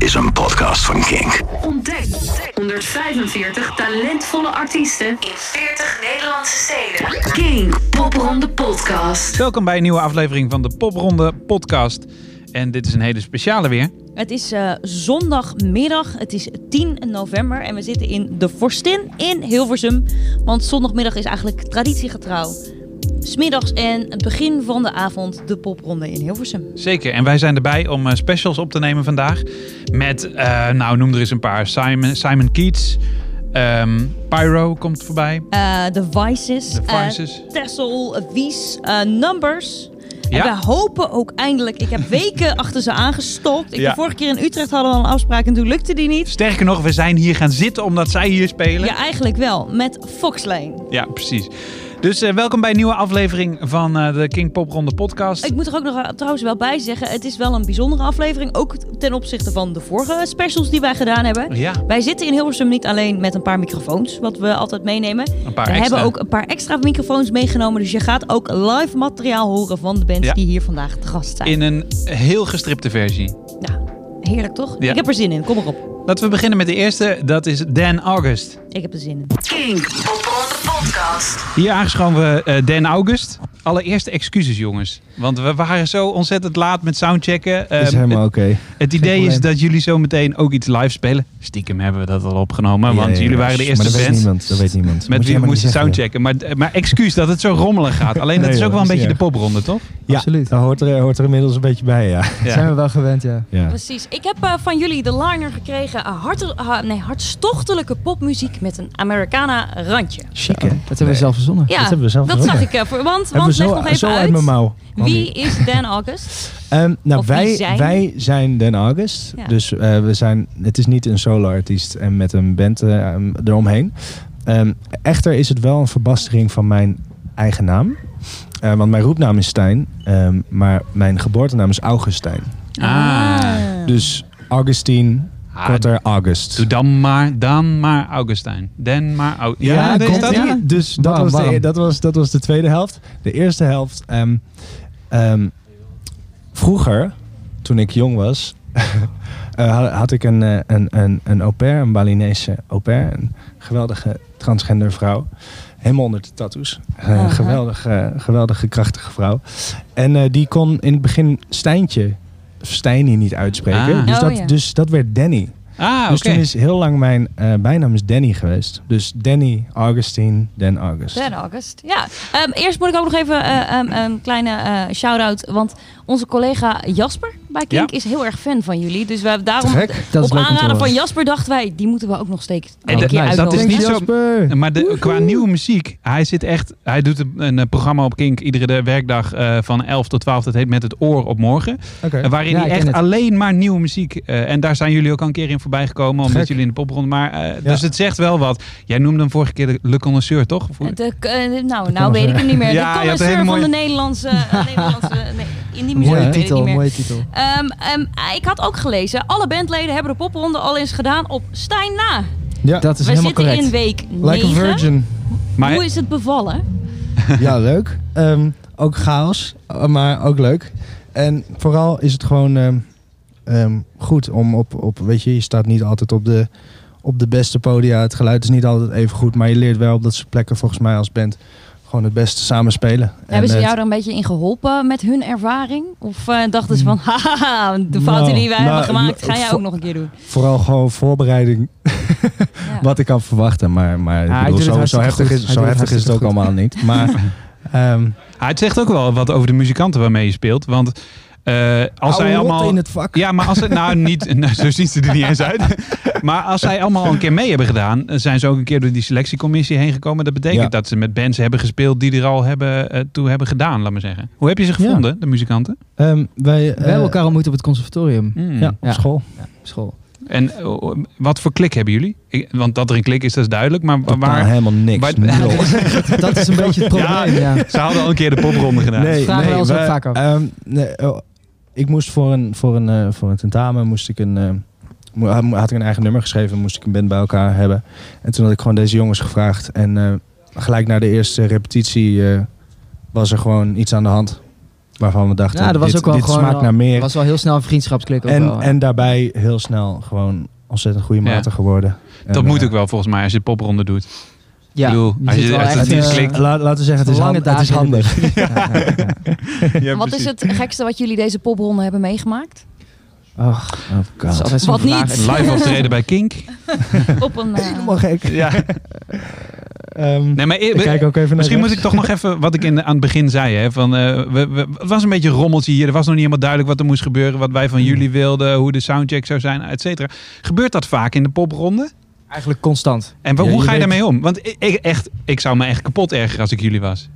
is een podcast van Kink. Ontdek 145 talentvolle artiesten in 40 Nederlandse steden. King Popronde Podcast. Welkom bij een nieuwe aflevering van de Popronde podcast. En dit is een hele speciale weer. Het is eh, zondagmiddag, het is 10 november en we zitten in de Forstin in Hilversum. Want zondagmiddag is eigenlijk traditiegetrouw. Smiddags en het begin van de avond de popronde in Hilversum. Zeker. En wij zijn erbij om eh, specials op te nemen vandaag. Met, eh, nou noem er eens een paar. Simon, Simon Keats. ehm, Pyro komt voorbij. Eh The Vices, The. Tessel, Wies, eh, Numbers. Ja. En we hopen ook eindelijk, ik heb weken achter ze aangestokt. Ik Ja. de vorige keer in Utrecht hadden we al een afspraak en toen lukte die niet. Sterker nog, we zijn hier gaan zitten omdat zij hier spelen. Ja, eigenlijk wel, met Foxlane. Ja, precies. Dus eh, welkom bij een nieuwe aflevering van eh, de King Pop Ronde podcast. Ik moet er ook nog eh, trouwens wel bij zeggen, het is wel een bijzondere aflevering. Ook ten opzichte van de vorige specials die wij gedaan hebben. Ja, Wij zitten in Hilversum niet alleen met een paar microfoons, wat we altijd meenemen. een paar we extra. hebben ook een paar extra microfoons meegenomen. Dus je gaat ook live materiaal horen van de bands Ja. die hier vandaag te gast zijn. In een heel gestripte versie. Ja, heerlijk toch? Ja. Ik heb er zin in, kom erop. Laten we beginnen met de eerste. Dat is Dan August. Ik heb er zin in. King Podcast. Hier aangeschoven eh, Dan August. Allereerst excuses jongens. Want we waren zo ontzettend laat met soundchecken. is Ehm, helemaal oké. het, het idee is probleem. dat jullie zo meteen ook iets live spelen. Stiekem hebben we dat al opgenomen. Ja, want ja, ja. jullie waren de eerste Maar dat weet band niemand. Dat weet niemand. met Moet wie je we moesten soundchecken. Maar, maar excuus dat het zo rommelig gaat. Alleen dat Nee, is ook joh, wel een is beetje de popronde, toch? Ja, Absoluut. dat hoort er, hoort er inmiddels een beetje bij, ja. Ja. Zijn we wel gewend, ja. ja. Precies. Ik heb eh, van jullie de liner gekregen. Ha- nee, hartstochtelijke popmuziek met een Americana randje. Chic, hè? Dat hebben we zelf verzonnen. Ja, Dat hebben we zelf dat zag ik. eh, voor, want Leg zo, nog even zo uit. uit mijn mouw. Wie is Dan August? Ehm, nou, Of wij zijn? wij zijn Den August. Ja. Dus eh, we zijn, het is niet een solo-artiest en met een band eh, um, eromheen. Ehm, echter is het wel een verbastering van mijn eigen naam. Eh, want mijn roepnaam is Stijn, ehm, maar mijn geboortenaam is Augustijn. Ah. Dus Augustine, Ah, korter August. Doe dan maar, dan maar Augustijn. Dan maar Au- Ja, komt ja? Dus dat Waarom, was, de, dat, was, dat was de tweede helft. De eerste helft. ehm, ehm, vroeger, toen ik jong was, eh, had, had ik een, eh, een, een, een au pair, een Balinese au pair. Een geweldige transgender vrouw. Helemaal onder de tattoos. Eh, Aha. geweldige, geweldige, krachtige vrouw. En eh, die kon in het begin Stijntje, Stijnie niet uitspreken. Ah. Dus, Oh, dat, ja. dus dat werd Danny. Ah, Dus toen is heel lang mijn eh, bijnaam is Danny geweest. Dus Danny, Augustine, Dan August. Dan August. Ja. Ehm, eerst moet ik ook nog even eh, ehm, een kleine eh, shout-out. Want onze collega Jasper bij Kink Ja. is heel erg fan van jullie. Dus we hebben daarom op aanraden van Jasper dachten wij... die moeten we ook nog steeds En een dat- keer nou, dat is niet zo- Maar de, qua nieuwe muziek, hij zit echt, hij doet een, een programma op Kink iedere de werkdag eh, van 11 tot 12. Dat heet Met het Oor op Morgen. Eh, Waarin Ja, hij echt het. alleen maar nieuwe muziek. eh, en daar zijn jullie ook al een keer in voorbij gekomen, omdat Gek. jullie in de popronde. Maar eh, Ja. dus het zegt wel wat. Jij noemde hem vorige keer de Le Connoisseur, toch? De, eh, nou, nou weet ik hem niet meer. De connoisseur van de Nederlandse... eh, Nederlandse nee, in die muziek Mooie weet ik titel, niet meer. mooie titel. Ehm, ehm, ik had ook gelezen, alle bandleden hebben de popronde al eens gedaan op Stijn na. Ja, Dat is We helemaal zitten correct. in week like a 9. virgin. maar Hoe is het bevallen? ja, leuk. Ehm, ook chaos, maar ook leuk. En vooral is het gewoon ehm, ehm, goed om op, op, weet je, je staat niet altijd op de, op de beste podia. Het geluid is niet altijd even goed, maar je leert wel op dat soort plekken volgens mij als band gewoon het beste samen spelen. Hebben ze En, eh, jou er een beetje in geholpen met hun ervaring? Of eh, dachten ze van, haha, de fouten Nou, die wij nou, hebben gemaakt, ga jij ook nog een keer doen? Vooral gewoon voorbereiding Ja. wat ik kan verwachten. Maar, maar ik hij bedoel, zo, zo heftig, goed. is, Hij zo heftig is het ook allemaal niet. Maar ehm het zegt ook wel wat over de muzikanten waarmee je speelt. Want eh, als zij allemaal... in het vak. Ja, maar als ze, nou niet, nou, zo ziet ze er niet eens uit. Maar als zij allemaal al een keer mee hebben gedaan, eh, zijn ze ook een keer door die selectiecommissie heen gekomen. Dat betekent Ja. dat ze met bands hebben gespeeld die er al hebben, eh, toe hebben gedaan, laat maar zeggen. Hoe heb je ze gevonden, de muzikanten? Ehm, wij, We hebben elkaar ontmoet op het conservatorium. Hmm. Ja, op Ja. school. Ja, op school. En wat voor klik hebben jullie? Ik- want dat er een klik is, dat is duidelijk. Maar Totaal waar... helemaal niks. waar- Nul. Dat is een beetje het probleem, ja. Ze hadden al een keer de popronde gedaan. Nee, vragen nee, we ons ook vaak af. ehm, nee, oh, ik moest voor een, voor een, eh, voor een tentamen moest ik een, eh, had ik een eigen nummer geschreven, moest ik een band bij elkaar hebben. En toen had ik gewoon deze jongens gevraagd. En eh, gelijk na de eerste repetitie eh, was er gewoon iets aan de hand. waarvan we dachten, Ja, er was dit, ook wel dit gewoon smaakt naar meer. was wel heel snel een vriendschapsklik En, wel. en daarbij heel snel gewoon ontzettend goede Ja. maten geworden. En, Dat moet ook wel volgens mij als je de popronde doet. Ja, ik bedoel, je als zit je- wel als echt, het eh, klikt- laten we zeggen, het is, lange hand- het is handig. Ja, ja, ja. Wat is het gekste wat jullie deze popronde hebben meegemaakt? Oh god. zo'n Wat niet? Live optreden bij Kink. Op een... eh, Helemaal gek. Ja. Ehm, Nee, maar ik kijk ook even naar Misschien moet ik toch nog even wat ik in, aan het begin zei. Hè, van, eh, we, we- het was een beetje een rommeltje hier. Er was nog niet helemaal duidelijk wat er moest gebeuren. Wat wij van jullie wilden. Hoe de soundcheck zou zijn, et cetera. Gebeurt dat vaak in de popronde? Eigenlijk constant. En Ja, hoe ga je weet- daarmee om? Want ik, ik- echt, ik zou me echt kapot ergeren als ik jullie was.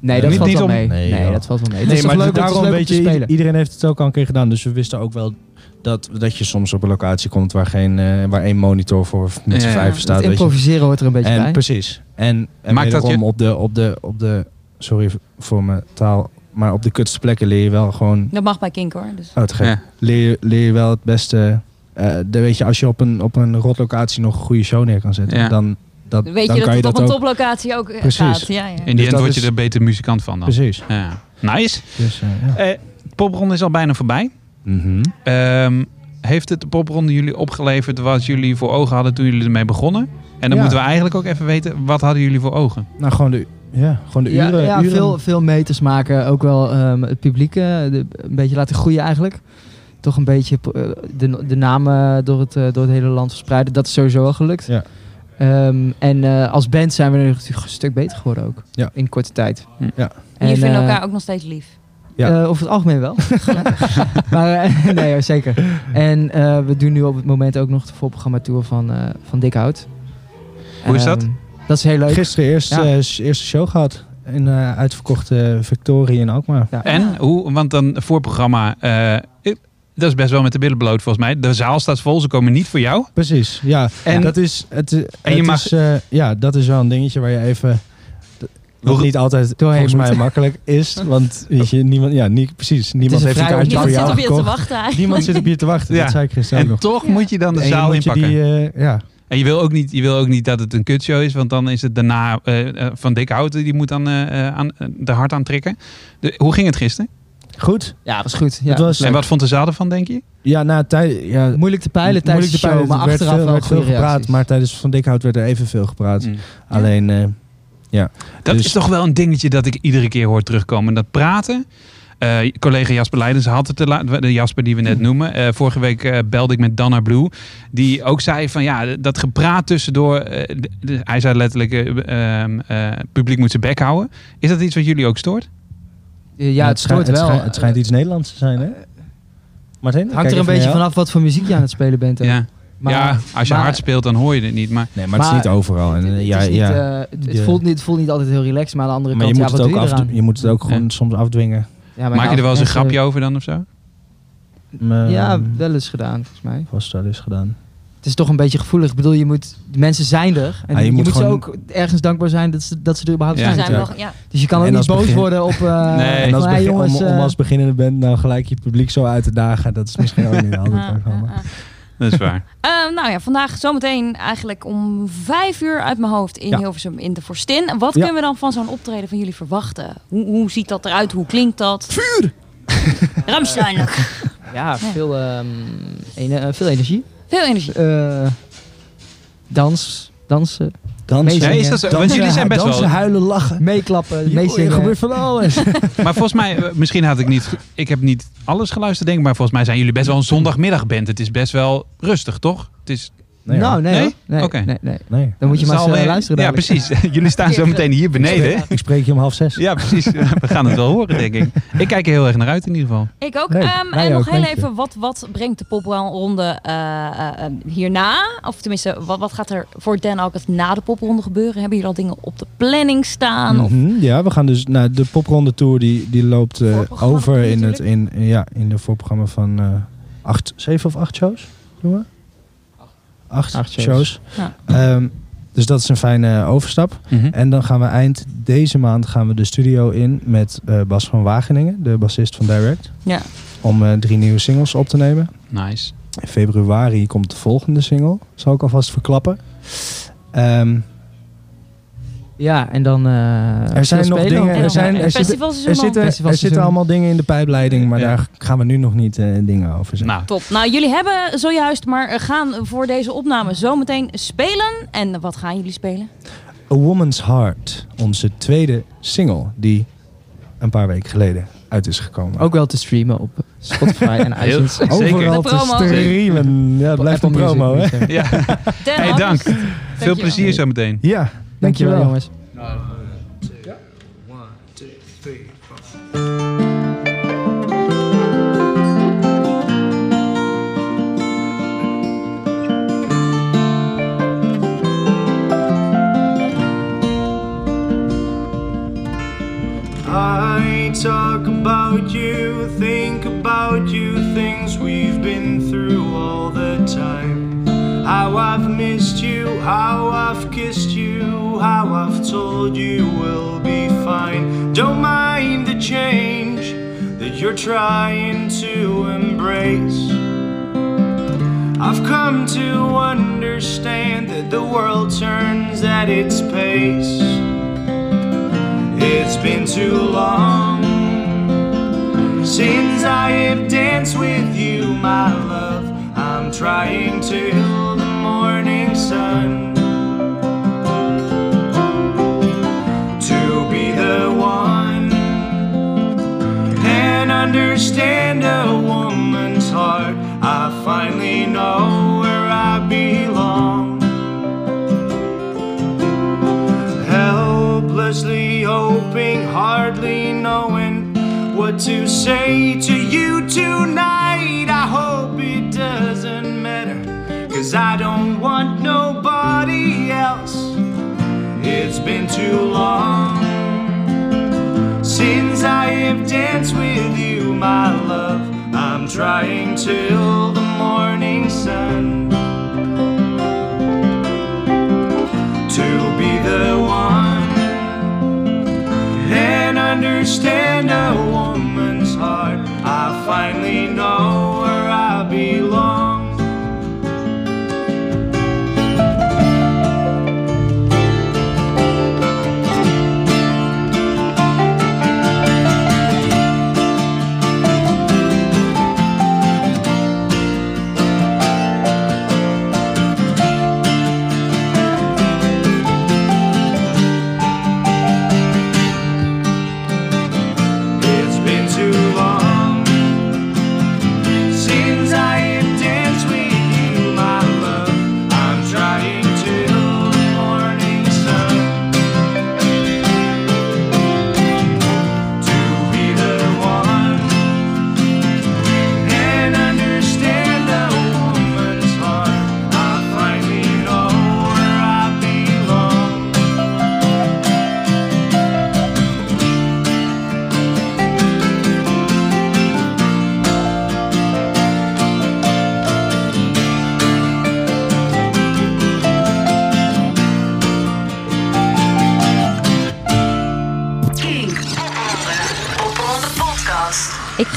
Nee, dat Niet- valt niet wel om- mee. Nee, Nee, dat valt wel mee. Het Nee, is maar leuk, daarom leuk om weet te je, spelen. iedereen heeft het ook al een keer gedaan. Dus we wisten ook wel dat, dat je soms op een locatie komt waar, geen, eh, waar één monitor voor met z'n Ja, ja. vijven staat. Het weet je. improviseren hoort er een beetje En bij. precies. En, en Maakt dat je- op de, op de, op de, sorry voor mijn taal, maar op de kutste plekken leer je wel gewoon, Dat mag bij Kink hoor. Dus. oh, te gek. Ja. leer, leer je wel het beste. Eh de, weet je, als je op een, op een rotlocatie nog een goede show neer kan zetten, Ja. dan, dat, Weet dan je dat kan je het op dat een toplocatie ook eh, Precies. gaat. Ja, ja. In die Dus end dat word je er beter muzikant van dan. Precies. Ja. Nice. Dus, eh, ja. Eh, de popronde is al bijna voorbij. Mhm. Ehm, heeft het de popronde jullie opgeleverd wat jullie voor ogen hadden toen jullie ermee begonnen? En dan Ja. moeten we eigenlijk ook even weten, wat hadden jullie voor ogen? Nou, gewoon de, ja, gewoon de ja, uren. ja uren. veel, veel meters maken. Ook wel ehm, het publiek de- een beetje laten groeien eigenlijk. Toch een beetje eh, de, de namen door het, eh, door het hele land verspreiden. Dat is sowieso wel gelukt. Ja. Ehm, en eh, als band zijn we natuurlijk een stuk beter geworden ook. Ja. In korte tijd. Hm. Ja. En je En, vindt eh, elkaar ook nog steeds lief. Ja. eh, over het algemeen wel. maar eh, nee, zeker. En eh, we doen nu op het moment ook nog de voorprogramma tour van, eh van Dikhout. Hoe is dat? Ehm, dat is heel leuk. Gisteren eerst, Ja. eh, eerste show gehad. In eh uitverkochte Victoria in Alkmaar. Ja. En hoe, want dan voorprogramma, eh, ik- dat is best wel met de billen bloot volgens mij. De zaal staat vol, ze komen niet voor jou. Precies, ja. En- dat is, het, En en je mag- is, eh, ja, dat is wel een dingetje waar je even... Wat niet altijd doorheen volgens mij moet. makkelijk is. Want weet je, niemand, ja, niet, precies. Niemand heeft een kaartje voor Niemand jou zit op je te wachten eigenlijk. Niemand zit op je te wachten. Ja. Dat zei ik gisteren En nog. toch Ja. moet je dan de En zaal inpakken. die, eh, ja. En je wil, ook niet, je wil ook niet dat het een kutshow is, want dan is het daarna eh, eh, van Dick Houten, die moet dan eh, eh, aan, eh, de hart aantrekken. De, hoe ging het gisteren? Goed. Ja, dat is goed. Ja, Het was- en wat vond de zaal ervan, denk je? Ja, na tijd... Ja, Moeilijk te peilen tijdens moeilijk de te show, peilen. maar Er werd achteraf veel, werd veel gepraat. reacties. Maar tijdens Van Dikhout werd er evenveel gepraat. Mm. Alleen, eh, Dat Dus- is toch wel een dingetje dat ik iedere keer hoor terugkomen. Dat praten. Eh, collega Jasper Leidens had het de Jasper die we net noemen. Eh, vorige week eh, belde ik met Dana Blue. Die ook zei van ja, dat gepraat tussendoor. eh, de- de- hij zei letterlijk, eh, ehm, eh, publiek moet zijn bek houden. Is dat iets wat jullie ook stoort? Ja, het schijnt- stoort wel. schijnt- Het schijnt iets Nederlands te zijn, hè? Martin? Het hangt er een beetje vanaf wat voor muziek je aan het spelen bent. hè. ja. Maar, ja, als je maar- hard speelt dan hoor je het niet. Maar Nee, maar, het is Maar- niet overal. En, eh, Het, ja, is niet, ja. eh, het, het voelt niet, het voelt niet altijd heel relaxed, maar aan de andere maar je kant, moet, ja, het wat ook doe je je moet het ook gewoon Ja. soms afdwingen. Ja, maar maak je er wel eens een grapje over dan of zo? Ja, wel eens gedaan, volgens mij. Vast wel eens gedaan. Het is toch een beetje gevoelig. Ik bedoel, je moet, de mensen zijn er. En Ja, je je, moet moet, ze ook ergens dankbaar zijn dat ze, dat ze er überhaupt Ja. Zijn. wel, ja. Dus je kan ook En niet boos begin- worden op... eh Nee. En als van, hey, begin- jongens, om, om eh, als beginnende band nou gelijk je publiek zo uit te dagen, dat is misschien ook niet altijd Ah, erg ah, ah. Dat is waar. Eh, nou ja, vandaag zometeen eigenlijk om vijf uur uit mijn hoofd in Ja. Hilversum in de Forstin. Wat Ja. kunnen we dan van zo'n optreden van jullie verwachten? Hoe, hoe ziet dat eruit? Hoe klinkt dat? Vuur! Ramstein. ja, veel, ehm, eh, veel energie. Veel energie. Eh, dans, dansen, Dansen, Ja, is dat zo? Want jullie zijn best dansen, wel- huilen, lachen. meeklappen, Er meezingen. gebeurt van alles. Maar volgens mij, eh, misschien had ik niet. Ik heb niet alles geluisterd, denk ik. Maar volgens mij zijn jullie best wel een zondagmiddagband. Het is best wel rustig, toch? Het is. Nee, nou, nee, Nee? nee, Oké. nee, nee. nee. Dan moet je maar eens eh, wel- luisteren Ja, dadelijk. precies. jullie staan zo meteen hier beneden. Ik spreek je om half zes. Ja, precies. We gaan het wel horen, denk ik. Ik kijk er heel erg naar uit in ieder geval. Ik ook. Ehm, en nog ook, heel even, wat, wat brengt de popronde eh, eh, hierna? Of tenminste, wat, wat gaat er voor Den ook na de popronde gebeuren? Hebben jullie al dingen op de planning staan? Of Mhm, Ja, we gaan dus naar de popronde tour die, die loopt eh, over in, het, natuurlijk. in, in- ja, in de voorprogramma van eh acht, zeven of acht shows. Doen we? Acht, Acht shows. shows. Ja. Ehm, dus dat is een fijne overstap. En dan gaan we eind deze maand gaan we de studio in met eh, Bas van Wageningen, de bassist van Direct. Ja. Om eh, drie nieuwe singles op te nemen. Nice. In februari komt de volgende single. Zal ik alvast verklappen. Ehm, Ja, en dan... eh, Er zijn nog spelen dingen, er, zijn, er, zitten, er, zitten, er allemaal dingen in de pijpleiding, maar Ja. daar gaan we nu nog niet eh, dingen over zeggen. Nou, Top. Nou, jullie hebben zojuist maar gaan voor deze opname zometeen spelen. En wat gaan jullie spelen? A Woman's Heart, onze tweede single, die een paar weken geleden uit is gekomen. Ook wel te streamen op Spotify en iTunes. Overal te streamen. Ja, het blijft een promo, hè? ja. Hey, dank. Veel plezier zo meteen. Ja, Dankjewel dankjewel. jongens. I talk about you, think about you, things we've been through all the time. How I've missed you, how I've kissed you, how I've told you we'll be fine. Don't mind the change that you're trying to embrace. I've come to understand that the world turns at its pace. It's been too long since I have danced with you, my love. I'm trying till the morning sun understand a woman's heart. I finally know where I belong. helplessly hoping, hardly knowing what to say to you tonight. I hope it doesn't matter, cause I don't want nobody else. It's been too long since I have danced with you, my love. I'm trying till the morning sun to be the one and understand a woman's heart. I finally know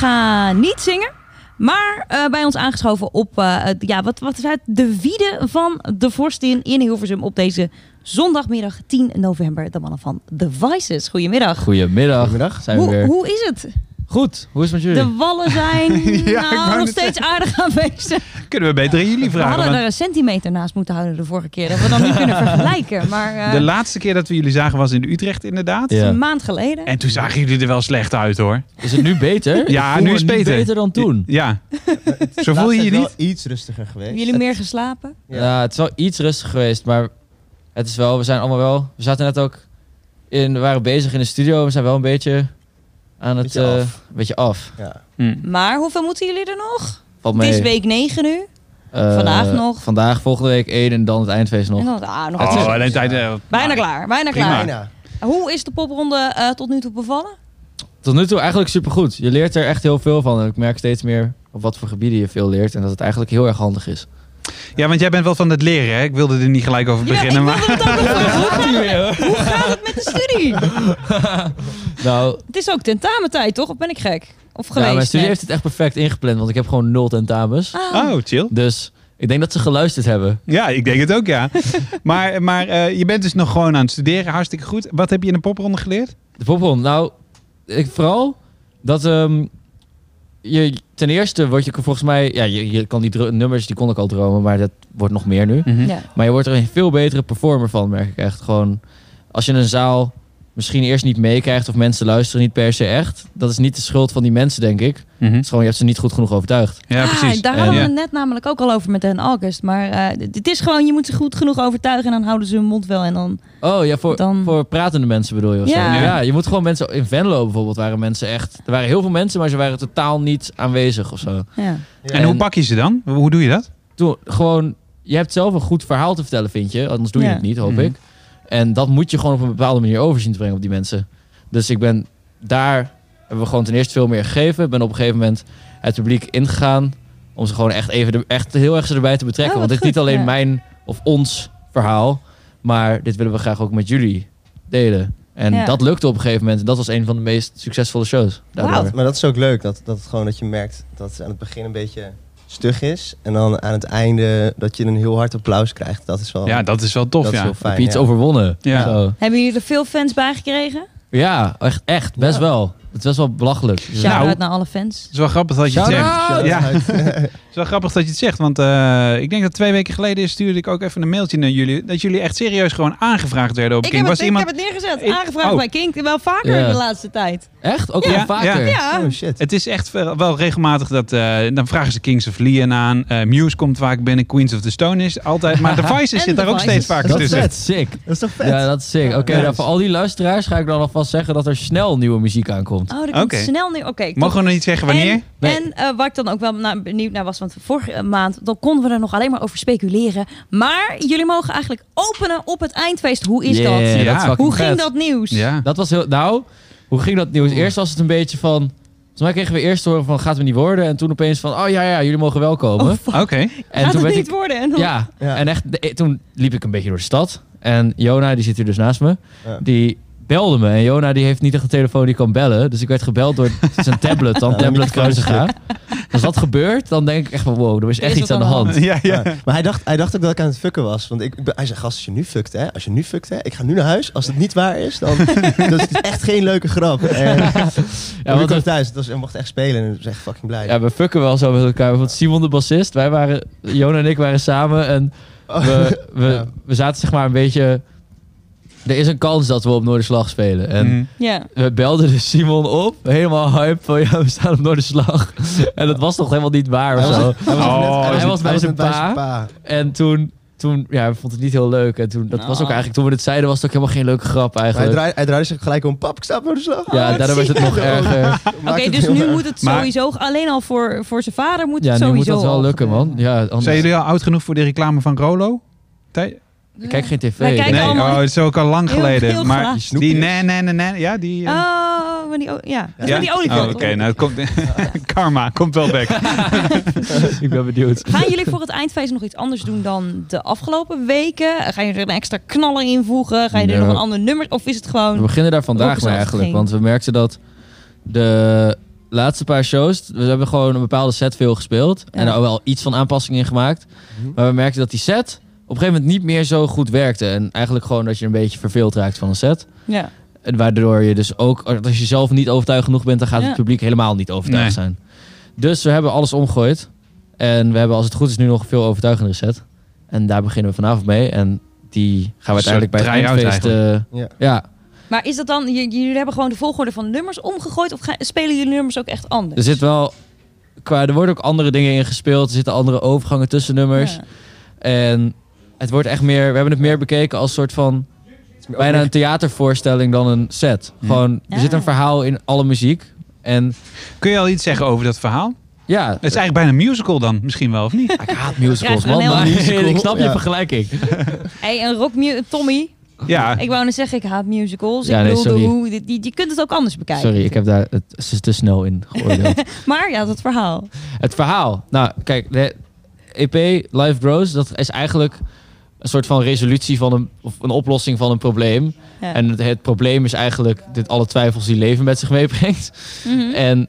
ga niet zingen. Maar eh, bij ons aangeschoven op eh, ja, wat, wat is het? de wiede van de Vorstin in Hilversum op deze zondagmiddag 10 november. De mannen van The Vices. Goedemiddag. Goedemiddag. Goedemiddag. Zijn we Hoe, weer. hoe is het? Goed, hoe is het met jullie? De wallen zijn nou, nog steeds aardig aanwezig. Kunnen we beter aan jullie We vragen? hadden want er een centimeter naast moeten houden de vorige keer. Dat we dan niet kunnen vergelijken. Maar eh, de laatste keer dat we jullie zagen was in Utrecht inderdaad. Ja. een maand geleden. En toen zagen jullie er wel slecht uit hoor. Is het nu beter? Ja, Ik voel nu is het beter. beter dan toen. Ja. Zo voel je je wel niet? iets rustiger geweest. Hebben jullie meer geslapen? Ja. het is wel iets rustig geweest, maar het is wel, we zijn allemaal wel, we zaten net ook in, we waren bezig in de studio, we zijn wel een beetje aan het, Beetje eh, af. een beetje af. Ja. Hm. Maar hoeveel moeten jullie er nog? Het is week 9 nu. Eh, vandaag nog. Vandaag, volgende week één en dan het eindfeest nog. En dan, ah, nog Oh, alleen tijd. eh, Bijna klaar, bijna Prima. klaar. Bijna. Hoe is de popronde eh, tot nu toe bevallen? Tot nu toe eigenlijk supergoed. Je leert er echt heel veel van. En ik merk steeds meer op wat voor gebieden je veel leert. En dat het eigenlijk heel erg handig is. Ja, want jij bent wel van het leren, hè? Ik wilde er niet gelijk over Ja, beginnen, ik maar... het. Hoe gaat het met de studie? Nou, Het is ook tentamentijd, toch? Of ben ik gek? Of ja, geweest? mijn studie heeft het echt perfect ingepland. Want ik heb gewoon nul tentamens. Ah, Oh, chill. Dus Ik denk dat ze geluisterd hebben. Ja, ik denk het ook, ja. maar maar eh, je bent dus nog gewoon aan het studeren. Hartstikke goed. Wat heb je in de popronde geleerd? De popronde, nou, ik, vooral dat ehm, je ten eerste word je volgens mij, ja, je, je kan die nummers, die kon ik al dromen, maar dat wordt nog meer nu. Mhm. Ja. Maar je wordt er een veel betere performer van, merk ik echt. Gewoon, als je een zaal misschien eerst niet meekrijgt of mensen luisteren niet per se echt, dat is niet de schuld van die mensen, denk ik. Mhm. Het is gewoon, je hebt ze niet goed genoeg overtuigd. Ja, Ah, precies. daar En- hadden we ja. het net namelijk ook al over met hen August. Maar eh, het is gewoon, je moet ze goed genoeg overtuigen en dan houden ze hun mond wel. En dan, Oh ja, voor, Dan- voor pratende mensen bedoel je? Ja. Zo. Ja. je moet gewoon mensen... In Venlo bijvoorbeeld waren mensen echt... Er waren heel veel mensen, maar ze waren totaal niet aanwezig of zo. ja. En hoe pak je ze dan? Hoe doe je dat? Toen, gewoon... Je hebt zelf een goed verhaal te vertellen, vind je. Anders doe je Ja. het niet, hoop Mhm. ik. En dat moet je gewoon op een bepaalde manier overzien te brengen op die mensen. Dus ik ben daar... Hebben we gewoon ten eerste veel meer gegeven. Ben op een gegeven moment het publiek ingegaan. Om ze gewoon echt even de, echt heel erg erbij te betrekken. Oh, Want dit is niet alleen ja. mijn of ons verhaal. Maar dit willen we graag ook met jullie delen. En Ja. dat lukte op een gegeven moment. En dat was een van de meest succesvolle shows. Wauw. Maar dat is ook leuk, dat, dat, het gewoon, dat je merkt dat het aan het begin een beetje stug is. En dan aan het einde dat je een heel hard applaus krijgt. Dat is wel, Ja, dat is wel tof, dat is ja. heel fijn. Heb je iets ja. overwonnen? Ja. Zo. Hebben jullie er veel fans bij gekregen? Ja, echt, echt best wel. Het best wel belachelijk. Shout-out Nou. naar alle fans. Het is wel grappig dat je het zegt. Ja, het is wel grappig dat je het zegt. Want eh, ik denk dat twee weken geleden stuurde ik ook even een mailtje naar jullie. Dat jullie echt serieus gewoon aangevraagd werden op Ik King. heb, het, Was ik iemand... heb het neergezet, Ik- aangevraagd oh. bij Kink. Wel vaker Ja. de laatste tijd. Echt? Ook Ja, wel vaker? Ja. Oh shit. Het is echt wel, regelmatig dat... eh, dan vragen ze Kings of Leon aan. Eh, Muse komt vaak binnen. Queens of the Stone is altijd. Maar The Vices En zit daar ook steeds vaker Dat is tussen. vet, sick. Dat is toch vet? Ja, dat is sick. Oké, nou, voor al die luisteraars ga ik dan alvast zeggen dat er snel nieuwe muziek aankomt. Oh, er komt Oké. snel nu. Oké. Mogen we nog niet zeggen wanneer? En, Nee. en eh, waar ik dan ook wel naar benieuwd naar was, want vorige maand dan konden we er nog alleen maar over speculeren. Maar jullie mogen eigenlijk openen op het eindfeest. Hoe is Yeah, dat? Ja. dat is fucking Hoe ging vet. dat nieuws? Ja. Dat was heel... Nou, hoe ging dat nieuws? Eerst was het een beetje van... Volgens mij kregen we eerst horen van gaat het niet worden. En toen opeens van, oh ja, ja, jullie mogen wel komen. Oké. en Gaat toen het niet ik... worden? En dan- Ja, Ja. en echt, de- toen liep ik een beetje door de stad. En Jona, die zit hier dus naast me, Ja. die belde me. En Jona, die heeft niet echt een telefoon die kan bellen. Dus ik werd gebeld door zijn tablet, dan Ja, tablet microfoon Kruisinga. Als dat gebeurt, dan denk ik echt van, wow, er is echt is iets aan de hand. Ja, ja. Ja. Maar hij dacht, hij dacht ook dat ik aan het fucken was. Want ik, hij zei, gast, als je nu fuckt, hè. Als je nu fuckt, hè. Ik ga nu naar huis. Als het niet waar is, dan... dan is het echt geen leuke grap. En, ja, want thuis. Het was, hij mocht echt spelen. En ik was echt fucking blij. ja, we fucken wel zo met elkaar. Want Simon de bassist, wij waren, Jona en ik waren samen. En we, we, Ja. we zaten zeg maar een beetje... Er is een kans dat we op Noorderslag spelen. En Mhm. Ja. we belden dus Simon op, helemaal hype van ja, we staan op Noorderslag. En dat was toch helemaal niet waar of Hij was- zo. Hij was, Oh, hij was bij zijn pa. En toen, toen ja, we vonden het niet heel leuk. En toen, dat was ook Nou. eigenlijk, toen we dit zeiden, was het ook helemaal geen leuke grap Maar hij, eigenlijk. draai, hij draaide zich gelijk om. Pap, ik sta op de slag. ja, Oh, daardoor werd het nog erger. Oké, dus nu moet het Maar- sowieso, alleen al voor, voor zijn vader moet Ja, het nu moet sowieso dat wel lukken, man. Ja, anders, Zijn jullie al oud genoeg voor de reclame van Rolo? Tij- ik kijk geen tv. Wij kijken Nee, allemaal- oh, het is ook al lang Heel- geleden. heel maar graag. die nee, nee, nee, nee, ja, die... eh, Oh, maar die, o- ja. Dat is ja? met die olifant. Oh, Oké, nou, het komt, karma komt wel weg. ik ben benieuwd. Gaan jullie voor het eindfeest nog iets anders doen dan de afgelopen weken? Gaan jullie er een extra knaller invoegen? Gaan jullie er Ja. nog een ander nummer? Of is het We gewoon... beginnen daar vandaag mee eigenlijk. Want we merkten dat de laatste paar shows... We hebben gewoon een bepaalde set veel gespeeld. En Ja. er wel iets van aanpassingen in gemaakt. Mhm. Maar we merkten dat die set een gegeven moment niet meer zo goed werkte. En eigenlijk gewoon dat je een beetje verveeld raakt van een set. Ja. En waardoor je dus ook, als je zelf niet overtuigd genoeg bent, dan gaat Ja. het publiek helemaal niet overtuigd Nee. zijn. Dus we hebben alles omgegooid. En we hebben, als het goed is, nu nog een veel overtuigendere set. En daar beginnen we vanavond mee. En die gaan we uiteindelijk bij het eindfeest... eh, Ja. ja, Maar is dat dan... Jullie hebben gewoon de volgorde van nummers omgegooid? Of gaan, spelen jullie nummers ook echt anders? er zit wel... Qua, er worden ook andere dingen in gespeeld. Er zitten andere overgangen tussen nummers. Ja. En het wordt echt meer... We hebben het meer bekeken als soort van... Bijna een theatervoorstelling dan een set. Gewoon, er zit een Ja. verhaal in alle muziek. En Kun je al iets zeggen over dat verhaal? ja, Het is eigenlijk bijna een musical dan, misschien wel, of niet? ik haat musicals, man. Maar heel- Musical, ik snap je ja. vergelijking. Hey, een rock Tommy, Ja, ik wou net zeggen, ik haat musicals. Ja, ik nee, bedoel, sorry. de hoe, die, die- je kunt het ook anders bekijken. Sorry, ik heb daar het is te snel in geoordeeld. Maar ja, dat verhaal. het verhaal. Nou, kijk, de EP Life Grows, dat is eigenlijk een soort van resolutie van een, of een oplossing van een probleem. Ja. En het, het probleem is eigenlijk dit alle twijfels die leven met zich meebrengt. Mhm. En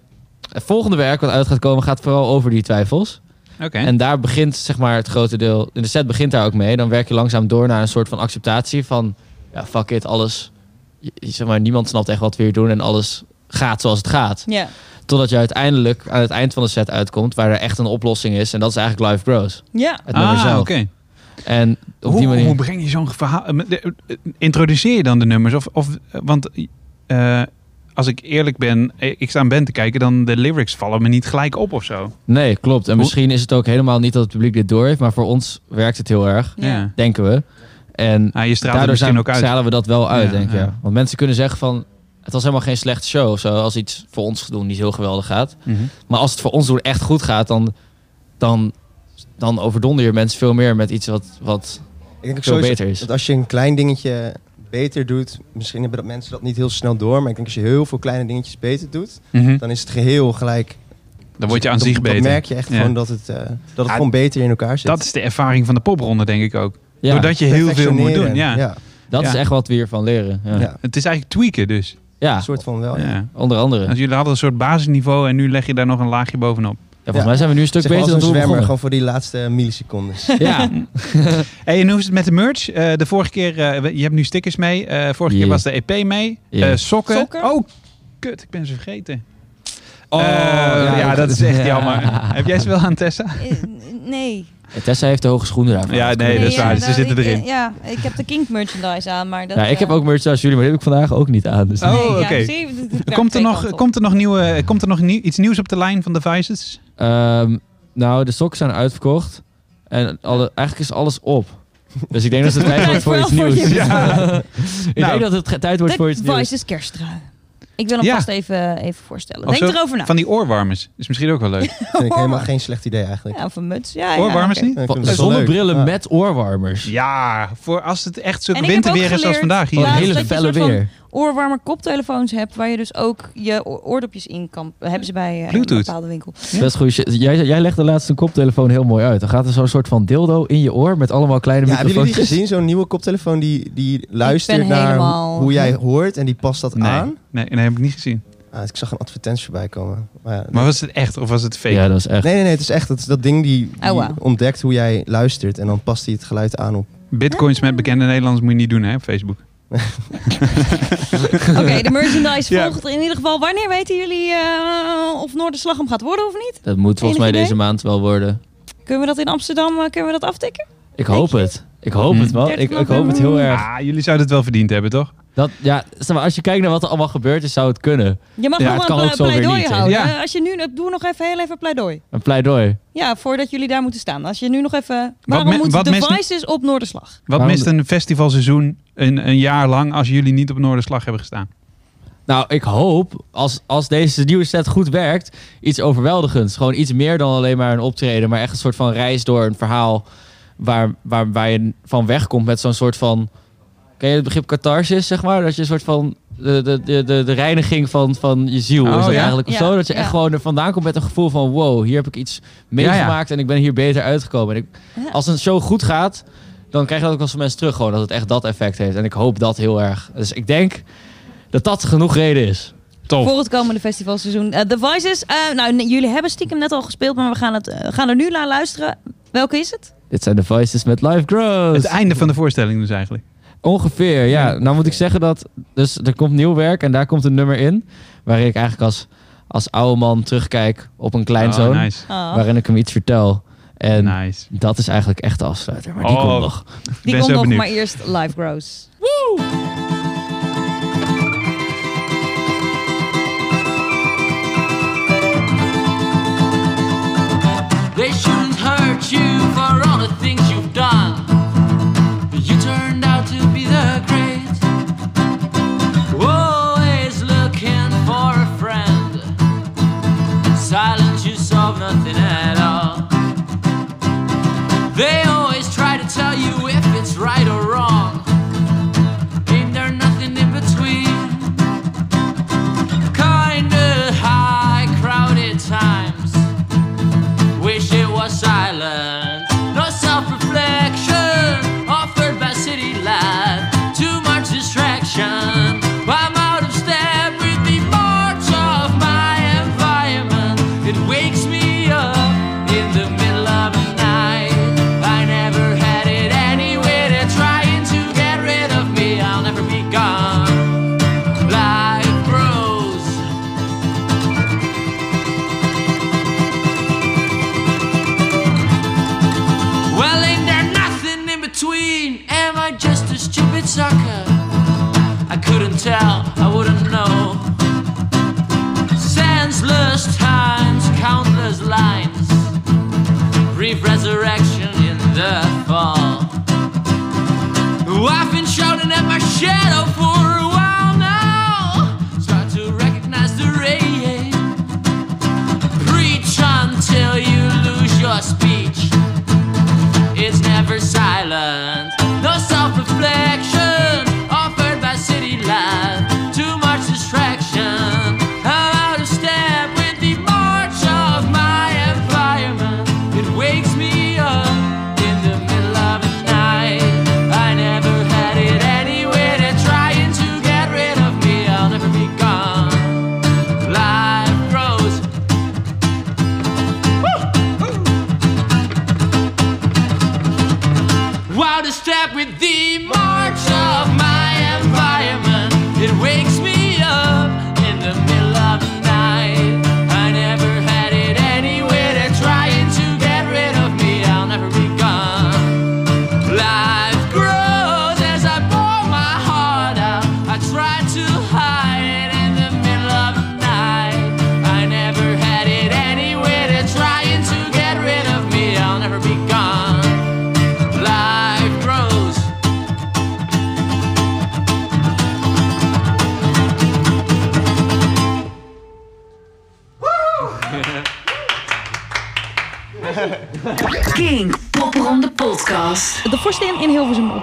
het volgende werk wat uit gaat komen gaat vooral over die twijfels. Oké. En daar begint zeg maar het grote deel. In de set begint daar ook mee. Dan werk je langzaam door naar een soort van acceptatie van ja, fuck it, alles. je- Zeg maar, niemand snapt echt wat we hier doen en alles gaat zoals het gaat. Ja. Totdat je uiteindelijk aan het eind van de set uitkomt waar er echt een oplossing is. En dat is eigenlijk Live Grows. Ja. Het nummer ah, zelf. oké. En op Hoe, die manier. hoe breng je zo'n verhaal? eh, eh, Introduceer je dan de nummers? Of, of, want eh, als ik eerlijk ben, ik sta aan Ben te kijken, dan de lyrics vallen me niet gelijk op of zo. Nee, klopt. En Hoe- misschien is het ook helemaal niet dat het publiek dit door heeft. Maar voor ons werkt het heel erg. Ja. Denken we. En Ah, je straalt het daardoor misschien zijn, ook uit. stralen we dat wel uit, Ja, denk ik. ja. Ja. Want mensen kunnen zeggen van... Het was helemaal geen slechte show of zo. Als iets voor ons doen niet heel geweldig gaat. Mhm. Maar als het voor ons doen echt goed gaat, dan, dan, dan overdonder je mensen veel meer met iets wat, wat Ik denk veel sowieso beter is. dat als je een klein dingetje beter doet, misschien hebben dat mensen dat niet heel snel door, maar ik denk als je heel veel kleine dingetjes beter doet, Mhm. dan is het geheel gelijk. Dan word je aan dan, zich dan beter. merk je echt Ja. gewoon dat het, eh, dat het Ja, gewoon beter in elkaar zit. Dat is de ervaring van de popronde, denk ik ook. Ja, Doordat je heel veel moet doen. Ja. ja. dat is ja. echt wat we hiervan leren. Ja, Ja. ja. Het is eigenlijk tweaken dus. Een soort van wel. Ja. Ja. onder andere. Als jullie hadden een soort basisniveau en nu leg je daar nog een laagje bovenop. Ja, volgens mij zijn we nu een stuk Zeg maar beter als dan een toen we zwemmer, begonnen. gewoon voor die laatste millisecondes. Ja, Hey, en hoe is het met de merch? Eh, de vorige keer, eh, je hebt nu stickers mee. Eh, vorige keer was de EP mee. Yeah. Eh, sokken. Sokken. Oh, kut, ik ben ze vergeten. Oh, ja, ja, dat is echt ja. jammer. Heb jij ze wel aan Tessa? Eh, Nee. Tessa heeft de hoge schoenen daarvan. Ja, nee, dat is ja, waar. Ze zitten ik- erin. Ja, ik heb de Kink merchandise aan, maar dat... Ja, ik heb eh, ook merch als jullie, maar die heb ik vandaag ook niet aan. Dus Oh, oké. Komt er, nog, komt er nog, nieuwe, komt er nog nieuw, iets nieuws op de lijn van Devices? Ehm, nou, de sokken zijn uitverkocht. En alle, eigenlijk is alles op. Dus ik denk dat het tijd wordt voor iets nieuws. ik Nou. denk dat het tijd wordt voor iets De nieuws. Vices kersttrui. Ik wil hem Ja. vast even, even voorstellen. Of Denk zo erover na. Van die oorwarmers. Is misschien ook wel leuk. vind ik helemaal geen slecht idee eigenlijk. Ja, of een muts. Ja, ja, Oorwarmers niet? Het wel leuk. Zonnebrillen Ja. met oorwarmers. Ja, voor als het echt zo'n winterweer is zoals geleerd- vandaag hier. Ja, hele een felle weer. Oorwarmer koptelefoons hebt, waar je dus ook je oor- oordopjes in kan... Hebben ze bij eh, een bepaalde winkel. Is goed. Jij, jij legde laatst een koptelefoon heel mooi uit. Dan gaat er zo'n soort van dildo in je oor met allemaal kleine Ja, hebben jullie gezien? Zo'n nieuwe koptelefoon die, die luistert naar helemaal- hoe jij hoort en die past dat Nee, aan. Nee, nee, heb ik niet gezien. Ah, ik zag een advertentie voorbij komen. Maar, ja, Maar was het echt of was het fake? Ja, dat is echt. nee, nee, nee, het is echt dat, is dat ding die, die Oh, ontdekt hoe jij luistert en dan past hij het geluid aan op. Bitcoins met bekende Nederlanders moet je niet doen hè, op Facebook. Oké, de merchandise Ja. volgt in ieder geval. Wanneer weten jullie eh, of Noorderslag hem gaat worden of niet? Dat moet volgens mij deze maand wel worden. Kunnen we dat in Amsterdam eh, kunnen we dat aftikken? Ik hoop het. Ik hoop het wel. 30 Ik, ik hoop het heel erg. Ah, jullie zouden het wel verdiend hebben, toch? Dat, ja, zeg maar, als je kijkt naar wat er allemaal gebeurd is, zou het kunnen. Je mag Ja, kan een pleidooi niet, houden. Ja. Als je nu, doe nog even heel even pleidooi. Een pleidooi. Ja, voordat jullie daar moeten staan. Als je nu nog even... Waarom me- de Devices op Noorderslag? Wat Waarom mist een festivalseizoen een, een jaar lang als jullie niet op Noorderslag hebben gestaan? Nou, ik hoop, als, als deze nieuwe set goed werkt, iets overweldigends. Gewoon iets meer dan alleen maar een optreden, maar echt een soort van reis door een verhaal waar, waar, waar je van wegkomt met zo'n soort van... Ken je het begrip catharsis, zeg maar? Dat je een soort van de, de, de, de, de reiniging van, van je ziel Oh, is dat ja? eigenlijk. Of Ja, zo, dat je ja. echt gewoon er vandaan komt met een gevoel van... wow, hier heb ik iets meegemaakt en ik ben hier beter uitgekomen. En ik, als een show goed gaat, dan krijg je dat ook wel van mensen terug. Gewoon dat het echt dat effect heeft. En ik hoop dat heel erg. Dus ik denk dat dat genoeg reden is. Tof. Voor het komende festivalseizoen. Eh The Voices, eh, nou, jullie hebben stiekem net al gespeeld, maar we gaan, het, eh, gaan er nu naar luisteren. Welke is het? Dit zijn de Voices met Live Grows. Het einde van de voorstelling dus eigenlijk. Ongeveer, ja. Nou moet ik zeggen dat... Dus er komt nieuw werk en daar komt een nummer in... waarin ik eigenlijk als, als oude man terugkijk op een kleinzoon... Oh, nice. Oh, waarin ik hem iets vertel. En nice. dat is eigenlijk echt de afsluiter. Maar die Oh. komt nog. die komt nog, benieuwd. maar eerst Live Grows. They shouldn't hurt you for all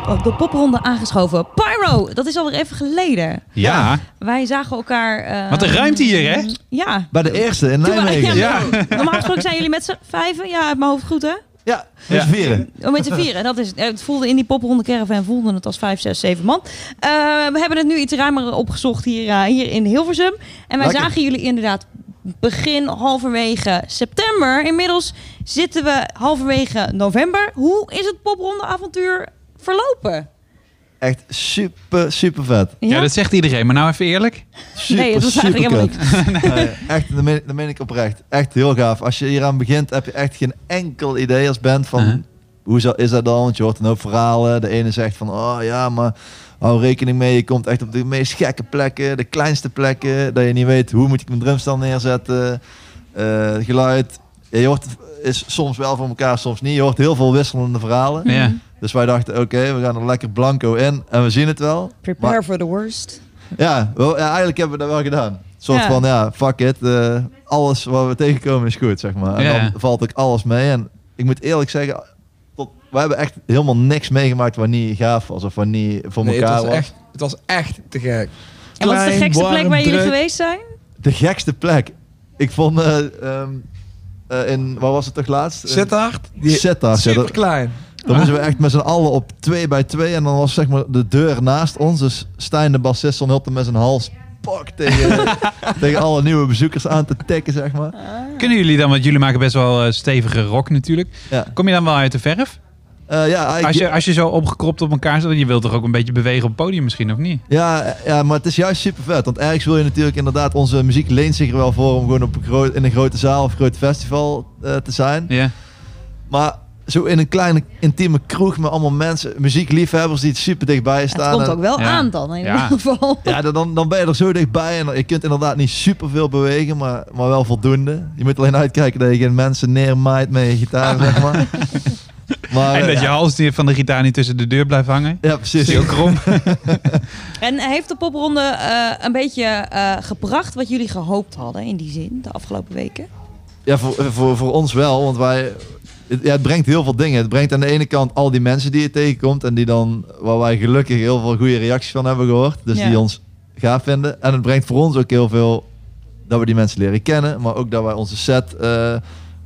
op de popronde aangeschoven. Pyro, dat is alweer even geleden. Ja, Wij zagen elkaar... eh, wat een ruimte hier, hè? Ja. Bij de eerste in Nijmegen. ja, Ja, Normaal gesproken zijn jullie met z'n vijven. Ja, uit mijn hoofd goed, hè? ja. met z'n vieren. Om met z'n vieren. Dat is, het voelde in die popronde caravan voelde het als vijf, zes, zeven man. Eh, we hebben het nu iets ruimer opgezocht hier, eh, hier in Hilversum. En wij Lekker. zagen jullie inderdaad begin halverwege september. Inmiddels zitten we halverwege november. Hoe is het popronde avontuur verlopen? Echt super, super vet. Ja, dat zegt iedereen. Maar nou even eerlijk. Super, Nee, was super eigenlijk helemaal kut. Nee, echt, dat meen, dat meen ik oprecht. Echt heel gaaf. Als je hieraan begint, heb je echt geen enkel idee als band van... Uh-huh. Hoe zo- is dat dan? Want je hoort een hoop verhalen. De ene zegt van, oh ja, maar hou rekening mee. Je komt echt op de meest gekke plekken, de kleinste plekken. Dat je niet weet, hoe moet ik mijn drumstel neerzetten. Eh, geluid. Ja, je hoort, is soms wel voor elkaar, soms niet. Je hoort heel veel wisselende verhalen. Ja. Dus wij dachten, oké, we gaan er lekker blanco in. En we zien het wel. Prepare Maar- for the worst. ja, wel, ja, eigenlijk hebben we dat wel gedaan. Een soort Ja. van, ja, fuck it. eh, alles wat we tegenkomen is goed, zeg maar. En Ja. dan valt ook alles mee. En ik moet eerlijk zeggen, tot, we hebben echt helemaal niks meegemaakt wat niet gaaf was. Of wat niet voor Nee, het elkaar was was. echt, het was echt te gek. En wat is de gekste plek waar jullie geweest zijn? De gekste plek. Ik vond, eh, ehm, eh, in, waar was het toch laatst? Sittard, super klein. Dan moesten we echt met z'n allen op twee bij twee. En dan was zeg maar de deur naast ons. Dus Stijn, de bassist, stond heel met zijn hals pak tegen, tegen alle nieuwe bezoekers aan te tikken, zeg maar. Kunnen jullie dan, want jullie maken best wel eh, stevige rock natuurlijk. Ja. Kom je dan wel uit de verf? Eh, ja, Als je, als je zo opgekropt op elkaar zit, je wilt toch ook een beetje bewegen op het podium misschien, of niet? Ja, ja, maar het is juist super vet. Want ergens wil je natuurlijk inderdaad, onze muziek leent zich er wel voor om gewoon op een groot, in een grote zaal of groot festival eh, te zijn. Ja. Maar zo in een kleine intieme kroeg met allemaal mensen, muziekliefhebbers die het super dichtbij Het staan. komt En- ook wel Ja. aan dan in Ja. ieder geval. Ja, dan, dan ben je er zo dichtbij en je kunt inderdaad niet super veel bewegen, maar, maar wel voldoende. Je moet alleen uitkijken dat je geen mensen neermaait met je gitaar, zeg maar. maar en eh, dat je hals die van de gitaar niet tussen de deur blijft hangen. ja, precies. Heel krom. En heeft de popronde eh, een beetje eh, gebracht wat jullie gehoopt hadden in die zin de afgelopen weken? Ja, voor, voor, voor ons wel, want wij... Het, ja, het brengt heel veel dingen. Het brengt aan de ene kant al die mensen die je tegenkomt en die dan, waar wij gelukkig heel veel goede reacties van hebben gehoord. Dus Ja. die ons gaaf vinden. En het brengt voor ons ook heel veel dat we die mensen leren kennen, maar ook dat wij onze set, eh,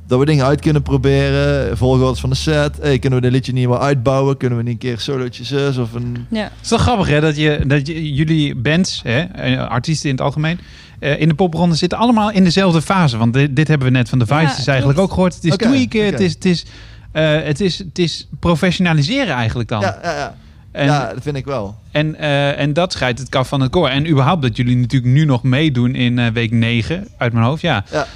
dat we dingen uit kunnen proberen. Volgorders van de set. Hey, kunnen we dit liedje niet meer uitbouwen? Kunnen we niet een keer solootjes zus of een... Ja. Het is toch grappig hè, dat, je, dat je, jullie bands, hè, eh, artiesten in het algemeen, eh, in de popronde zitten allemaal in dezelfde fase. Want dit, dit hebben we net van de Ja, Vice dus eigenlijk ook gehoord. Het is tweaken, oké. het, is, het, is, eh, het, is, het is professionaliseren eigenlijk dan. Ja, ja, ja. En, ja, dat vind ik wel. en, eh, en dat scheidt het kaf van het koor. En überhaupt dat jullie natuurlijk nu nog meedoen in eh, week 9, uit mijn hoofd, ja. Ja.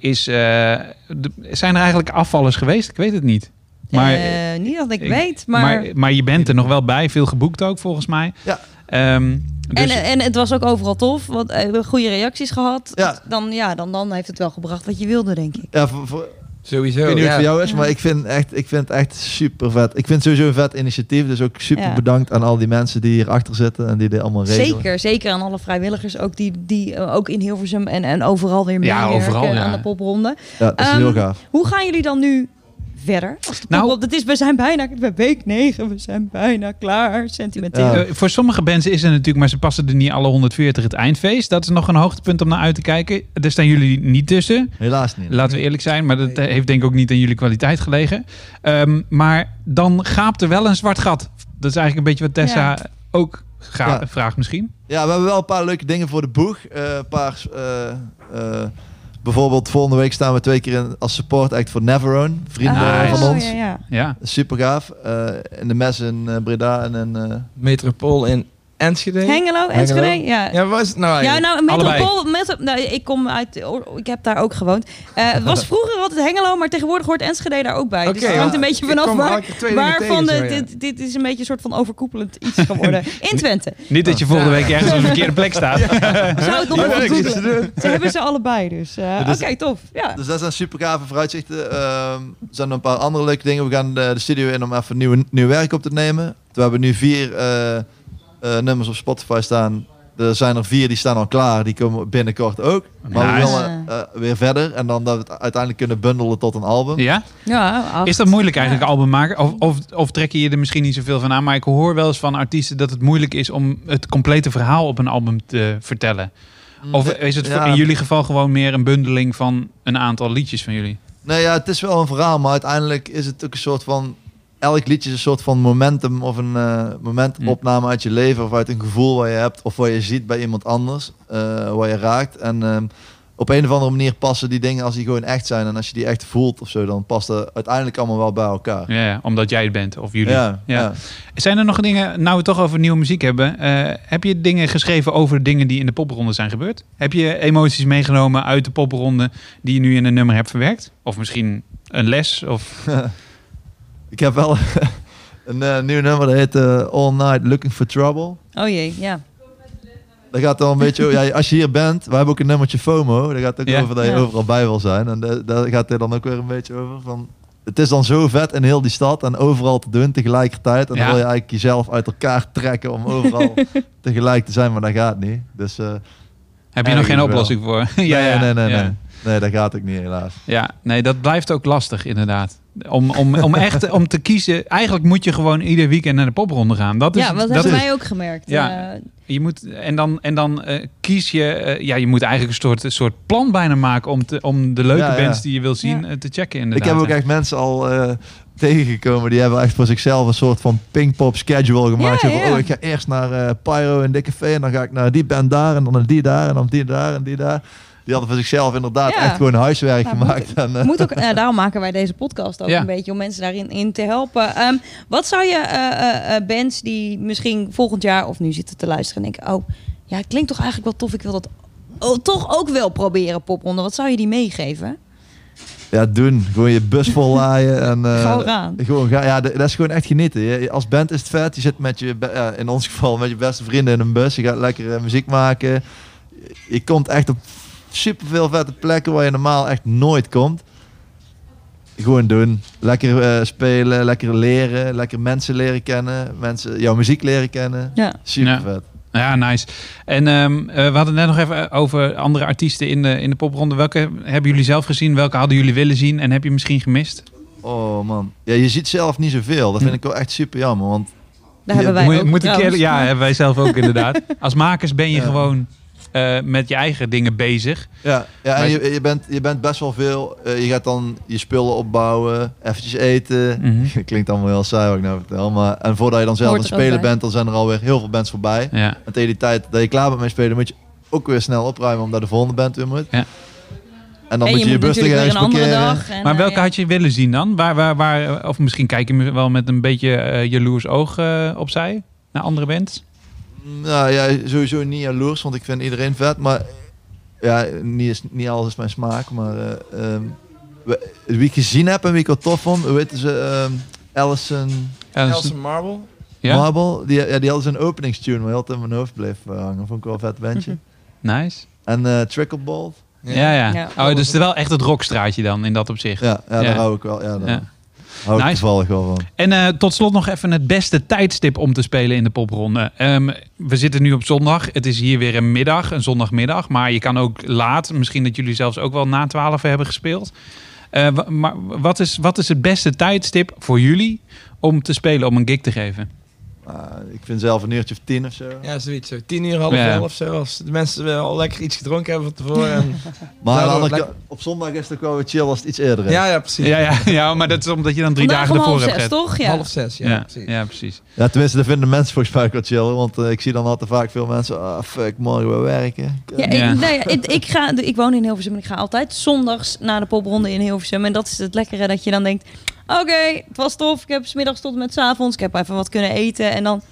Is, eh, de- zijn er eigenlijk afvallers geweest? Ik weet het niet. Maar, Eh, niet dat ik, ik- weet, maar... maar, maar je bent er nog wel bij, veel geboekt ook volgens mij. Ja. Ehm, dus, en, en het was ook overal tof, want eh, we hebben goede reacties gehad. Ja. Dan, ja, dan, dan heeft het wel gebracht wat je wilde, denk ik. Ja, voor, voor, Sowieso. Ik weet niet hoe het ja. voor jou is, maar ik vind, echt, ik vind het echt super vet. Ik vind het sowieso een vet initiatief. Dus ook super Ja. bedankt aan al die mensen die hierachter zitten en die dit allemaal regelen. Zeker, zeker aan alle vrijwilligers ook die, die eh, ook in Hilversum en, en overal weer Ja, meewerken overal, ja. aan de popronde. Ja, dat is Ehm, heel gaaf. Hoe gaan jullie dan nu verder? Nou- het is, we zijn bijna bij week 9, we zijn bijna klaar. Sentimenteel. Eh, voor sommige bands is er natuurlijk, maar ze passen er niet alle 140 het eindfeest. Dat is nog een hoogtepunt om naar uit te kijken. Daar staan jullie niet tussen. Helaas niet. Laten we eerlijk zijn, maar dat eh, heeft denk ik ook niet aan jullie kwaliteit gelegen. Ehm, maar dan gaapt er wel een zwart gat. Dat is eigenlijk een beetje wat Tessa Ja. ook Ja. vraagt misschien. Ja, we hebben wel een paar leuke dingen voor de boeg. Eh, een paar, eh, eh, bijvoorbeeld volgende week staan we twee keer in, als support act voor Neverone. Vrienden Nice. van ons. Oh, ja, ja. Ja. Super gaaf. Eh, in de mes in eh, Breda en in... eh, Metropool in Enschede. Hengelo, Enschede, ja. Ja, waar is het nou Ja, eigenlijk? nou, Allebei. Metropool, metro, nou, ik kom uit, ik heb daar ook gewoond. Eh, het was vroeger altijd Hengelo, maar tegenwoordig hoort Enschede daar ook bij. dus het hangt ja. een beetje vanaf waar, waarvan tegen, de, zo, ja. dit, dit is een beetje een soort van overkoepelend iets geworden. In Twente. Niet dat je volgende week ergens op een verkeerde plek staat. Zou het nog Ja, doen. Ze hebben ze allebei, dus eh, dus- oké, tof. Ja. Dus dat zijn super gave vooruitzichten. Ehm, er zijn nog een paar andere leuke dingen. We gaan de, de studio in om even nieuw, nieuw werk op te nemen. We hebben nu vier eh, nummers op Spotify staan. Er zijn er vier die staan al klaar. Die komen binnenkort ook. Maar we willen eh, weer verder. En dan dat we het uiteindelijk kunnen bundelen tot een album. Ja? Ja, acht. Is dat moeilijk eigenlijk, Ja. album maken? Of, of, of trek je er misschien niet zoveel van aan? Maar ik hoor wel eens van artiesten dat het moeilijk is om het complete verhaal op een album te vertellen. Of is het Ja. in jullie geval gewoon meer een bundeling van een aantal liedjes van jullie? Nee, ja, het is wel een verhaal. Maar uiteindelijk is het ook een soort van... Elk liedje is een soort van momentum of een eh, momentopname uit je leven. Of uit een gevoel wat je hebt. Of wat je ziet bij iemand anders. eh waar je raakt. En ehm, op een of andere manier passen die dingen als die gewoon echt zijn. En als je die echt voelt of zo. Dan past het uiteindelijk allemaal wel bij elkaar. Ja, omdat jij het bent of jullie. Ja, ja. Zijn er nog dingen, nou we toch over nieuwe muziek hebben, eh, heb je dingen geschreven over dingen die in de popronde zijn gebeurd? Heb je emoties meegenomen uit de popronde die je nu in een nummer hebt verwerkt? Of misschien een les? Of... Ik heb wel een eh, nieuw nummer. Dat heet eh, All Night Looking for Trouble. Oh jee, ja. Dat gaat dan een beetje ja, als je hier bent, we hebben ook een nummertje FOMO. Dat gaat ook Ja. over dat je Ja. overal bij wil zijn. En da- daar gaat er dan ook weer een beetje over. Van, het is dan zo vet in heel die stad en overal te doen tegelijkertijd. En Ja. dan wil je eigenlijk jezelf uit elkaar trekken om overal tegelijk te zijn, maar dat gaat niet. Dus, eh, Heb je nog geen wel. oplossing voor? ja, nee, nee, nee. Nee, dat gaat ook niet helaas. Ja, nee, dat blijft ook lastig inderdaad. Om, om, om echt om te kiezen. Eigenlijk moet je gewoon ieder weekend naar de popronde gaan. Dat is, Ja, wat dat hebben is, wij ook gemerkt. Ja. Eh, Je moet, en dan, en dan eh, kies je... eh, ja, je moet eigenlijk een soort, een soort plan bijna maken... om, te, om de leuke Ja, ja. bands die je wil zien Ja. te checken Ik inderdaad. heb ook echt mensen al eh, tegengekomen. Die hebben echt voor zichzelf een soort van pingpop schedule gemaakt. Ja, van, ja. oh, ik ga eerst naar Pyro en Dikke V. En dan ga ik naar die band daar. En dan naar die daar. En dan die daar en die daar. Die hadden voor zichzelf inderdaad Ja. echt gewoon huiswerk Nou, gemaakt. En, eh, moet ook, eh, daarom maken wij deze podcast ook Ja. een beetje om mensen daarin in te helpen. Ehm, wat zou je eh, eh, eh, bands die misschien volgend jaar of nu zitten te luisteren en denken: oh, ja, het klinkt toch eigenlijk wel tof. Ik wil dat oh, toch ook wel proberen popronde. Wat zou je die meegeven? ja, doen. Gewoon je bus vol laaien. En, eh, eraan. Gewoon, ga, ja, dat is gewoon echt genieten. Je- als band is het vet. Je zit met je, ja, in ons geval met je beste vrienden in een bus. Je gaat lekker muziek maken. Je komt echt op superveel vette plekken waar je normaal echt nooit komt. Gewoon doen. Lekker eh, spelen, lekker leren, lekker mensen leren kennen. Mensen, jouw muziek leren kennen. Ja. Super vet. Ja, nice. En ehm, eh, we hadden net nog even over andere artiesten in de, in de popronde. Welke hebben jullie zelf gezien? Welke hadden jullie willen zien? En heb je misschien gemist? Oh man. Ja, je ziet zelf niet zoveel. Dat vind ik wel echt super jammer. Want Daar hebben wij ook moet ik ja, hebben wij zelf ook inderdaad. Als makers ben je Ja. gewoon eh, met je eigen dingen bezig. Ja, ja en je, je, bent, je bent best wel veel. eh, je gaat dan je spullen opbouwen, eventjes eten. Mhm. Klinkt allemaal heel saai wat ik nou vertel. Maar, en voordat je dan zelf aan het er spelen bij. bent, dan zijn er alweer heel veel bands voorbij. Ja. En tegen die tijd dat je klaar bent met spelen, moet je ook weer snel opruimen omdat de volgende band weer moet. Ja. En dan en moet je je bus natuurlijk weer ergens een andere parkeren. dag. En, Maar eh, welke ja. had je willen zien dan? Waar, waar, waar, of misschien kijk je wel met een beetje eh, jaloers oog eh, opzij naar andere bands? Nou ja, sowieso niet jaloers, want ik vind iedereen vet. Maar ja, niet, is, niet alles is mijn smaak. Maar eh, ehm, we- wie ik gezien heb en wie ik wel tof vond, weten ze? ehm Allison Nelson Marble. Ja? Marble. Die, ja, die hadden zijn openingstune, maar heel tijd in mijn hoofd bleef eh, hangen. Vond ik wel een vet bandje. Nice. En eh Trickleball. Ja, ja. Ja. Oh, dus wel echt het rockstraatje dan in dat opzicht. Ja, ja, Ja. daar hou ik wel. Ja, daar Ja. Hou Nice. toevallig wel van. En eh, tot slot nog even het beste tijdstip om te spelen in de popronde. Ehm, we zitten nu op zondag. Het is hier weer een middag, een zondagmiddag. Maar je kan ook laat. Misschien dat jullie zelfs ook wel na 12 hebben gespeeld. Eh, maar wat is, wat is het beste tijdstip voor jullie om te spelen, om een gig te geven? Ah, ik vind zelf een uurtje of tien of zo. Ja, zoiets. Zo. Tien uur, half Ja. elf of zo. Als de mensen wel al lekker iets gedronken hebben van tevoren. En... Maar aan lekker- op zondag is het ook wel weer chill als het iets eerder is. Ja, ja, precies. Ja, ja, ja, maar dat is omdat je dan drie Vandaag dagen ervoor half hebt. zes, gehad. toch? Ja. Half zes, ja, Ja, precies. ja, precies. Ja, tenminste, dat vinden mensen volgens mij ook wel chill. Want eh, ik zie dan altijd vaak veel mensen, ah fuck, morgen weer werken. Ja, ik, Ja. nou ja, ik, ik, ga, ik woon in Hilversum en ik ga altijd zondags naar de popronde in Hilversum. En dat is het lekkere dat je dan denkt, oké, het was tof. Ik heb 's middags tot en met 's avonds. Ik heb even wat kunnen eten. En dan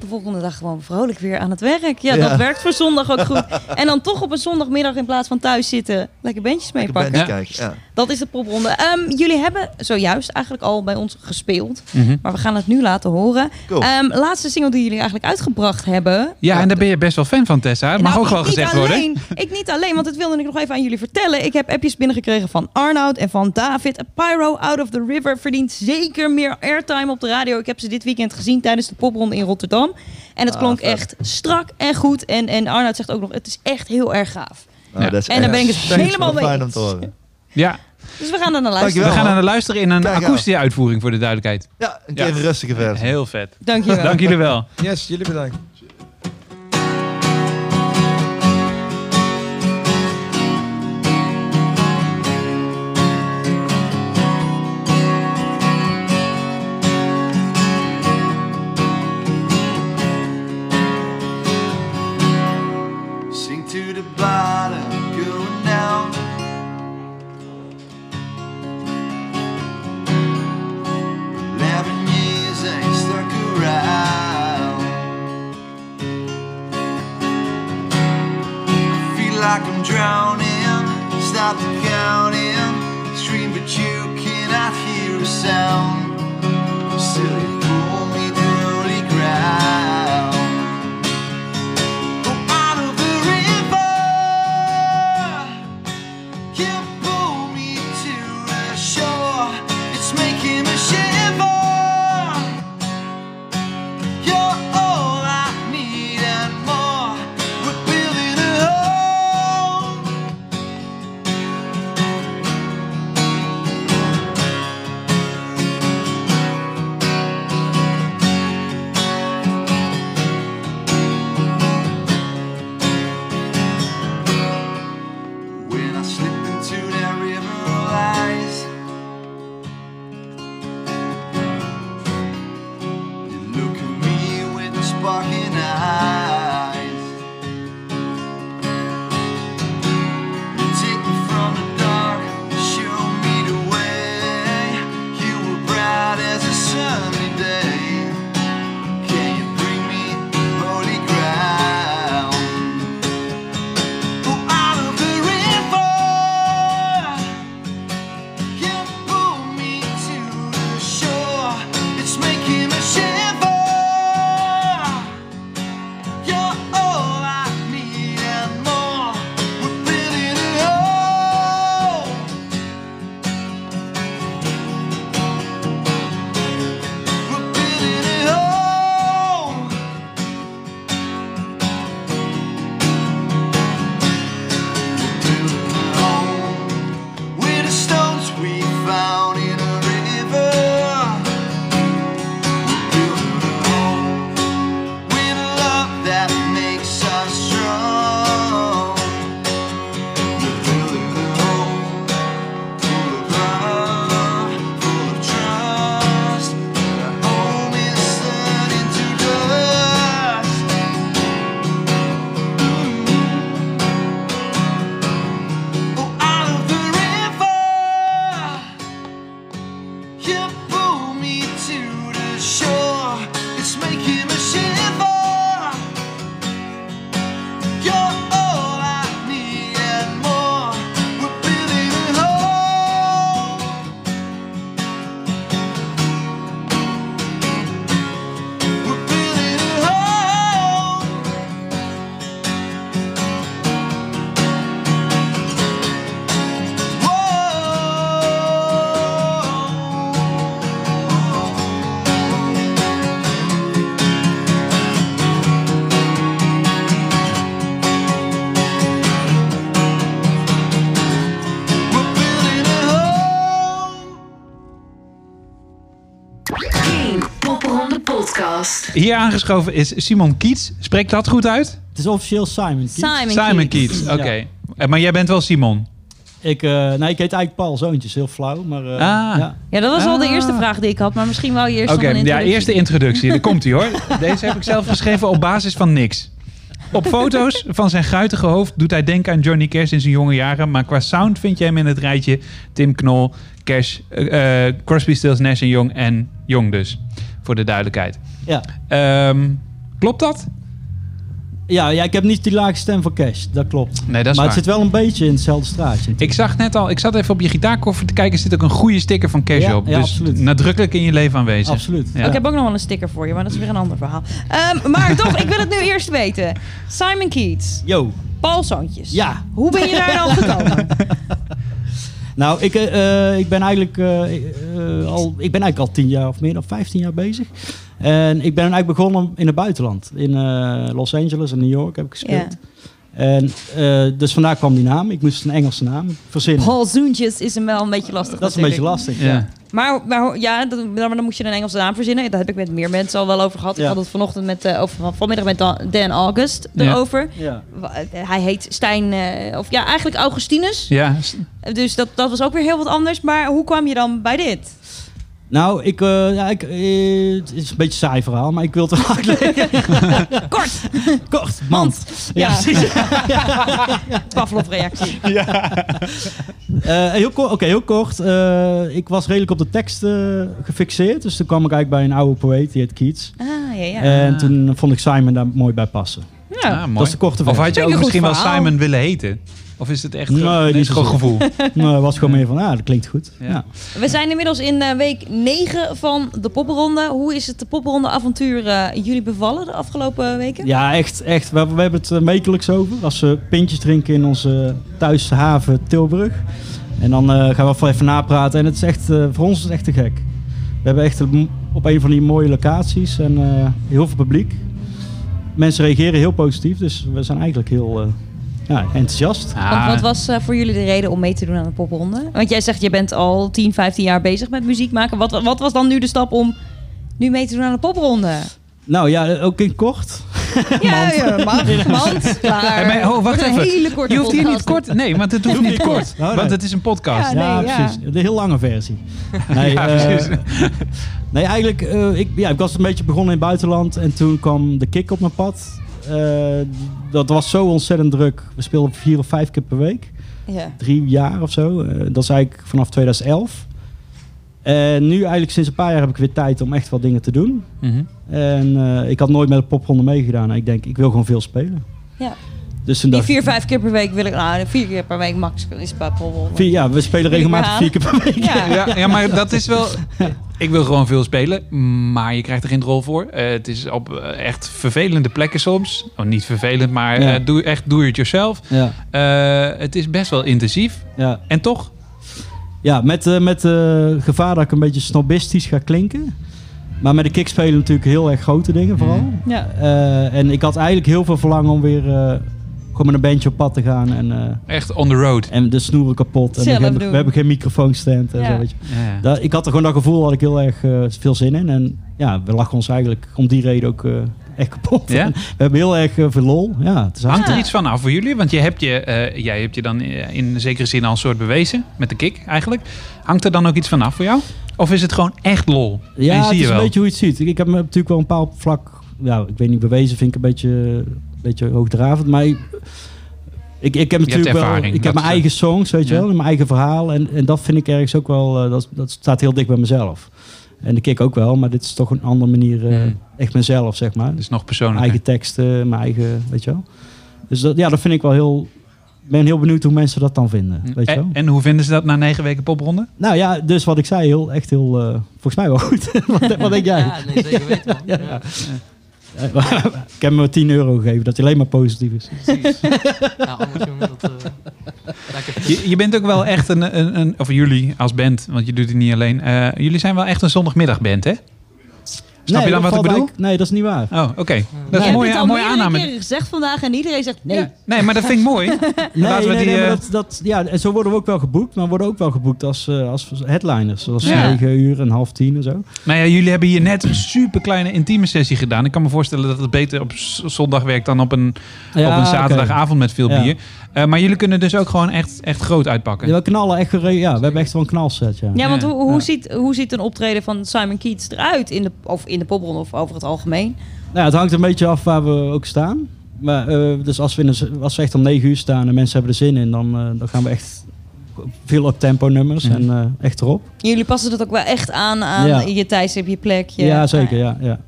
de volgende dag gewoon vrolijk weer aan het werk. Ja, Ja. dat werkt voor zondag ook goed. En dan toch op een zondagmiddag in plaats van thuis zitten, lekker bandjes meepakken. Ja. ja. Dat is de popronde. Ehm, jullie hebben zojuist eigenlijk al bij ons gespeeld. Mhm. Maar we gaan het nu laten horen. Cool. Ehm, laatste single die jullie eigenlijk uitgebracht hebben. Ja, en daar ben je best wel fan van, Tessa. Het mag Nou, ook wel ik niet gezegd worden. alleen, Ik niet alleen, want dat wilde ik nog even aan jullie vertellen. Ik heb appjes binnengekregen van Arnoud en van David. Pyro Out of the River verdient zeker meer airtime op de radio. Ik heb ze dit weekend gezien tijdens de popronde in Rotterdam. En het Ah, klonk vet. echt strak en goed. En, en Arnoud zegt ook nog, het is echt heel erg gaaf. Nou, Ja. dat is En daar ben ik het echt helemaal mee fijn om eens. Ja, Dus we gaan er naar luisteren. Dankjewel. we gaan naar de luisteren in een akoestische uitvoering voor de duidelijkheid. Ja, een keer Ja. rustige versie. Heel vet. Dankjewel. Dank jullie wel. Yes, jullie bedankt. drowning Stop counting. Scream but you cannot hear a sound. Hier aangeschoven is Simon Kiets. Spreekt dat goed uit? Het is officieel Simon Kiets. Simon, Simon Kiets. Kiets, oké. Eh, Maar jij bent wel Simon? Ik, eh, nee, ik heet eigenlijk Paul Zoontjes, heel flauw. Maar, eh, Ah. ja. Ja, dat was al de Ah. eerste vraag die ik had, maar misschien wou je eerst Oké, ja, eerste introductie. Daar komt hij hoor. Deze heb ik zelf geschreven op basis van niks. Op foto's van zijn guitige hoofd doet hij denken aan Johnny Cash in zijn jonge jaren. Maar qua sound vind je hem in het rijtje Tim Knol, Cash, Crosby, Stills, Nash Young en Jong dus. Voor de duidelijkheid. Ja. Ehm, klopt dat? Ja, ja, ik heb niet die lage stem van Cash, dat klopt. Nee, dat is maar waar. het zit wel een beetje in hetzelfde straatje. Ik zag net al, ik zat even op je gitaarkoffer te kijken. Er zit ook een goede sticker van Cash Ja, op. ja, dus absoluut. nadrukkelijk in je leven aanwezig. Absoluut. Ja. Ik heb ook nog wel een sticker voor je, maar dat is weer een ander verhaal. Ehm, maar toch, ik wil het nu eerst weten. Simon Keats, Yo. Paul Zoontjes. Ja. Hoe ben je daar nou gekomen? Nou, ik, eh, eh, ik ben eigenlijk eh, al, ik ben eigenlijk al 10 jaar of meer dan 15 jaar bezig. En ik ben eigenlijk begonnen in het buitenland. In eh, Los Angeles en New York heb ik gespeeld. En eh, dus vandaar kwam die naam. Ik moest een Engelse naam verzinnen. Paul Zoontjes is hem wel een beetje lastig Dat is een beetje lastig. Ja. Maar, maar ja, dat- maar dan moet je een Engelse naam verzinnen. Daar heb ik met meer mensen al wel over gehad. Ik had het vanochtend met, eh, over, van- vanmiddag met Dan, Dan August erover. Ja. Hij heet Stijn, eh, of ja, eigenlijk Augustinus. Ja, Dus dat, dat was ook weer heel wat anders. Maar hoe kwam je dan bij dit? Nou, ik, eh, ja, ik, eh, het is een beetje een saai verhaal, maar ik wil het wel uitleggen. Kort! Kort, mand. Ja, Ja. precies. Pavlov-reactie. Eh, heel kort, oké, heel kort. Ik was redelijk op de tekst gefixeerd. Dus toen kwam ik eigenlijk bij een oude poëet, die heet Keats. Ah, ja, ja. En toen vond ik Simon daar mooi bij passen. Ja. Ah, mooi. Dat is de korte Of had je ook misschien wel verhaal. Simon willen heten? Of is het echt Nee, niet is gewoon gevoel? Nee, het was gewoon meer van, ah, dat klinkt goed. Ja. Ja. We zijn inmiddels in eh, week 9 van de popronde. Hoe is het de popronde avontuur eh, jullie bevallen de afgelopen weken? Ja, echt. echt. We, we hebben het wekelijks over. Als we pintjes drinken in onze thuishaven Tilburg. En dan eh, gaan we wel even napraten. En het is echt, eh, voor ons is het echt te gek. We hebben echt op een van die mooie locaties en eh, heel veel publiek. Mensen reageren heel positief, dus we zijn eigenlijk heel eh, ja, enthousiast. Ah, Want wat was eh, voor jullie de reden om mee te doen aan de popronde? Want jij zegt je bent al 10, 15 jaar bezig met muziek maken. Wat, wat was dan nu de stap om nu mee te doen aan de popronde? Nou ja, ook in kort. Ja, ja, mag, mand, klaar. Hey, maar, oh, wacht even. hele korte je hoeft hier niet kort. Nee, want het hoeft niet kort. Oh, nee. Want het is een podcast. Ja, Ja, nee, ja. precies. De heel lange versie. Nee, Ja, eh, precies. nee eigenlijk, eh, ik, ja, ik was een beetje begonnen in het buitenland en toen kwam de kick op mijn pad. Eh, dat was zo ontzettend druk. We speelden vier of vijf keer per week. Ja. Drie jaar of zo. Eh, dat is eigenlijk vanaf 2011. En nu eigenlijk sinds een paar jaar heb ik weer tijd om echt wat dingen te doen. Mhm. En eh, ik had nooit met de popronde meegedaan. En ik denk, ik wil gewoon veel spelen. Ja. Dus Die vier, vijf keer per week wil ik... Nou, vier keer per week max is bij. Vier- ja, we spelen regelmatig vier keer per week. Ja. Ja, ja, maar dat is wel... Ik wil gewoon veel spelen, maar je krijgt er geen rol voor. Eh, het is op eh, echt vervelende plekken soms. Oh, niet vervelend, maar Ja. eh, doe, echt do it yourself. Ja, Eh, het is best wel intensief. ja. En toch? Ja, met, eh met eh, gevaar dat ik een beetje snobistisch ga klinken. Maar met de kick spelen natuurlijk heel erg grote dingen vooral. Mhm. Ja. Eh, en ik had eigenlijk heel veel verlangen om weer eh, gewoon met een bandje op pad te gaan. En, eh, Echt on the road. en de snoeren kapot. En we, hebben, doen. we hebben geen microfoonstand. En Ja. zo, weet je. Ja. Dat, ik had er gewoon dat gevoel, had ik heel erg eh, veel zin in. En ja, we lachen ons eigenlijk om die reden ook eh, echt kapot. Ja? We hebben heel erg eh, veel lol. Ja, het is Hangt er iets van af voor jullie? Want je hebt je, eh, jij hebt je dan eh, in zekere zin al een soort bewezen. Met de kick eigenlijk. Hangt er dan ook iets van af voor jou? Of is het gewoon echt lol? Ja, het is je een beetje hoe je het ziet. Ik, ik heb me natuurlijk wel een bepaald vlak, ja, ik weet niet, bewezen vind ik een beetje, een beetje hoogdravend. Maar ik, ik, ik heb natuurlijk wel, ik heb mijn eigen songs, weet je ja. wel, mijn eigen verhaal. En, en dat vind ik ergens ook wel, dat, dat staat heel dicht bij mezelf. En de kick ook wel, maar dit is toch een andere manier, eh, Mm. echt mezelf, zeg maar. Dus nog Mijn persoonlijker. eigen teksten, mijn eigen, weet je wel. Dus dat, ja, dat vind ik wel heel, ik ben heel benieuwd hoe mensen dat dan vinden, weet je wel. En, en hoe vinden ze dat na negen weken popronde? Nou ja, dus wat ik zei, heel, echt heel, eh, volgens mij wel goed. wat, wat denk jij? Ja, nee, zeker weten man. Ja. Ja. Ik heb hem 10 euro gegeven, dat hij alleen maar positief is. Precies. Ja, anders jongen, dat... eh, je bent ook wel echt een, een, een... Of jullie als band, want je doet het niet alleen. eh, jullie zijn wel echt een zondagmiddagband, hè? Snap Nee, je dan wat ik bedoel? eigenlijk- Nee, dat is niet waar. Oh, oké. Dat is een mooie, het al een mooie aanname. keren gezegd vandaag en iedereen zegt nee. Nee, maar dat vind ik mooi. Nee, Laten we nee, die, nee, maar eh, dat, dat, ja, en zo worden we ook wel geboekt, maar we worden ook wel geboekt als, eh, als headliners. Zoals Ja. 9 uur en half 10 en zo. Nou ja, jullie hebben hier net een super kleine intieme sessie gedaan. Ik kan me voorstellen dat het beter op zondag werkt dan op een, Ja, op een zaterdagavond met veel Ja. bier. Eh, maar jullie kunnen dus ook gewoon echt, echt groot uitpakken. Ja, we knallen echt, ja, we hebben echt wel een knalset, ja. Ja, want hoe, hoe, Ja. Ziet, hoe ziet een optreden van Simon Keats eruit? In de, of in de popronde of over het algemeen? Nou, het hangt een beetje af waar we ook staan. Maar, eh, dus als we, in als we echt om 9 uur staan en mensen hebben er zin in, dan, eh, dan gaan we echt veel op tempo nummers en eh, echt erop. Jullie passen dat ook wel echt aan aan Ja. je tijdstip, je plek. Je, Ja, zeker, ja. ja.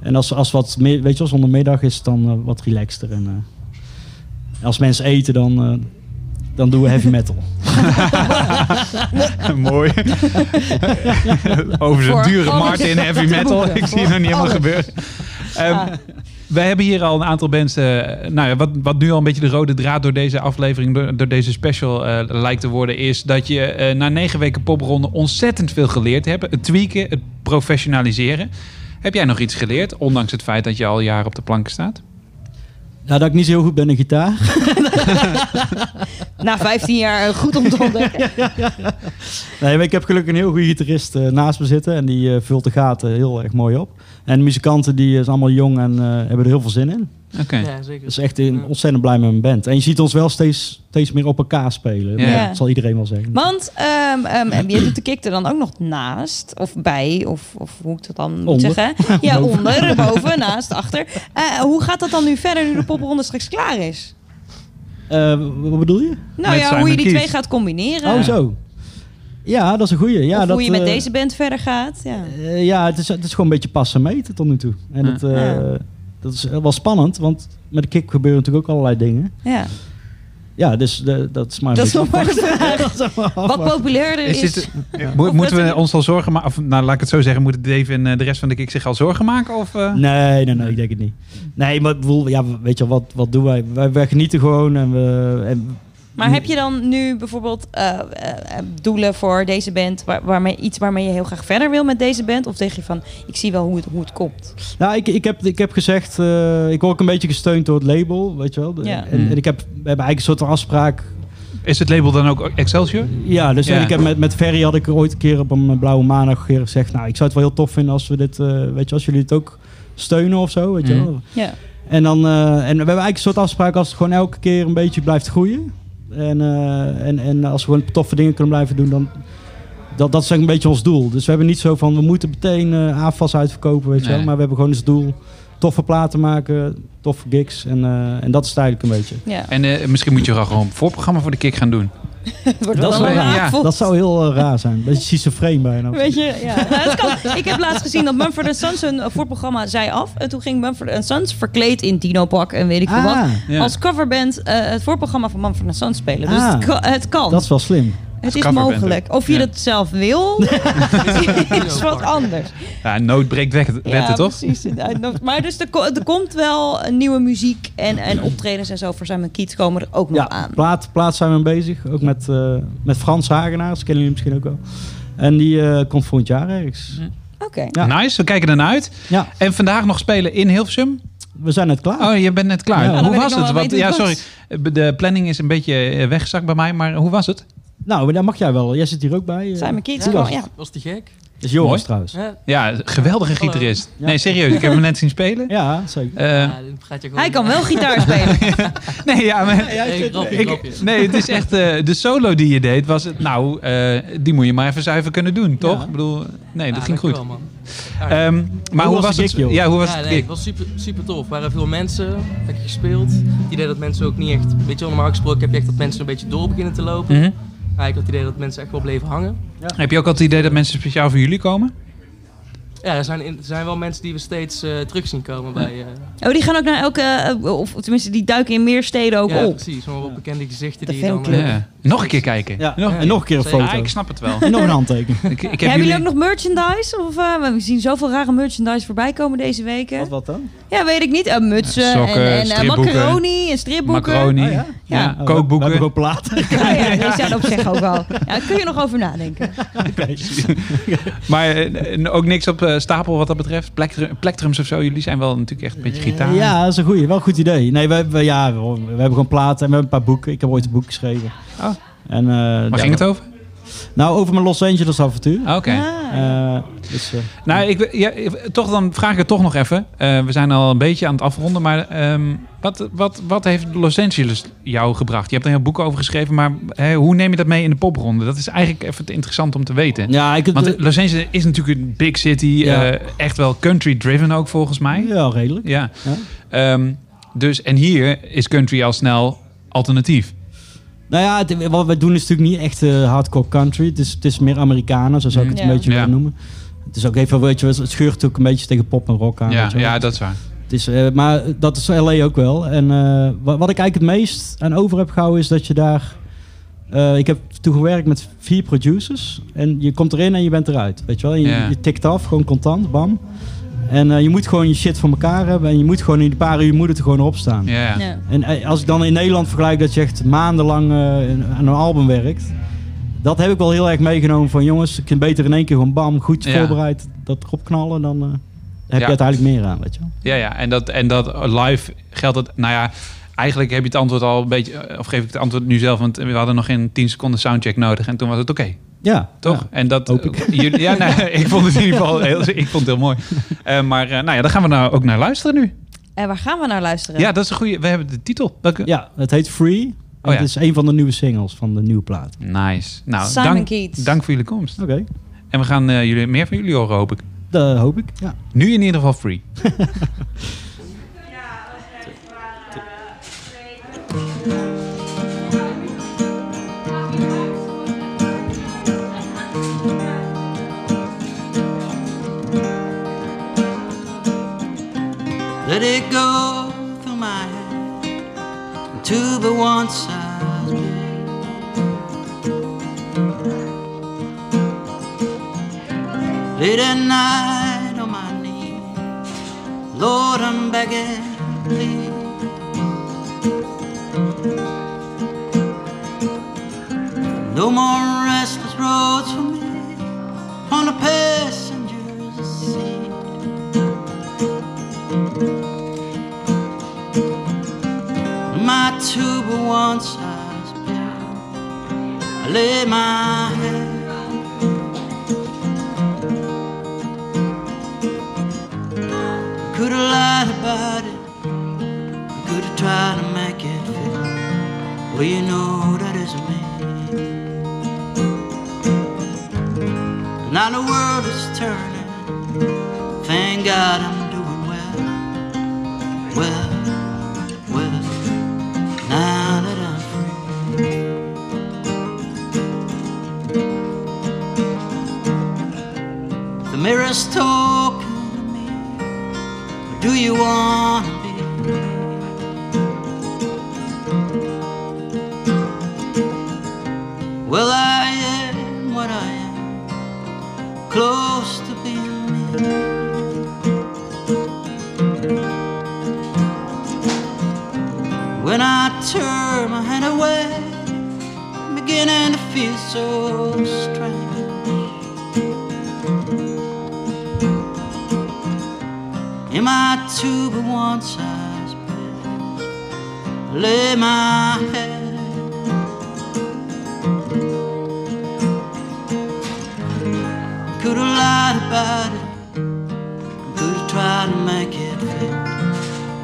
En als, als wat meer, weet je, als zondagmiddag is dan wat relaxter. En, eh, als mensen eten, dan, eh, dan doen we heavy metal. Mooi. Over zijn dure Martin heavy metal. Ik zie het nog niet helemaal gebeuren. Ehm, Wij hebben hier al een aantal mensen. eh, Nou ja, wat, wat nu al een beetje de rode draad door deze aflevering, door, door deze special eh, lijkt te worden, is dat je eh, na negen weken popronde ontzettend veel geleerd hebt. Het tweaken, het professionaliseren. Heb jij nog iets geleerd, ondanks het feit dat je al jaren op de planken staat? Nou, dat ik niet zo heel goed ben in gitaar. Na 15 jaar eh, goed om te ontdekken. Nee, maar ik heb gelukkig een heel goede gitarist eh, naast me zitten. En die eh, vult de gaten heel erg mooi op. En de muzikanten die zijn allemaal jong en hebben er heel veel zin in. Oké. Ja, zeker. Dus echt een, ontzettend blij met mijn band. En je ziet ons wel steeds, steeds meer op elkaar spelen. Ja. Dat zal iedereen wel zeggen. Want ehm ehm, je doet de kick er dan ook nog naast, of bij, of, of hoe ik dat dan moet Onder. zeggen. Ja, onder, boven, naast, achter. Eh, hoe gaat dat dan nu verder nu de popronde straks klaar is? Eh, wat bedoel je? Nou Met ja, Simon hoe je die twee gaat combineren. Oh, zo. Ja, dat is een goeie. Ja, of dat, hoe je met eh, deze band verder gaat. Ja. eh, ja, het is, het is gewoon een beetje passen meten tot nu toe. En Ja. het, eh, Ja. Dat is wel spannend, want met de kick gebeuren natuurlijk ook allerlei dingen. ja. Ja, dus de, dat is maar een Dat is nog maar. Dat is Wat populairder is. Is Mo- moeten we ons al zorgen maken? Of nou, laat ik het zo zeggen, moeten Dave en eh, de rest van de kick zich al zorgen maken? Of, eh? Nee, nee, nee, ik denk het niet. Nee, maar bedoel, ja, weet je, wat, wat doen wij? Wij, wij genieten gewoon en we... En, Maar heb je dan nu bijvoorbeeld eh, eh, eh, doelen voor deze band, waar, waarmee, iets waarmee je heel graag verder wil met deze band? Of zeg je van, ik zie wel hoe het, hoe het komt? Nou, ik, ik, heb, ik heb gezegd, eh, ik word ook een beetje gesteund door het label, weet je wel. De- Ja. En, en ik heb, we hebben eigenlijk een soort afspraak. Is het label dan ook Excelsior? Ja, dus Ja. ik heb met, met Ferry had ik ooit een keer op een blauwe maandag gezegd, nou, ik zou het wel heel tof vinden als we dit, eh, weet je, als jullie het ook steunen of zo, weet je Mhm. wel. Ja. En dan, eh, en we hebben eigenlijk een soort afspraak als het gewoon elke keer een beetje blijft groeien. En, eh, en, en als we gewoon toffe dingen kunnen blijven doen, dan dat, dat is een beetje ons doel. Dus we hebben niet zo van we moeten meteen eh AFAS uitverkopen, weet je Nee. wel. Maar we hebben gewoon als doel toffe platen maken, toffe gigs. En, eh, en dat is het eigenlijk een beetje. Ja. En eh, misschien moet je wel gewoon een voorprogramma voor de kick gaan doen. Wordt Dat wel- raar ja, Dat zou heel eh, raar zijn. Een beetje schizofreen bijna. Weet je, ja. Nou, het kan. Ik heb laatst gezien dat Mumford Sons hun voorprogramma zei af. En toen ging Mumford Sons verkleed in Dino-pak en weet ik veel Ah, wat. Ja. Als coverband eh, het voorprogramma van Mumford Sons spelen. Dus Ah. het kan. Het, kan. Dat is wel slim. Het is mogelijk. Of je Ja. dat zelf wil, is wat anders. Ja, nood breekt weg, wetten, ja, toch? precies. Maar dus er, ko- er komt wel een nieuwe muziek en, en optredens en zo voor Simon Keats komen er ook nog Ja, aan. plaat, plaat zijn we bezig. Ook met, eh, met Frans Hagenaars, kennen jullie misschien ook wel. En die eh, komt volgend jaar ergens. Oké. Ja. Nice, we kijken ernaar uit. Ja, En vandaag nog spelen in Hilversum. we zijn net klaar. Oh, je bent net klaar. Ja. Dan hoe was het? Want, ja, sorry. De planning is een beetje eh, weggezakt bij mij, maar hoe was het? Nou, daar mag jij wel. Jij zit hier ook bij. Simon Keats, Hoe gewoon, was ja. het? Was die gek? Dat is Joris trouwens. Ja, Ja, geweldige gitarist. Ja. Nee, serieus. Ik heb hem net zien spelen. Ja, zeker. Eh, ja, dit gaat je gewoon Hij kan wel gitaar spelen. nee, ja, maar... Nee, grapje, Ik, grapje. nee, het is echt eh, de solo die je deed. Was het, nou, eh, die moet je maar even zuiver kunnen doen, toch? Ja. Ik bedoel, nee, dat Ja, ging goed. man. Ja, Ehm, maar hoe, was het? gig, ja, hoe was ja, het? nee, het was super, super tof. Er waren veel mensen, lekker gespeeld. Het idee dat mensen ook niet echt, weet je wel, normaal gesproken heb je echt dat mensen een beetje door beginnen te lopen. Mhm. Had het idee dat mensen echt wel bleven hangen. Heb je ook al het idee dat mensen speciaal voor jullie komen? Ja, er zijn, in- er zijn wel mensen die we steeds eh, terug zien komen bij... eh, Oh, die gaan ook naar elke, eh, of tenminste, die duiken in meer steden ook ja, op. precies. Maar wat bekende gezichten die dan... Nog een keer kijken. Ja. Nog, En nog een keer een foto. Ja, ik snap het wel. En nog een handtekening. ik, ik heb Hebben jullie jullie... ook nog merchandise? Of, eh, we zien zoveel rare merchandise voorbij komen deze weken. Wat, wat dan? Ja, weet ik niet. Eh, mutsen Sokken, en, eh, macaroni en stripboeken. Macaroni, Oh, ja, ja? Ja. We- kookboeken. We hebben ook platen. Ja, ja, die zijn op zich ook wel. Ja, daar kun je nog over nadenken. Maar ook niks op, eh, eh, stapel wat dat betreft? Plektrum, plektrums of zo? Jullie zijn wel natuurlijk echt een beetje gitaar. Ja, dat is een goeie. Wel een goed idee. Nee, we, we, ja, we, we hebben gewoon platen en we hebben een paar boeken. Ik heb ooit een boek geschreven. Oh. En, eh, Waar ging het over? Nou, over mijn Los Angeles avontuur. Oké. Eh, dus, eh, Nou, ik, ja, toch dan vraag ik het toch nog even. Eh, we zijn al een beetje aan het afronden, maar ehm, wat, wat, wat heeft Los Angeles jou gebracht? Je hebt er een heel boek over geschreven, maar hè, hoe neem je dat mee in de popronde? Dat is eigenlijk even te interessant om te weten. ja, ik, Want Los Angeles is natuurlijk een big city, Ja. eh, echt wel country driven ook volgens mij. ja, redelijk. Ja. Ja. Ehm, dus, en hier is country al snel alternatief. Nou ja, het- wat we doen is natuurlijk niet echt eh, hardcore country. Het is, het is meer Amerikanen, zo zou ik het Ja. een beetje willen noemen. Het is ook even, weet je, het scheurt ook een beetje tegen pop en rock aan. Ja, ja, dat is waar. Het is, eh, maar dat is LA ook wel. En eh, wat, wat ik eigenlijk het meest aan over heb gehouden is dat je daar... ik heb toen gewerkt met vier producers. En je komt erin en je bent eruit. Weet je wel? Je, Ja. je tikt af, gewoon contant, bam. En eh, je moet gewoon je shit voor elkaar hebben. En je moet gewoon in een paar uur moet het er gewoon op staan. En eh, als ik dan in Nederland vergelijk dat je echt maandenlang eh, aan een album werkt. Dat heb ik wel heel erg meegenomen van jongens, ik kan beter in één keer gewoon bam, goed voorbereid, dat erop knallen. Dan eh, heb Ja. je uiteindelijk meer aan, weet je wel. Ja, ja. En, dat, en dat live geldt het. Nou ja, eigenlijk heb je het antwoord al een beetje. Of geef ik het antwoord nu zelf, want we hadden nog geen 10 seconden soundcheck nodig. En toen was het oké. Ja, Toch? ja. En dat. Hoop ik. jullie, ja, nee, ik vond het in ieder geval heel, ik vond het heel mooi. Eh, maar eh, nou ja, daar gaan we nou ook naar luisteren nu. En waar gaan we naar luisteren? Ja, dat is een goede. We hebben de titel. Welke? Ja, het heet Free. Oh ja. Het is een van de nieuwe singles van de nieuwe plaat. Nice. Nou, Simon dank, Keats. dank voor jullie komst. Oké, En we gaan eh, jullie, meer van jullie horen, hoop ik. dat hoop ik. Ja. Nu in ieder geval free. Let it go through my head to the one size bed. Late at night on my knees, Lord, I'm begging, please. No more restless roads for me on the passenger's seat. My but one size bed. I lay my head. Could have lied about it. Could have tried to make it fit. Well, you know that isn't me. Now the world is turning. Thank God I'm Mirror's talking to me. What do you want to be? Well, I am what I am, close to being me. When I turn my hand away, I'm beginning to feel so lay my head. Could have lied about it, could have tried to make it fit.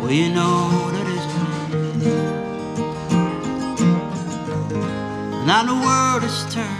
Well, you know that isn't me. Now the world is turning.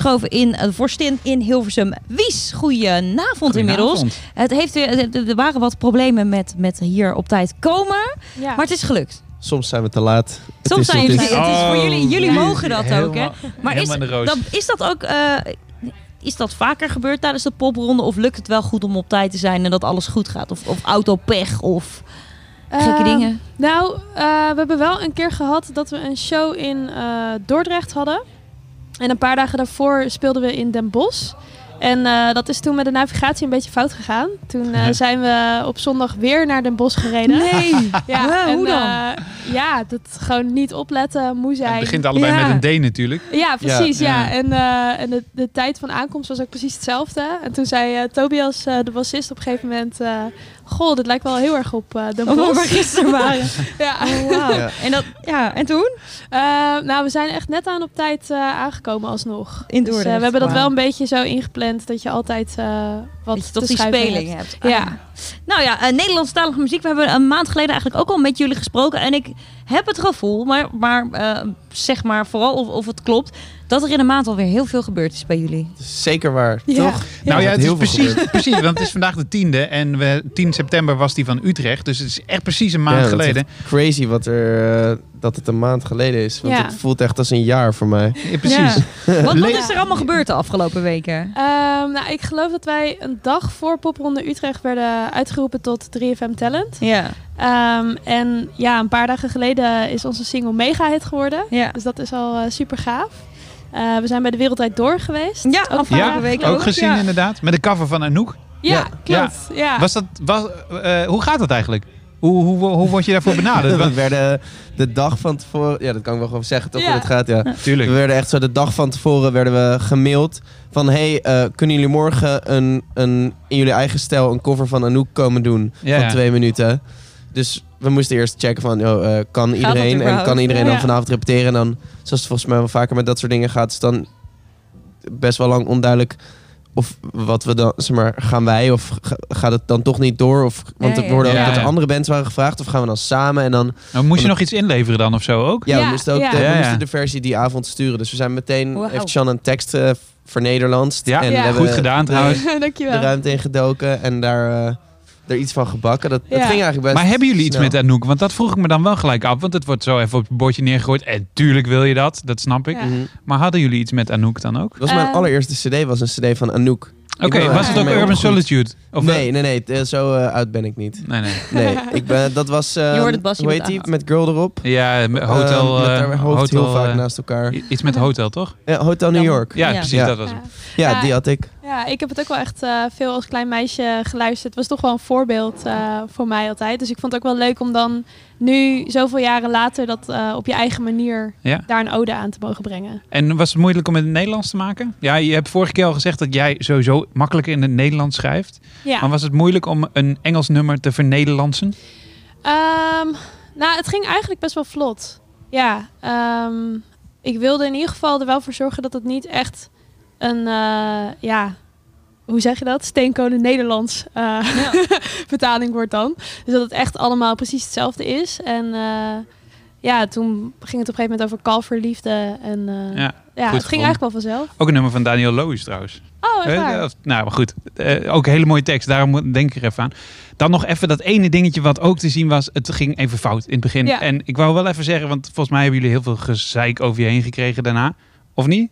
Aangeschoven in uh, Vorstin in Hilversum. Wies, goedenavond inmiddels. Het heeft weer, er- waren wat problemen met, met hier op tijd komen. Ja. Maar het is gelukt. Soms zijn we te laat. Het Soms is zijn het het is. voor jullie, jullie Oh, mogen dat ook, hè? Maar is, dat, is dat ook, eh, is dat vaker gebeurd tijdens de popronde? Of lukt het wel goed om op tijd te zijn en dat alles goed gaat? Of, of autopech of gekke Eh, dingen? Nou, eh, we hebben wel een keer gehad dat we een show in eh, Dordrecht hadden. En een paar dagen daarvoor speelden we in Den Bosch. En eh, dat is toen met de navigatie een beetje fout gegaan. Toen eh, zijn we op zondag weer naar Den Bosch gereden. Nee! ja, en, hoe dan? eh, ja, dat gewoon niet opletten, moe zijn. Het begint allebei Ja. met een D natuurlijk. Ja, precies. Ja. Ja. En, en de, de tijd van aankomst was ook precies hetzelfde. En toen zei Tobias, de bassist, op een gegeven moment... Goh, dit lijkt wel heel erg op eh de waar Bosch. we gisteren waren. ja. Oh, wauw. Ja. En, dat, ja, en toen? Eh, nou, we zijn echt net aan op tijd eh, aangekomen alsnog. In Dus, eh, we hebben dat wel een beetje zo ingepland dat je altijd eh, wat Dat je toch te die speling hebt. Ja. Ah. Nou ja, uh, Nederlandstalige muziek. We hebben een maand geleden eigenlijk ook al met jullie gesproken. En ik heb het gevoel, maar, maar eh, zeg maar vooral of, of het klopt... dat er in een maand alweer heel veel gebeurd is bij jullie. Zeker waar, Ja. toch? Nou ja, het is heel veel precies, precies, want het is vandaag de tiende en we, 10 september was die van Utrecht. Dus het is echt precies een maand Ja, geleden. crazy wat er, eh, dat het een maand geleden is. Want Ja. het voelt echt als een jaar voor mij. Ja, precies. Wat, is er allemaal gebeurd de afgelopen weken? Ehm, nou, ik geloof dat wij een dag voor Popronde Utrecht werden uitgeroepen tot 3FM Talent. Ja. Ehm, en ja, een paar dagen geleden is onze single mega hit geworden. Ja. Dus dat is al super gaaf. Eh, we zijn bij de Wereldwijd Door geweest. Ja, afgelopen Ja, week ook ook, gezien ja. inderdaad. Met de cover van Anouk. Ja, Ja. klopt. Ja. Was dat, was, eh, hoe gaat dat eigenlijk? Hoe, hoe, hoe word je daarvoor benaderd? we werden de dag van tevoren... Ja, dat kan ik wel gewoon zeggen, toch? Ja. Hoe het gaat, ja. Tuurlijk. We werden echt zo de dag van tevoren werden we gemaild van... Hey, eh, kunnen jullie morgen een, een, in jullie eigen stijl een cover van Anouk komen doen? Ja, van ja. twee minuten. Dus we moesten eerst checken van... Oh, eh, kan iedereen? En kan iedereen dan vanavond repeteren? En dan, zoals het volgens mij wel vaker met dat soort dingen gaat... is dan best wel lang onduidelijk... Of wat we dan, zeg maar, gaan wij of ga- gaat het dan toch niet door? Of, want Ja, er ja. worden ook Ja, dat de andere bands waren gevraagd. Of gaan we dan samen en dan Nou, moest je nog iets inleveren dan of zo ook? ja, we moesten ook ja. de, we moesten de versie die avond sturen. Dus we zijn meteen, heeft Sean een tekst eh vernederlandst. Ja, en Ja. we goed gedaan trouwens. De, Dankjewel. de ruimte ingedoken en daar eh, er iets van gebakken. Dat, dat ging eigenlijk best Maar hebben jullie iets snel. met Anouk? Want dat vroeg ik me dan wel gelijk af. Want het wordt zo even op het bordje neergegooid. En tuurlijk wil je dat, dat snap ik. Ja. Mhm. Maar hadden jullie iets met Anouk dan ook? Dat was mijn Eh. allereerste cd, was een cd van Anouk. Oké, was het ook Urban opgegroeid. Solitude? Of nee, nee, nee. eh, Zo eh, oud ben ik niet. Nee, nee. Nee, ik ben, dat was... eh, Je hoort het, Bas, je hoe heet die? Met Girl erop. Ja, met hotel... Met hoofd hotel, heel vaak naast elkaar. Iets met hotel, toch? Ja, Hotel New York. Ja, Ja. precies, Ja. dat was hem. Ja, Ja. die had ik. Ja, ik heb het ook wel echt eh, veel als klein meisje geluisterd. Het was toch wel een voorbeeld eh, voor mij altijd. Dus ik vond het ook wel leuk om dan nu, zoveel jaren later, dat eh, op je eigen manier Ja. daar een ode aan te mogen brengen. En was het moeilijk om het in het Nederlands te maken? Ja, je hebt vorige keer al gezegd dat jij sowieso makkelijker in het Nederlands schrijft. Ja. Maar was het moeilijk om een Engels nummer te vernederlandsen? Ehm, nou, het ging eigenlijk best wel vlot. Ja, ehm, ik wilde in ieder geval er wel voor zorgen dat het niet echt een, eh, ja, hoe zeg je dat? Steenkolen Nederlands eh, vertaling wordt dan. Dus dat het echt allemaal precies hetzelfde is. En eh, ja, toen ging het op een gegeven moment over kalverliefde. En Ja, ja, het ging eigenlijk wel vanzelf. Ook een nummer van Daniel Loos trouwens. Oh, echt waar? nou, maar goed. Ook een hele mooie tekst. Daarom moet- denk ik er even aan. Dan nog even dat ene dingetje wat ook te zien was. Het ging even fout in het begin. Ja. En ik wou wel even zeggen, want volgens mij hebben jullie heel veel gezeik over je heen gekregen daarna. Of niet?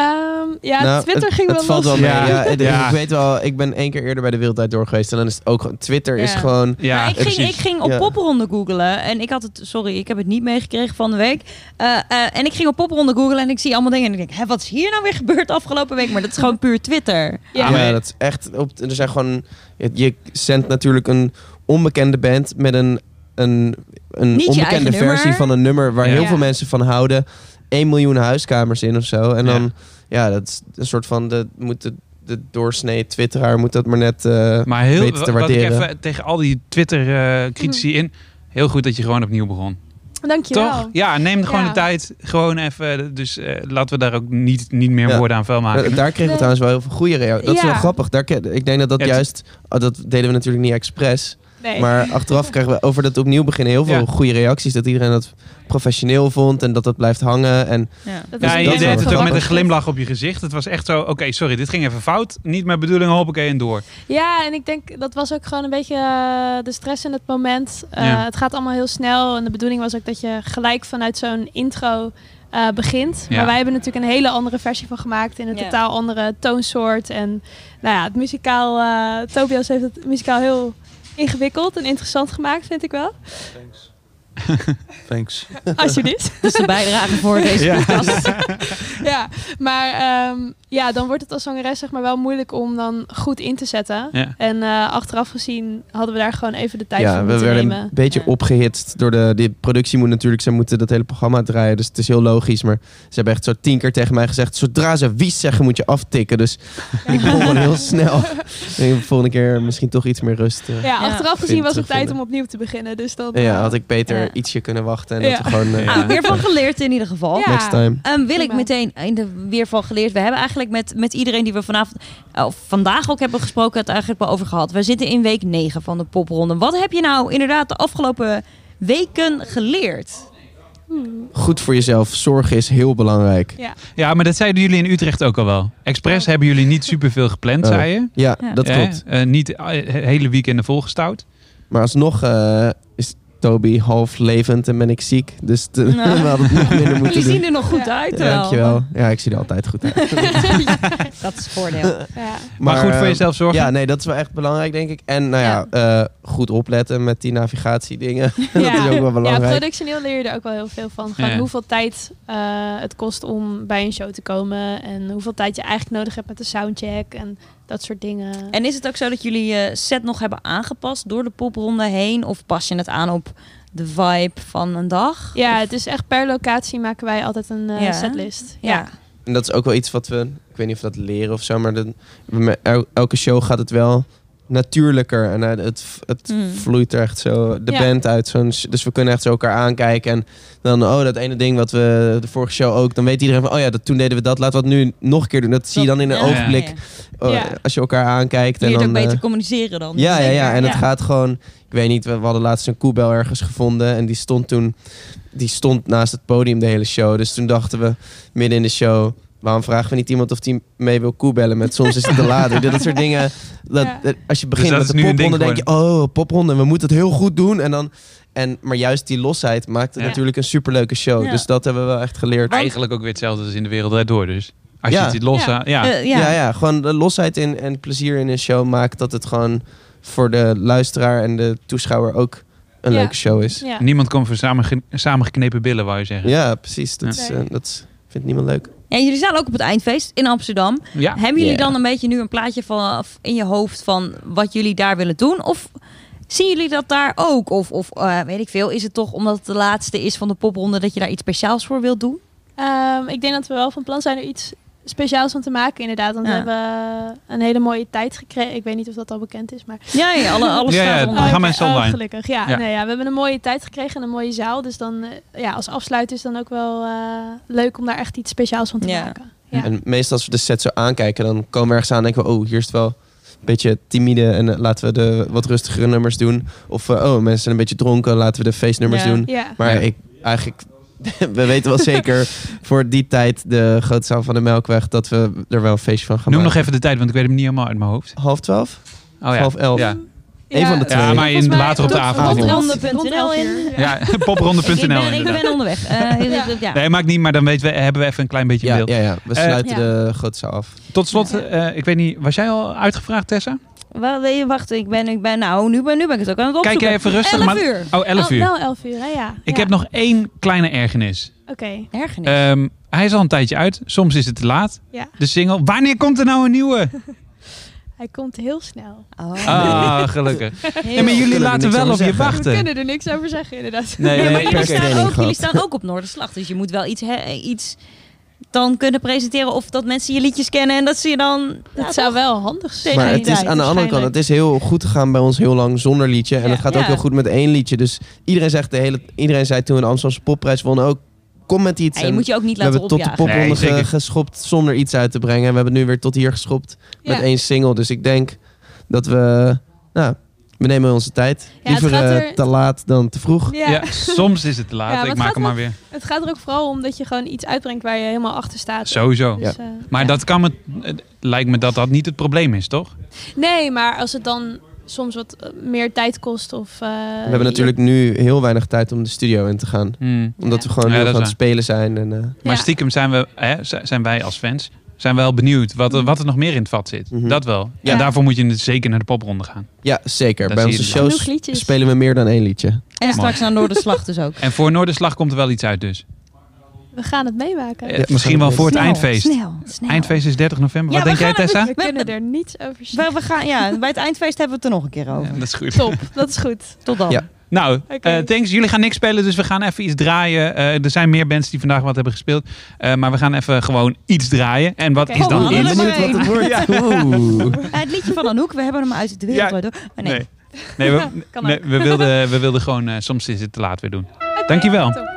Ehm, ja, Nou, Twitter het, ging het wel valt los. wel mee. Ja. Ja. ik- Ja. Ik weet wel, ik ben één keer eerder bij de Wereldtijd door geweest. En dan is het ook gewoon... Twitter is gewoon... Ja, Maar ik, ging, ik ging op Ja. popronde googelen en ik had het, sorry, ik heb het niet meegekregen van de week. Eh, eh, en ik ging op popronde googelen en ik zie allemaal dingen en ik denk, hè, wat is hier nou weer gebeurd afgelopen week? Maar dat is gewoon puur Twitter. Ja. Ja, dat is echt... Op, er zijn gewoon... Je, je zendt natuurlijk een onbekende band met een, een, een onbekende versie nummer. van een nummer waar Ja. heel veel mensen van houden. 1 miljoen huiskamers in of zo. En dan ja, dat is een soort van de, moet de, de doorsnee twitteraar moet dat maar net eh Maar heel, weten te wat ik waarderen. even tegen al die Twitter-critici in. Heel goed dat je gewoon opnieuw begon. Dankjewel. Toch? Ja, neem gewoon Ja. de tijd. Gewoon even. Dus eh, laten we daar ook niet, niet meer Ja. woorden aan vuil maken. Eh, Daar kregen we trouwens wel heel veel goede reacties. Dat is wel grappig. Daar, ik denk dat dat het- juist... oh, dat deden we natuurlijk niet expres. Nee. Maar achteraf kregen we over dat opnieuw beginnen heel veel Ja. goede reacties. Dat iedereen dat professioneel vond en dat dat blijft hangen. En Ja. Dat Ja, je deed het ook met een glimlach op je gezicht. Het was echt zo, oké, sorry, dit ging even fout. Niet mijn bedoeling, hoppakee en door. Ja, en ik denk dat was ook gewoon een beetje eh, de stress in het moment. Eh, Ja. Het gaat allemaal heel snel. En de bedoeling was ook dat je gelijk vanuit zo'n intro eh, begint. Ja. Maar wij hebben natuurlijk een hele andere versie van gemaakt. In een Ja. totaal andere toonsoort. En nou ja, het muzikaal... eh, Tobias heeft het muzikaal heel ingewikkeld en interessant gemaakt, vind ik wel. Thanks. Alsjeblieft. Dat is de bijdrage voor deze Ja. podcast. ja, maar ehm, ja, dan wordt het als zangeres zeg maar wel moeilijk om dan goed in te zetten. Ja. En eh, achteraf gezien hadden we daar gewoon even de tijd ja, voor we moeten werden nemen. een beetje Ja. opgehitst door de... Die productie moet natuurlijk... Ze moeten dat hele programma draaien. Dus het is heel logisch. Maar ze hebben echt zo tien keer tegen mij gezegd... Zodra ze wies zeggen, moet je aftikken. Dus ik begon gewoon heel snel. De volgende keer misschien toch iets meer rust. eh. Ja, achteraf gezien was het tijd om opnieuw te beginnen. Dus dan, Ja, eh, had ik beter Ja. ietsje kunnen wachten. En Ja. dat we gewoon... eh, Ah, weer van geleerd in ieder geval. Ja. Next time. Ehm, wil ik meteen in de weer van geleerd. We hebben eigenlijk met, met iedereen die we vanavond, of vandaag ook hebben gesproken, het eigenlijk wel over gehad. We zitten in week 9 van de popronde. Wat heb je nou inderdaad de afgelopen weken geleerd? Goed voor jezelf. Zorgen is heel belangrijk. Ja. Ja, maar dat zeiden jullie in Utrecht ook al wel. Expres hebben jullie niet superveel gepland, Oh. zei je. Ja, Ja. dat Eh, klopt. eh, niet eh, hele weekenden volgestouwd. Maar alsnog eh, is Toby half levend en ben ik ziek. Dus de- Nou. we hadden het nog minder moeten Jullie zien er nog goed uit. Ja, wel. dankjewel. Ja, ik zie er altijd goed uit. Dat is het voordeel. ja. Maar, goed voor eh, jezelf zorgen. Ja, nee, dat is wel echt belangrijk, denk ik. En nou ja, eh, goed opletten met die navigatiedingen. dat Ja. is ook wel Ja, belangrijk. productioneel leer je er ook wel heel veel van. Gewoon Ja. hoeveel tijd eh, het kost om bij een show te komen. En hoeveel tijd je eigenlijk nodig hebt met de soundcheck en dat soort dingen. En is het ook zo dat jullie je set nog hebben aangepast door de popronde heen? Of pas je het aan op de vibe van een dag? ja, Of- het is echt per locatie maken wij altijd een eh, Ja. setlist. Ja. Ja. En dat is ook wel iets wat we, ik weet niet of we dat leren of zo, maar de, elke show gaat het wel natuurlijker. En eh, het, het Mm. vloeit er echt zo de Ja. band uit. Zo'n, sh- dus we kunnen echt zo elkaar aankijken. En dan, oh, dat ene ding wat we de vorige show ook, dan weet iedereen van, oh ja, dat, toen deden we dat, laten we het nu nog een keer doen. Dat zie je dan in een Ja. ogenblik, Ja. oh, als je elkaar aankijkt. Je En dan, ook beter eh, communiceren dan. ja, ja, ja. En het gaat gewoon. Ik weet niet, we, we hadden laatst een koebel ergens gevonden. En die stond toen. Die stond naast het podium de hele show. Dus toen dachten we midden in de show. Waarom vragen we niet iemand of die mee wil koebellen met soms is het te laat. dat soort dingen. Dat, als je begint dat met de popronde, ding denk je, oh, popronde, we moeten het heel goed doen. En dan, en, maar juist die losheid maakt het Ja. natuurlijk een superleuke show. Ja. Dus dat hebben we wel echt geleerd. Eigenlijk ook weer hetzelfde als in de wereld door. Dus als Ja. je het los... Ja. Ja. Eh, ja. Ja. ja, gewoon de losheid in, en plezier in een show maakt dat het gewoon voor de luisteraar en de toeschouwer ook een Ja. leuke show is. Ja. Niemand komt voor samen, samengeknepen billen, wou je zeggen. Ja, precies. Dat, Ja. is, eh, dat is- vindt niemand leuk. Ja, jullie staan ook op het eindfeest in Amsterdam. Ja. Hebben jullie dan een beetje nu een plaatje van, in je hoofd van wat jullie daar willen doen? Of zien jullie dat daar ook? Of, of eh, weet ik veel, is het toch omdat het de laatste is van de popronde dat je daar iets speciaals voor wilt doen? Ehm, ik denk dat we wel van plan zijn er iets speciaals van te maken, inderdaad. Want Ja. we hebben een hele mooie tijd gekregen. Ik weet niet of dat al bekend is, maar... Ja, ja alle, alles Ja, ja, online. Oh, gelukkig, ja. Ja. Nee, ja. We hebben een mooie tijd gekregen en een mooie zaal. Dus dan, eh, ja, als afsluiter is dan ook wel eh, leuk om daar echt iets speciaals van te Ja. maken. Ja. En meestal als we de set zo aankijken, dan komen we ergens aan en denken we, oh, hier is het wel een beetje timide en eh, laten we de wat rustigere nummers doen. Of, eh, oh, mensen zijn een beetje dronken, laten we de feestnummers Ja. doen. Ja. Maar Ja. ik eigenlijk, we weten wel zeker voor die tijd, de grote zaal van de Melkweg, dat we er wel een feestje van gaan Noem nog even de tijd, want ik weet hem niet helemaal uit mijn hoofd. Half twaalf? Oh ja. Half elf? Ja, Eén van de twee. ja maar in, later op de avond. elf in. uur. Ja, Ik popronde.nl ben, ik ben onderweg. Eh, Ja. ja. Nee, maakt niet, maar dan weten we, hebben we even een klein beetje Ja, beeld. ja, ja, we Eh, sluiten de grote zaal af. Tot slot, eh, ik weet niet, was jij al uitgevraagd, Tessa? Wacht, ik ben, ik ben, nou, nu ben, nu ben ik het ook aan het Kijk opzoeken. even rustig. 11 maar... uur. Oh, 11 Oh, uur. wel elf uur, hè? Ja. Ik Ja. heb nog één kleine ergernis. Oké. Ergernis. Ehm, hij is al een tijdje uit. Soms is het te laat. Ja. De single. Wanneer komt er nou een nieuwe? Hij komt heel snel. oh. Ah, gelukkig. Heel- maar jullie laten wel op je zeggen. We wachten. kunnen er niks over zeggen, inderdaad. Nee, maar jullie staan, ook, jullie gehad. staan ook op Noorderslag, dus je moet wel iets, hè, iets dan kunnen presenteren of dat mensen je liedjes kennen en dat ze je dan... Dat zou wel handig zijn. Maar het is aan de andere kant, het is heel goed gegaan bij ons heel lang zonder liedje. En Ja. het gaat ook Ja. heel goed met één liedje. Dus iedereen zegt de hele, iedereen zei toen we de Amsterdamse popprijs wonnen ook. Kom met iets. Ja, je En moet je ook niet we laten hebben tot de popronde Nee, geschopt zonder iets uit te brengen. En we hebben nu weer tot hier geschopt met één single. Dus ik denk dat we, nou, we nemen onze tijd. Ja, Liever eh, er- te laat dan te vroeg. Ja. Ja, soms is het te laat. Ja, maar ik het maak gaat hem maar weer. Het gaat er ook vooral om dat je gewoon iets uitbrengt waar je helemaal achter staat. Sowieso. Dus, eh, maar dat kan me, het lijkt me dat dat niet het probleem is, toch? Nee, maar als het dan soms wat eh, meer tijd kost of... eh, We hebben natuurlijk nu heel weinig tijd om de studio in te gaan. Hmm. Omdat we gewoon Ja, heel aan het spelen zijn. En, eh, Maar stiekem zijn, we, hè, zijn wij als fans zijn wel benieuwd wat, er- wat er nog meer in het vat zit. Dat wel. Mhm. Ja. En daarvoor moet je dus zeker naar de popronde gaan. Ja, zeker. Dat Bij onze dus. shows spelen we meer dan één liedje. En Mooi. straks naar Noorderslag dus ook. En voor Noorderslag komt er wel iets uit dus. We gaan het meemaken. Misschien wel voor het Snel, eindfeest. snel, snel. Eindfeest is 30 november. Ja, Wat denk jij Tessa? We kunnen er niets over zeggen. We, we gaan, ja, bij het eindfeest hebben we het er nog een keer over. Dat is goed. Top, dat is goed. Tot dan. Nou, Oké. eh, thanks. Jullie gaan niks spelen, dus we gaan even iets draaien. Eh, er zijn meer bands die vandaag wat hebben gespeeld. Eh, maar we gaan even gewoon iets draaien. En wat is dan Oh, iets? benieuwd wat het wordt. Ja. Het liedje van Anouk, we hebben hem uit de wereld. Ja. Oh, nee. Nee, nee, we, Kan nee, ook. we, wilden, we wilden gewoon soms is het te laat weer doen. Dankjewel.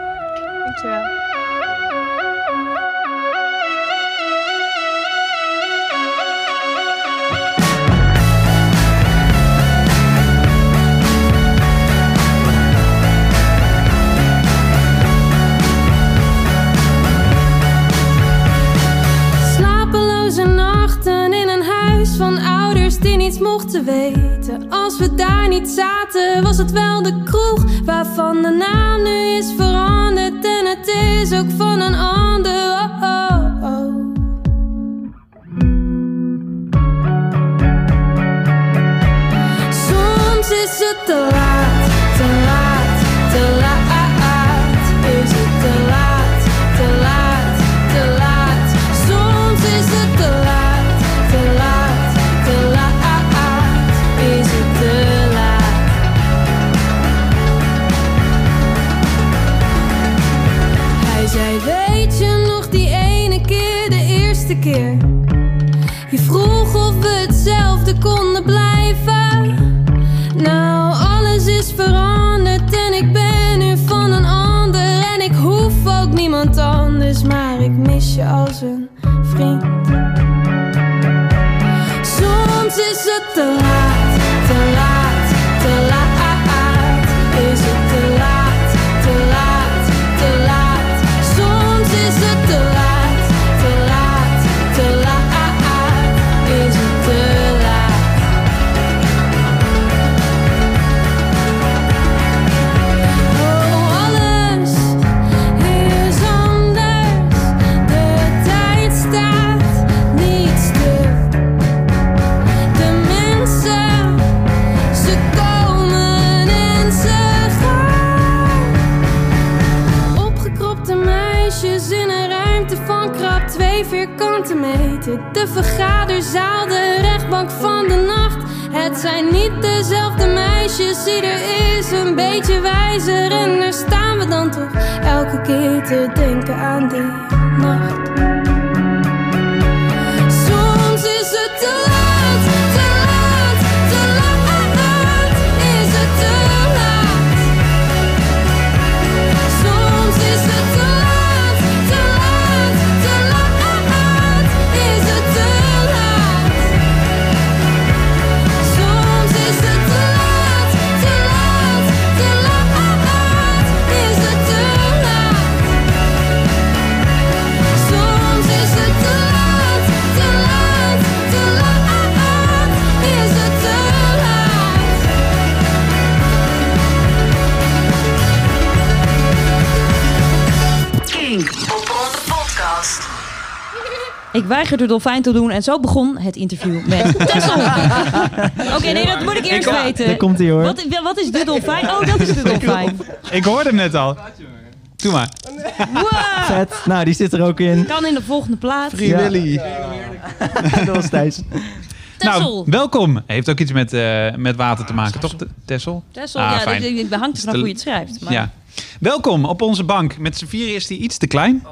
Mochten weten. Als we daar niet zaten, was het wel de kroeg waarvan de naam nu is veranderd. En het is ook van een ander. Oh, oh. Als een vriend. Soms is het te laat, De vergaderzaal, de rechtbank van de nacht. Het zijn niet dezelfde meisjes, ieder is een beetje wijzer. En daar staan we dan toch elke keer te denken aan die nacht. Ik weiger de dolfijn te doen en zo begon het interview met Tessel. Oké, nee, dat moet ik eerst Ik- weten. Daar komt-ie, hoor. Wat, wat is de dolfijn? Oh, dat is de dolfijn. Ik hoorde hem net al. Doe maar. Wow. Vet. Nou, die zit er ook in. Kan in de volgende plaats. Free Willy. Dat was Thijs. Tessel. Nou, welkom. Heeft ook iets met, eh, met water te maken, toch, Tessel? Tessel, Ah, ja, fijn. dat, dat hangt er vanaf hoe je het schrijft. Maar Ja. Welkom op onze bank. Met z'n vier is hij iets te klein.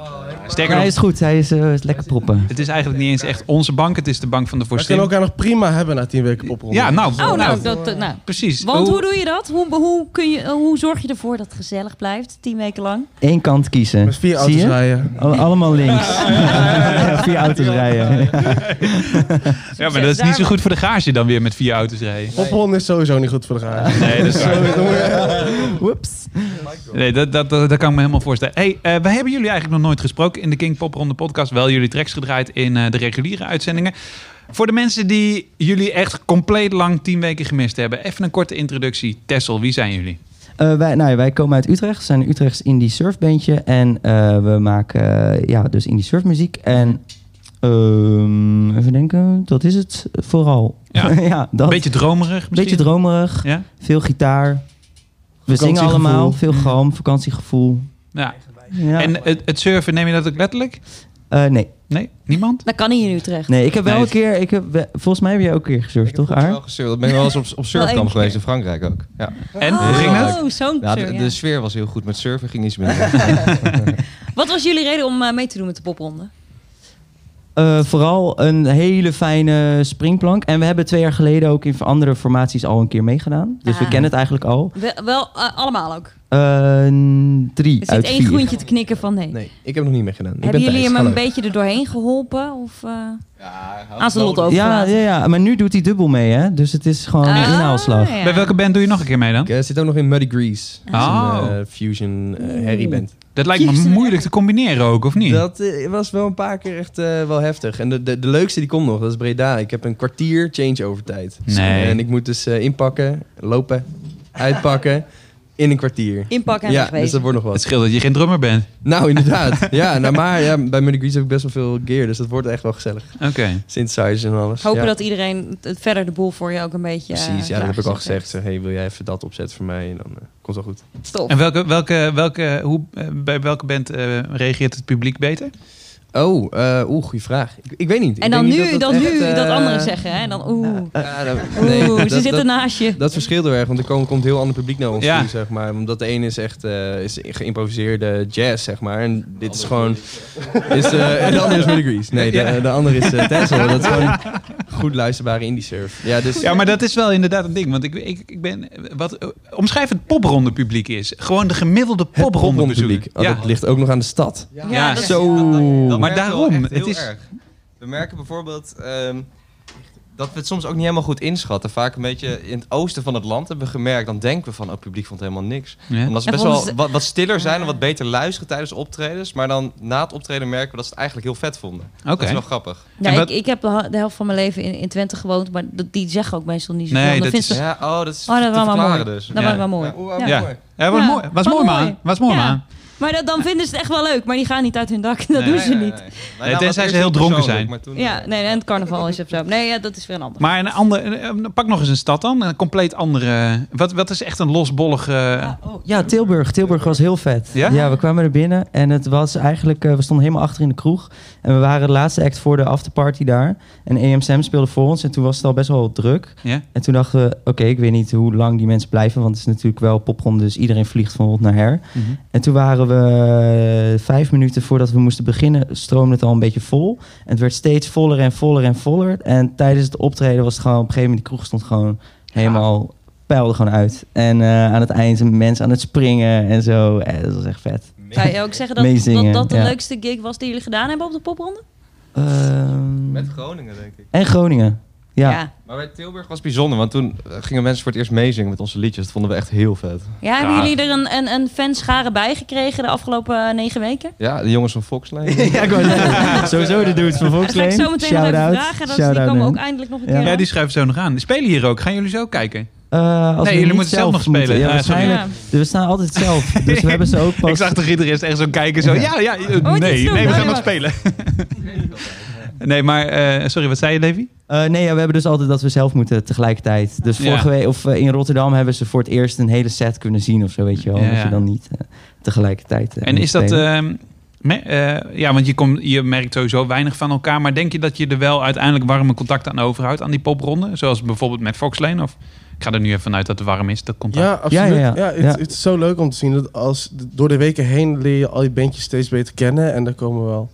Sterker hij nog, is goed. Hij is, eh, is lekker proppen. het is eigenlijk niet eens echt onze bank. Het is de bank van de We Forstin. kunnen elkaar nog prima hebben na tien weken popronde. Ja, nou, Oh, nou, nou, dat, eh, nou. precies. Want Hoe- hoe doe je dat? Hoe, hoe, kun je, eh, hoe zorg je ervoor dat het gezellig blijft, tien weken lang? Eén kant kiezen. Met vier auto's rijden. Al- allemaal links. Ja, vier auto's rijden. Ja, maar dat is niet zo goed voor de garage dan weer met vier auto's rijden. Popronde is sowieso niet goed voor de garage. Nee, dat is Whoops. Nee, dat, dat, dat, dat kan ik me helemaal voorstellen. Hey, eh, we hebben jullie eigenlijk nog nooit gesproken in de King Pop Ronde podcast. Wel jullie tracks gedraaid in eh, de reguliere uitzendingen. Voor de mensen die jullie echt compleet lang tien weken gemist hebben. Even een korte introductie. Tessel, wie zijn jullie? Eh, wij, nou ja, wij komen uit Utrecht. We zijn een Utrechts indie surfbandje. En eh, we maken eh, ja, dus indie surfmuziek. En ehm, even denken, dat is het vooral. Ja. ja dat. Beetje dromerig misschien? Beetje dromerig. Ja? Veel gitaar. We zingen allemaal. Veel galm, vakantiegevoel. Ja. Ja. En het, het surfen, neem je dat ook letterlijk? Eh, nee. Nee? Niemand? Dat kan niet in Utrecht. Nee, ik heb wel Nee. een keer... Ik heb, volgens mij heb je ook een keer gesurfd, toch, Aar? wel gesurfd. Ik ben wel eens op, op surfkamp één geweest in Frankrijk ook. Ja. En, Oh, hoe ging dat? Oh, zo'n Ja, de, surf, ja. de sfeer was heel goed. Met surfen ging iets minder. Wat was jullie reden om eh, mee te doen met de popronde? Eh, vooral een hele fijne springplank. En we hebben twee jaar geleden ook in andere formaties al een keer meegedaan. Dus we Ah. kennen het eigenlijk al. Wel, wel eh, allemaal ook. Eh, drie Er zit uit één vier. groentje te knikken van nee. Nee, ik heb nog niet meegedaan. Hebben ben jullie Thijs, hem een beetje er doorheen geholpen? Of, eh aan zijn lot Ja, overgelaten? ja, ja, maar nu doet hij dubbel mee, hè? Dus het is gewoon een Ah, inhaalslag. ja. Bij welke band doe je nog een keer mee dan? Ik eh, zit ook nog in Muddy Grease. Oh. een eh, fusion Harry band. Dat lijkt me moeilijk te combineren ook, of niet? Dat was wel een paar keer echt wel heftig. En de, de, de leukste die komt nog, dat is Breda. Ik heb een kwartier change-over tijd. Nee. En ik moet dus inpakken, lopen, uitpakken in een kwartier. Inpakken en Ja, wegwezen. dus dat wordt nog wat. Het scheelt dat je geen drummer bent. Nou, inderdaad. ja, nou, maar ja, bij Muddy Grease heb ik best wel veel gear, dus dat wordt echt wel gezellig. Oké. Synthesizers en alles. Hopen ja. dat iedereen het verder de boel voor je ook een beetje... eh, Precies, ja, dat heb ik al gezegd. Zeg, hey, wil jij even dat opzetten voor mij? En dan eh, komt het wel goed. Stof. En welke, welke, welke, hoe, eh, bij welke band eh, reageert het publiek beter? Oh, eh oeh, goede vraag. Ik, ik weet niet. Ik En dan denk nu, niet dan echt, nu eh, dat anderen zeggen. Hè? En dan oeh. Ja, dat- Oeh, nee, ze dat- zitten dat- naast je. Dat verschilt heel erg, want er komt, komt heel ander publiek naar ons Ja. toe, zeg maar. Omdat de ene is echt eh, is geïmproviseerde jazz, zeg maar. En dit is gewoon... Is, eh, en de andere is Muddy Grease. Nee, de, de andere is uh, Tessel. Dat is gewoon goed luisterbare indie surf. Ja, dus... Ja, maar dat is wel inderdaad een ding. Want ik, ik, ik ben. Wat, eh, omschrijf het popronde publiek is. Gewoon de gemiddelde Het popronde publiek. Oh, Dat ligt ook nog aan de stad. Ja, dat- zo. Dat maar daarom. Het heel is. erg. We merken bijvoorbeeld ehm, dat we het soms ook niet helemaal goed inschatten. Vaak een beetje in het oosten van het land hebben we gemerkt. Dan denken we van, oh, het publiek vond helemaal niks. Ja. Omdat ze best wel wat, wat stiller zijn en wat beter luisteren tijdens optredens. Maar dan na het optreden merken we dat ze het eigenlijk heel vet vonden. Dat is wel grappig. Ja, wat- ik, ik heb de, helft van mijn leven in, in Twente gewoond, maar dat, die zeggen ook meestal niet zoveel. Nee, dat is- ze- Ja, oh, dat is Oh, dat te was wel mooi. dus. Dat Ja. was wel mooi. Ja, mooi. Ja, was Ja, mooi. Was mooi, man. Was mooi, Ja. man. Maar dat, dan vinden ze het echt wel leuk, maar die gaan niet uit hun dak. Dat Nee. doen ze Nee, niet. nee, nee. Tenzij ze heel dronken zijn. maar toen, Ja, nee, en het carnaval is zo. Nee, ja, dat is weer een ander. Maar een ander. eh, Pak nog eens een stad dan. Een compleet andere. Wat, wat is echt een losbollige. Ja, Tilburg. Tilburg was heel vet. Ja? we kwamen er binnen en het was eigenlijk... eh, we stonden helemaal achter in de kroeg. En we waren de laatste act voor de afterparty daar. En EM Sam speelde voor ons en toen was het al best wel druk. En toen dachten we, oké, ik weet niet hoe lang die mensen blijven... want het is natuurlijk wel popronde, dus iedereen vliegt van hot naar her. Mhm. En toen waren we eh, vijf minuten voordat we moesten beginnen... stroomde het al een beetje vol. En het werd steeds voller en voller en voller. En tijdens het optreden was het gewoon... op een gegeven moment, die kroeg stond gewoon helemaal... gewoon uit. En eh, aan het eind zijn mensen aan het springen en zo. Eh, dat was echt vet. Zou je ook zeggen dat dat, dat de ja. leukste gig was die jullie gedaan hebben op de popronde? Ehm, Met Groningen, denk ik. en Groningen. Ja. Maar bij Tilburg was het bijzonder, want toen gingen mensen voor het eerst meezingen met onze liedjes. Dat vonden we echt heel vet. Ja, hebben jullie er een, een, een fanschare bij gekregen de afgelopen eh, negen weken? Ja, de jongens van Foxlane. ja, ik sowieso de dudes van Dat ga ik Volksleen. zo meteen nog even vragen. Dat, die komen ook eindelijk nog een Ja. keer Ja, aan. die schuiven zo nog aan. Die spelen hier ook. Gaan jullie zo kijken? Eh, als Nee, jullie moeten zelf nog spelen. Ja, waarschijnlijk. Dus we staan altijd zelf. Dus we hebben ze ook pas... Ik zag toch iedereen echt zo kijken. Zo, ja, ja, eh, Oh, nee, nee, we gaan nog spelen. nee, maar, eh, sorry, wat zei je, Davy? Eh, nee, ja, we hebben dus altijd dat we zelf moeten tegelijkertijd. Dus Ja. vorige week, of eh, in Rotterdam hebben ze voor het eerst een hele set kunnen zien of zo, weet je wel. Dat ja. je dan niet eh, tegelijkertijd. eh, En is dat... ehm, me- eh, ja, want je, komt, je merkt sowieso weinig van elkaar. Maar denk je dat je er wel uiteindelijk warme contact aan overhoudt aan die popronde? Zoals bijvoorbeeld met Foxlane? Of Ik ga er nu even vanuit dat het warm is. Dat komt Ja, absoluut. Ja, het, het is zo leuk om te zien dat als door de weken heen leer je al die bandjes steeds beter kennen. En daar komen wel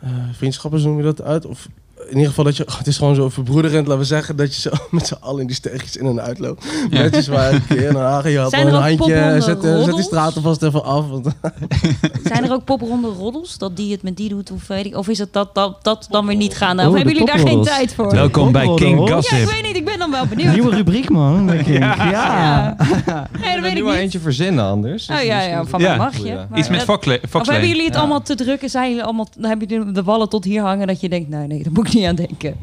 eh, vriendschappen, noem je dat uit. Of in ieder geval dat je, het is gewoon zo verbroederend, laten we zeggen, dat je zo met z'n allen in die steegjes in en uit loopt. Ja. Netjes waar een keer naar Hagen, je had een handje, zet, zet die straten vast even af. Want Zijn er ook popronde roddels? Dat die het met die doet? Of, weet ik, of is het dat, dat, dat dan weer niet gaan? Of Oh, hebben jullie daar geen tijd voor? Welkom bij King. Gossip. Ja, ik weet niet. Ik ben dan wel benieuwd. Nieuwe rubriek, man. denk ik. Ja. Ja. Nee, dat Er weet ik nu maar niet. eentje verzinnen anders. Oh ja, ja, van mij mag je. Maar Iets met Foxley. Of hebben jullie het allemaal te druk en zijn jullie allemaal, dan hebben jullie de wallen tot hier hangen dat je denkt, nee, nee, daar moet ik niet aan denken.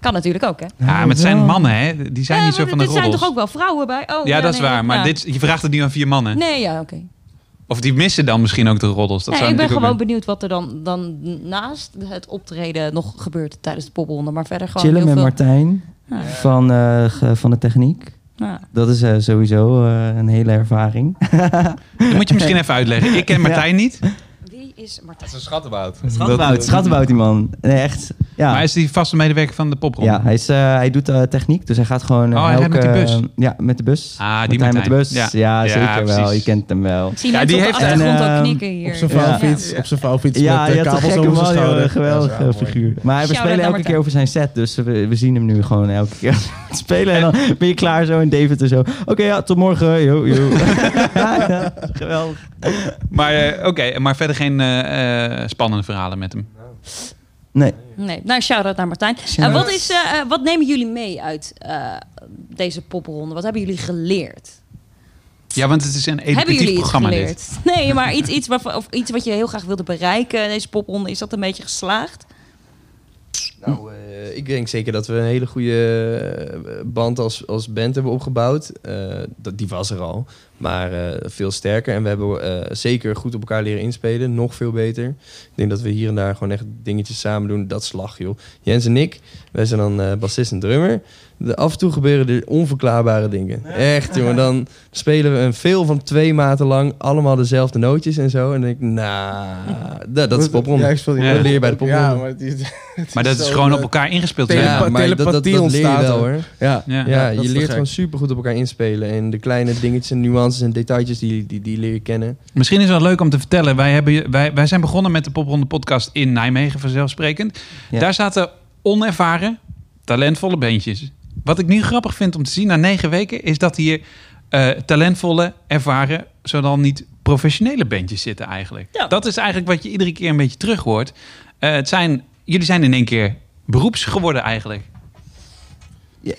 Kan natuurlijk ook, hè? Ja, maar het zijn mannen, hè? Die zijn Ja, niet zo van de Er zijn roddels. toch ook wel vrouwen bij? Oh, ja, dat is waar. Maar ja. dit, je vraagt het nu aan vier mannen. Nee, ja, oké. Of die missen dan misschien ook de roddels. Dat Nee, zou ik ben gewoon ook benieuwd wat er dan, dan naast het optreden nog gebeurt tijdens de popronde. Maar verder gewoon Chillen heel met veel... Martijn Ja. van, eh, van de techniek. Ja. Dat is eh, sowieso eh, een hele ervaring. Dat moet je misschien even uitleggen. Ik ken Martijn niet. Is Martijn? Dat is een schattenbout. Schattenbout, schattenbout die man. Nee, echt. Ja. Maar is die vaste medewerker van de popronde? Ja, hij, is, eh, hij doet eh, techniek, dus hij gaat gewoon... eh, Oh, hij rijdt met die elke- bus? ja, met de bus. Ah, die Martijn met de bus. Ja. Ja, Ja, zeker wel. Je kent hem wel. Zie op de achtergrond ook ehm, knikken hier. op zijn Ja. vouwfiets, op zijn vouwfiets Ja, met je hebt een kabels gekke over zijn man, joh, Ja, wel mooi. figuur. Maar we spelen elke keer over zijn set, dus we, we zien hem nu gewoon elke keer spelen. En dan ben je klaar zo in Deventer zo. Oké, ja, tot morgen. Yo, yo. Ja, geweldig. Maar eh, oké, maar verder geen eh, eh, spannende verhalen met hem. Nee. Nee, nou, shout-out naar Martijn. Shout-out. Eh, wat, is, eh, eh, wat nemen jullie mee uit eh, deze popronde? Wat hebben jullie geleerd? Ja, want het is een Hebben educatief jullie iets programma geleerd? dit. Nee, maar iets, iets, waarvan, of iets wat je heel graag wilde bereiken, deze popronde, is dat een beetje geslaagd? Nou, eh, ik denk zeker dat we een hele goede eh, band als, als band hebben opgebouwd. Eh, dat, die was er al, maar eh, veel sterker. En we hebben eh, zeker goed op elkaar leren inspelen, nog veel beter. Ik denk dat we hier en daar gewoon echt dingetjes samen doen. Dat slag, joh. Jens en ik, wij zijn dan eh, bassist en drummer. De, af en toe gebeuren er onverklaarbare dingen. Echt, jongen. Dan spelen we een veel van twee maanden lang allemaal dezelfde nootjes en zo. En dan denk ik, nou, dat, dat is popronde. Ja, ik speel leer bij de Ja, popronde. maar die- Maar dat is gewoon op elkaar ingespeeld zijn. Ja, maar dat, dat, dat telepathie leer je ontstaat wel hoor. Ja, Ja. Ja, dat je leert gewoon super goed op elkaar inspelen. En de kleine dingetjes en nuances en detailtjes, die, die, die leer je kennen. Misschien is het wel leuk om te vertellen. Wij, hebben, wij, wij zijn begonnen met de Popronde podcast in Nijmegen, vanzelfsprekend. Ja. Daar zaten onervaren, talentvolle bandjes. Wat ik nu grappig vind om te zien na negen weken... is dat hier eh, talentvolle, ervaren, zo dan niet professionele bandjes zitten eigenlijk. Ja. Dat is eigenlijk wat je iedere keer een beetje terug hoort. Eh, het zijn, jullie zijn in één keer beroeps geworden eigenlijk.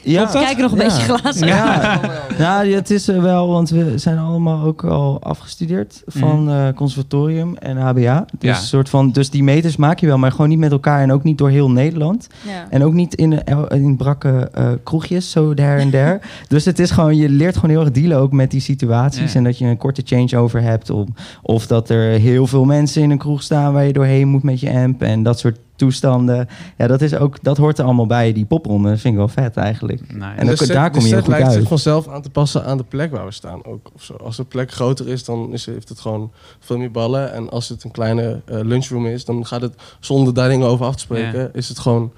Ja, We kijken nog een beetje glazen. Ja, nou, het is er wel, want we zijn allemaal ook al afgestudeerd van eh, conservatorium en HBA. Dus, Ja. een soort van, dus die meters maak je wel, maar gewoon niet met elkaar en ook niet door heel Nederland. Ja. En ook niet in, el- in brakke eh, kroegjes, zo der en der. dus het is gewoon, je leert gewoon heel erg dealen ook met die situaties. Ja. En dat je een korte changeover hebt. Of, of dat er heel veel mensen in een kroeg staan waar je doorheen moet met je amp. En dat soort toestanden. Ja, dat, is ook, dat hoort er allemaal bij, die popronde. Dat vind ik wel vet eigenlijk. Nee. En de ook, set- daar kom je heel set goed lijkt uit. zich vanzelf aan te passen aan de plek waar we staan. Ook, of zo. Als de plek groter is, dan is, heeft het gewoon veel meer ballen. En als het een kleine eh, lunchroom is, dan gaat het zonder daar dingen over af te spreken. Ja. Is het gewoon.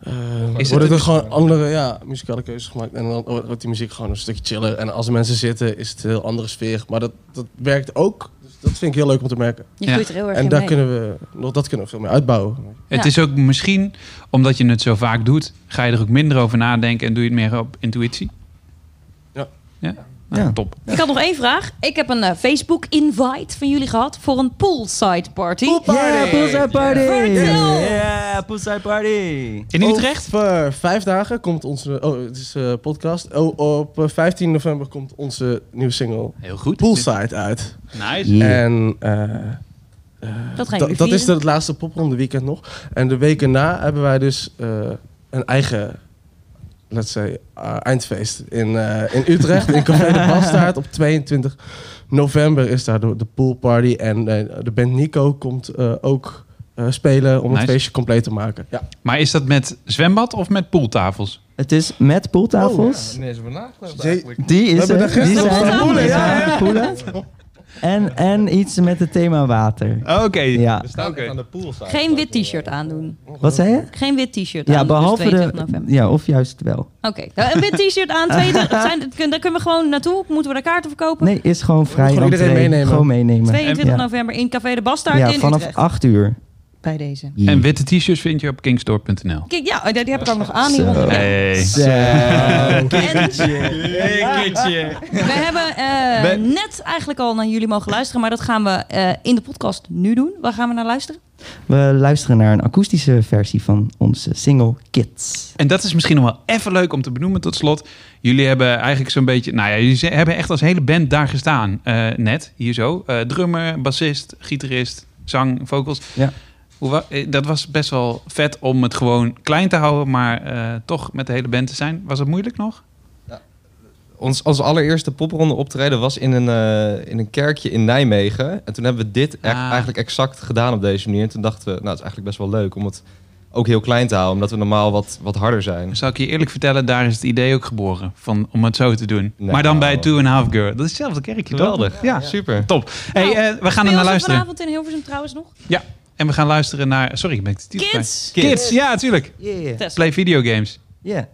eh Is worden het er gewoon andere ja, muzikale keuzes gemaakt. En dan wordt die muziek gewoon een stukje chiller. En als er mensen zitten, is het een heel andere sfeer. Maar dat, dat werkt ook. Dat vind ik heel leuk om te merken. Je groeit er heel erg en in daar mee. kunnen we, nog dat kunnen we veel meer uitbouwen. Het Ja. is ook misschien, omdat je het zo vaak doet... ga je er ook minder over nadenken en doe je het meer op intuïtie. Ja. Ja? Nou, Ja. top. Ik had nog één vraag. Ik heb een eh, Facebook-invite van jullie gehad voor een poolside party. Yeah, poolside party! Yeah, poolside party! In Utrecht? Over vijf dagen komt onze... Oh, het is een podcast. Oh, op eh, 15 november komt onze nieuwe single Heel goed. Poolside uit. Nice. En... eh, eh, Dat da- dat is het laatste popronde weekend nog. En de weken na hebben wij dus eh, een eigen, let's say, eh, eindfeest in, eh, in Utrecht. in Café de Bastaard op 22 november is daar de, de poolparty. En eh, de band Nico komt eh, ook eh, spelen om Nice. het feestje compleet te maken. Ja. Maar is dat met zwembad of met pooltafels? Het is met pooltafels. Nee, is er nagedacht Zee- eigenlijk. Die is er. Die zijn op er. poelen, ja, Ja, ja. poelen. En, en iets met het thema water. Oké. Ja. We staan aan de poolside. Geen wit t-shirt aandoen. Wat zei je? Geen wit t-shirt Ja, aan. behalve dus 22 de... november. Ja, of juist wel. Oké, nou, een wit t-shirt aan. 22, zijn, daar kunnen we gewoon naartoe. Moeten we daar kaarten verkopen? Nee, is gewoon vrij Gewoon iedereen meenemen. Gewoon meenemen. 22 ja. november in Café de Bastaard Ja, in vanaf Utrecht. 8 uur. Bij deze. En witte t-shirts vind je op kingstore.nl. Kijk, ja, die heb ik ook nog aan hier. Hey. We hebben eh, We- net eigenlijk al naar jullie mogen luisteren, maar dat gaan we eh, in de podcast nu doen. Waar gaan we naar luisteren? We luisteren naar een akoestische versie van onze single Kids. En dat is misschien nog wel even leuk om te benoemen tot slot. Jullie hebben eigenlijk zo'n beetje... Nou ja, jullie ze- hebben echt als hele band daar gestaan. eh, net, hier zo. Eh, drummer, bassist, gitarist, zang, vocals. Ja. Hoe eh, dat was best wel vet om het gewoon klein te houden... maar eh, toch met de hele band te zijn. Was het moeilijk nog? Ons, ons allereerste popronde optreden was in een, eh, in een kerkje in Nijmegen. En toen hebben we dit echt, Ah. eigenlijk exact gedaan op deze manier. En toen dachten we, nou, het is eigenlijk best wel leuk om het ook heel klein te houden. Omdat we normaal wat, wat harder zijn. Zal ik je eerlijk vertellen, daar is het idee ook geboren. Van, om het zo te doen. Nou. Maar dan bij Two and a Half Girl. Dat is hetzelfde kerkje, Geweldig. toch? Ja, Super. top. Hey, eh, we gaan er naar luisteren. vanavond in Hilversum trouwens nog? Ja, en we gaan luisteren naar... Sorry, ik ben titel Kids. Kids. ja, natuurlijk. Yeah. Play videogames. Yeah.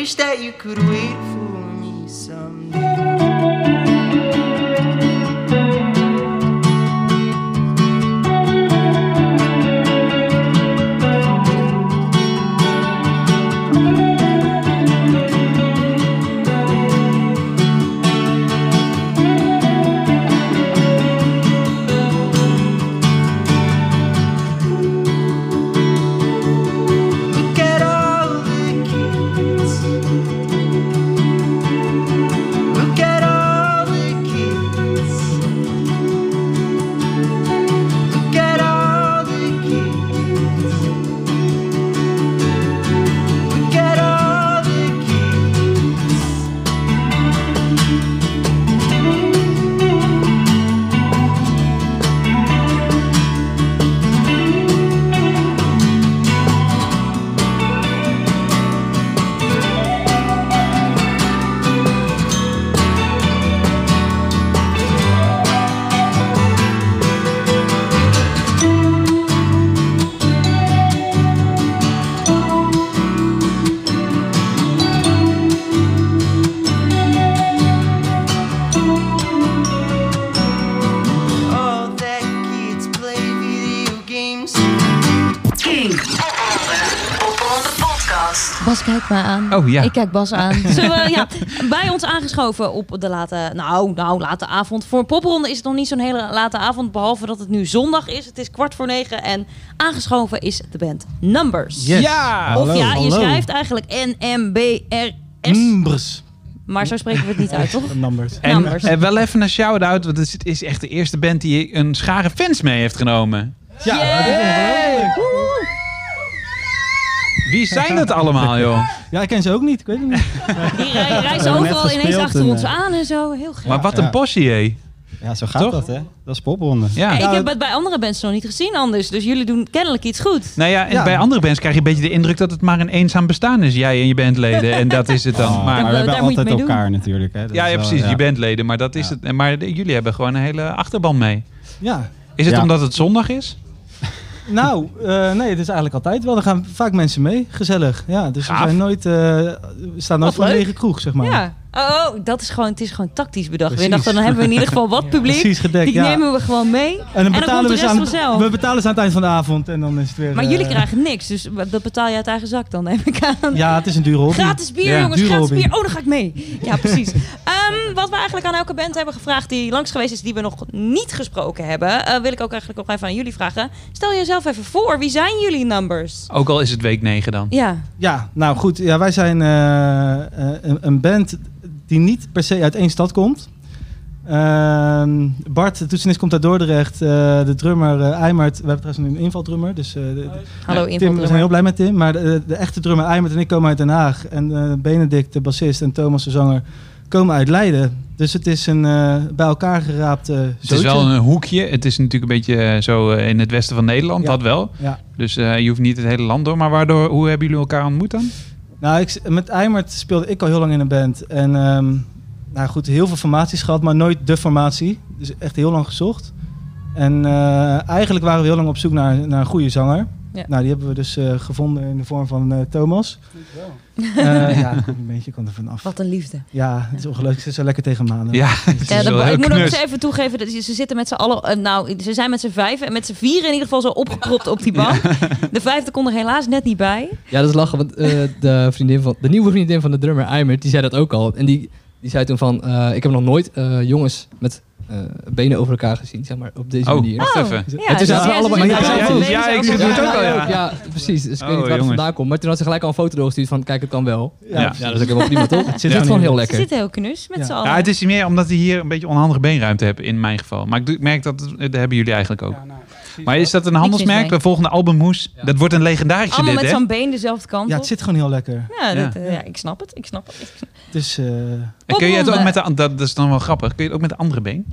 Wish that you could wait aan. Oh, ja. Ik kijk Bas aan. We, ja, bij ons aangeschoven op de late, nou, nou, late avond. Voor een popronde is het nog niet zo'n hele late avond, behalve dat het nu zondag is. Het is kwart voor negen en aangeschoven is de band Numbers. Yes. Ja! Of Hallo, ja, je hallo. schrijft eigenlijk N-M-B-R-S. Numbers. Maar zo spreken we het niet uit, toch? Numbers. En Numbers. eh, wel even een shout-out, want het is echt de eerste band die een schare fans mee heeft genomen. Ja, dat is ongelooflijk. Wie zijn het allemaal, joh? Ja, ik ken ze ook niet. Ik weet het niet. Die rij- reizen We hebben net overal ineens gespeeld achter en, ons eh, aan en zo. Heel gek. Maar wat een Ja. possie, hé. Ja, zo gaat Toch? dat, hè? Dat is popronde. Ja. ik heb het bij andere bands nog niet gezien anders. Dus jullie doen kennelijk iets goed. Nou ja, en bij andere bands krijg je een beetje de indruk dat het maar een eenzaam bestaan is. Jij en je bandleden. En dat is het dan. Oh, maar, maar we hebben daar moet je altijd elkaar natuurlijk. Hè? Dat ja, is ja, wel- precies. ja. Je bandleden. Maar dat is het. Maar de- jullie hebben gewoon een hele achterban mee. Ja. Is het Ja. omdat het zondag is? Nou, eh, nee, het is eigenlijk altijd wel. Er gaan vaak mensen mee. Gezellig. Ja, dus we zijn nooit, eh, we staan nooit voor lege kroeg, zeg maar. Ja. Oh, dat is gewoon, het is gewoon tactisch bedacht. We dachten, dan hebben we in ieder geval wat publiek. Precies gedekt, Die ja. nemen we gewoon mee. En dan betalen komt de we, rest ze aan, vanzelf. we betalen ze aan het eind van de avond en dan is het weer... Maar eh, jullie krijgen niks, dus dat betaal je uit eigen zak dan, neem ik aan. Ja, het is een dure hobby. Gratis bier, Ja, jongens, gratis hobby. bier. Oh, dan ga ik mee. Ja, precies. Ehm, wat we eigenlijk aan elke band hebben gevraagd die langs geweest is, die we nog niet gesproken hebben, eh, wil ik ook eigenlijk nog even aan jullie vragen. Stel jezelf even voor, wie zijn jullie numbers? Ook al is het week 9 dan. Ja. Ja, nou goed. Ja, wij zijn eh, eh, een, een band die niet per se uit één stad komt. Ehm, Bart, de toetsenist, komt uit Dordrecht. Eh, de drummer Eimert, we hebben trouwens een invaldrummer. Dus, eh, de- de- Hallo, Tim, we invaldrummer. zijn heel blij met Tim. Maar de, de echte drummer Eimert en ik komen uit Den Haag. En eh, Benedict, de bassist, en Thomas, de zanger, komen uit Leiden. Dus het is een eh, bij elkaar geraapt eh Het is wel een hoekje. Het is natuurlijk een beetje zo in het westen van Nederland, Ja. dat wel. Ja. Dus eh, je hoeft niet het hele land door. Maar waardoor, hoe hebben jullie elkaar ontmoet dan? Nou, ik, met Eimert speelde ik al heel lang in een band. En ehm, nou goed, heel veel formaties gehad, maar nooit de formatie. Dus echt heel lang gezocht. En eh, eigenlijk waren we heel lang op zoek naar, naar een goede zanger. Ja. Nou, die hebben we dus eh, gevonden in de vorm van eh, Thomas. Eh, ja, komt een beetje komt er vanaf. Wat een liefde. Ja, het is ongelooflijk. Ze zo lekker tegen maanden. Ja, het Ja, dat- ik moet ook eens even toegeven, dat ze ze zitten met z'n allen, eh, nou, ze zijn met z'n vijf en met z'n vier in ieder geval zo opgepropt op die bank. De vijfde kon er helaas net niet bij. Ja, dat is lachen, want eh, de, vriendin van, de nieuwe vriendin van de drummer, Eimert, die zei dat ook al. En die, die zei toen van, eh, ik heb nog nooit eh, jongens met eh, benen over elkaar gezien, zeg maar, op deze Oh, manier. wacht even. En Ja, dus zaten we ja, allemaal met Ja, ik zit het ook al, ja. Ja, precies. Dus ik Oh, weet niet waar het vandaan komt. Maar toen had ze gelijk al een foto doorgestuurd van, kijk, het kan wel. Ja. Ja, ja dat is ook helemaal prima, toch? Het zit Ja. gewoon heel lekker. zitten heel knus met z'n allen. Ja, het is meer omdat die hier een beetje onhandige beenruimte hebben, in mijn geval. Maar ik merk dat, het- dat hebben jullie eigenlijk ook. Maar is dat een handelsmerk? De volgende albumhoes? Dat wordt een legendarische Allemaal dit, met zo'n been dezelfde kant Ja, op. het zit gewoon heel lekker. Ja, dat, Ja. eh, ja, ik snap het. Ik snap het. Dus, eh, En kun je het ook met de, dat, dat is dan wel grappig. Kun je het ook met de andere been?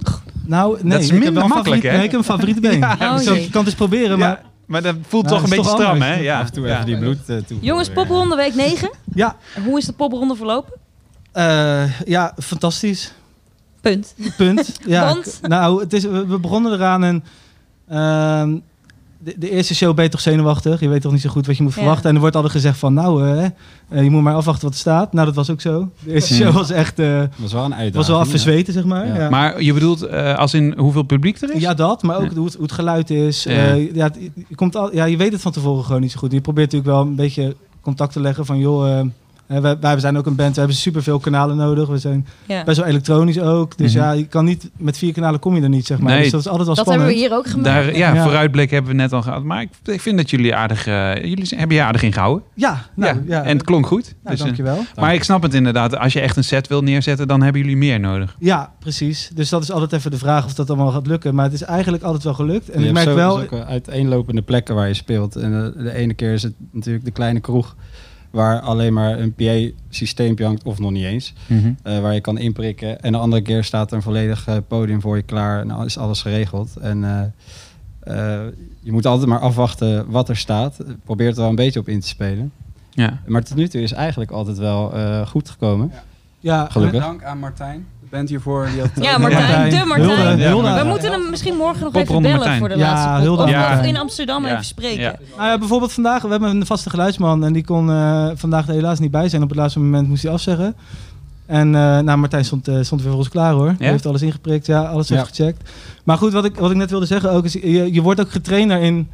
nou, nee, dat is ik heb minder makkelijk, favoriet- hè? Nee, ik heb een favoriete been. Ja, ik Oh, ik kan het eens proberen, Ja, maar... maar dat voelt Nou, toch een beetje toch stram, hè? Ja. Af en toe Ja. even die bloed, Jongens, popronde week 9. Ja. Hoe is de popronde verlopen? Eh, ja, fantastisch. Punt. Punt. Ja. Want? Nou, het is, we, we begonnen eraan en ehm, de, de eerste show ben je toch zenuwachtig. Je weet toch niet zo goed wat je moet Ja. verwachten. En er wordt altijd gezegd van, nou, eh, eh, je moet maar afwachten wat er staat. Nou, dat was ook zo. De eerste show was echt... eh, Was wel een uitdaging, Was wel ja. even zweten, zeg maar. Ja. Maar je bedoelt eh, als in hoeveel publiek er is? Ja, dat, maar ook hoe, het, hoe het geluid is. Ja. Eh, ja, het- je, komt al, ja, je weet het van tevoren gewoon niet zo goed. Je probeert natuurlijk wel een beetje contact te leggen van, joh, eh, eh, wij, wij zijn ook een band, we hebben superveel kanalen nodig. We zijn Ja. best wel elektronisch ook. Dus Mhm. ja, je kan niet, met vier kanalen kom je er niet, zeg maar. Nee. Dus dat is altijd wel Dat spannend. hebben we hier ook gemerkt. Daar, ja, Ja. vooruitblik hebben we net al gehad. Maar ik, ik vind dat jullie aardig... eh, jullie zijn- hebben je aardig ingehouden. Ja, nou, ja. En het klonk goed. Nou, eh, dankjewel. Maar ik snap het inderdaad. Als je echt een set wil neerzetten, dan hebben jullie meer nodig. Ja, precies. Dus dat is altijd even de vraag of dat allemaal gaat lukken. Maar het is eigenlijk altijd wel gelukt. En je ik merk zo, wel... dus ook uiteenlopende plekken waar je speelt. En de, de ene keer is het natuurlijk de kleine kroeg waar alleen maar een PA-systeempje hangt, of nog niet eens. Mhm. eh, waar je kan inprikken. En de andere keer staat er een volledig eh, podium voor je klaar en dan is alles geregeld. En eh, eh, je moet altijd maar afwachten wat er staat. Probeer er wel een beetje op in te spelen. Ja. Maar tot nu toe is eigenlijk altijd wel eh, goed gekomen. Ja, gelukkig. Dank aan Martijn, de band hiervoor. Die had Ja, Martijn, de Martijn. Hulde, Hulde. We moeten hem misschien morgen nog even bellen Martijn. voor de Ja, laatste. Hulde Of, Martijn. of in Amsterdam Ja. even spreken. Nou ja, bijvoorbeeld vandaag, we hebben een vaste geluidsman en die kon eh, vandaag er helaas niet bij zijn. Op het laatste moment moest hij afzeggen. En eh nou, Martijn stond, eh, stond weer voor ons klaar hoor. Hij heeft alles ingeprikt, ja, alles Ja. heeft gecheckt. Maar goed, wat ik, wat ik net wilde zeggen ook is, je, je wordt ook getraind daarin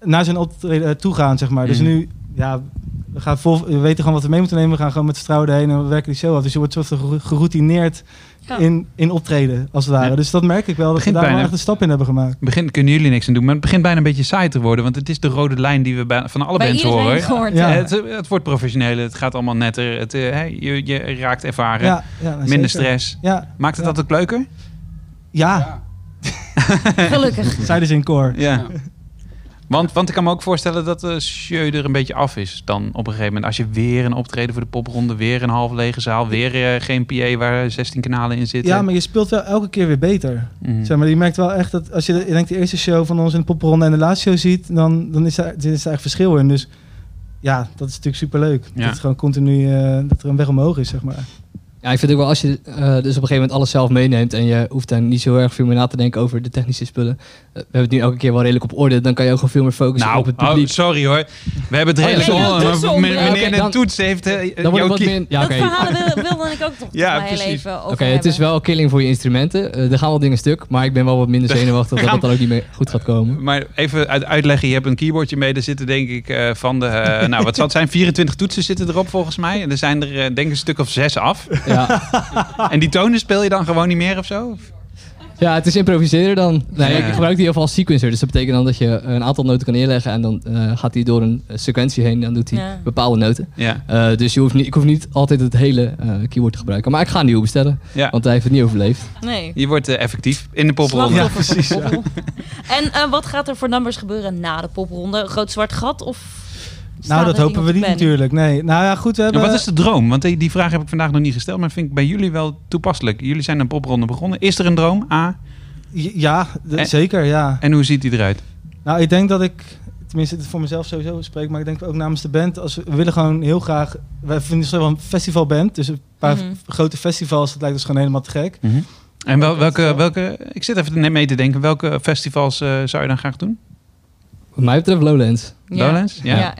naar zijn optreden eh, toe gaan, zeg maar. Dus Mhm. nu, ja, we, gaan vol, we weten gewoon wat we mee moeten nemen. We gaan gewoon met vertrouwen heen en we werken die show af. Dus je wordt soort van geroutineerd Ja. in, in optreden, als het ware. Ja. Dus dat merk ik wel, dat Begint we daar wel bijna- echt een stap in hebben gemaakt. Begin kunnen jullie niks aan doen, maar het begint bijna een beetje saai te worden. Want het is de rode lijn die we bij, van alle Bij bands iedereen horen. gehoord, Ja. ja. Het, het wordt professioneler, het gaat allemaal netter. Het, eh, hè, je, je raakt ervaren, Ja, ja, nou, minder zeker. stress. Ja. Maakt het Ja. dat ook leuker? Ja. Gelukkig. Zeiden ze in koor. Ja. Want, want ik kan me ook voorstellen dat de show er een beetje af is dan op een gegeven moment. Als je weer een optreden voor de popronde, weer een half lege zaal, weer eh, geen PA waar 16 kanalen in zitten. Ja, maar je speelt wel elke keer weer beter. Mhm. Zeg maar, je merkt wel echt dat als je, de, je denkt de eerste show van ons in de popronde en de laatste show ziet, dan, dan is, er is echt verschil in. Dus ja, dat is natuurlijk superleuk. Ja. Dat het gewoon continu, eh, dat er een weg omhoog is, zeg maar. Ja, ik vind ook wel als je eh, dus op een gegeven moment alles zelf meeneemt en je hoeft daar niet zo heel erg veel meer na te denken over de technische spullen. Eh, we hebben het nu elke keer wel redelijk op orde, dan kan je ook gewoon veel meer focussen Nou, op het oh, publiek. sorry hoor. We hebben het Oh, ja, redelijk maar tussenonder. meneer de dan- toets heeft... eh, Dan wordt het wat meer... Ja, dat oké. verhaal wil, wilde ik ook toch Ja, over Oké, het is wel killing voor je instrumenten. Er gaan wel dingen stuk, maar ik ben wel wat minder zenuwachtig dat het dan ook niet meer goed gaat komen. Maar even uit, uitleggen, je hebt een keyboardje mee. Er zitten denk ik eh, van de... nou, wat zal het zijn? 24 toetsen zitten erop volgens mij. En er zijn er denk ik een stuk of zes af. Ja. en die tonen speel je dan gewoon niet meer of zo? Ja, het is improviseren dan. Nee, Ja. ik gebruik die heel veel als sequencer. Dus dat betekent dan dat je een aantal noten kan neerleggen en dan eh, gaat hij door een eh, sequentie heen. Dan doet hij Ja. bepaalde noten. Ja. Eh, dus je hoeft niet, ik hoef niet altijd het hele eh, keyboard te gebruiken. Maar ik ga een nieuwe bestellen, Ja. want hij heeft het niet overleefd. Nee. Je wordt effectief in de popronde. De popronde. En eh, wat gaat er voor nummers gebeuren na de popronde? Een groot zwart gat of... Nou, dat hopen we niet natuurlijk. Nee, nou ja, goed, we En hebben... wat is de droom? Want die, die vraag heb ik vandaag nog niet gesteld, maar vind ik bij jullie wel toepasselijk. Jullie zijn een popronde begonnen. Is er een droom? A. Ja, En- zeker, ja. En hoe ziet die eruit? Nou, ik denk dat ik, tenminste het voor mezelf sowieso spreek, maar ik denk ook namens de band, als we, we willen gewoon heel graag, wij vinden het wel een festivalband, dus een paar Mhm. grote festivals, dat lijkt ons gewoon helemaal te gek. En wel, welke, welke, ik zit even net mee te denken, welke festivals eh, zou je dan graag doen? Wat mij betreft Lowlands. Ja. Lowlands? Ja. Ja.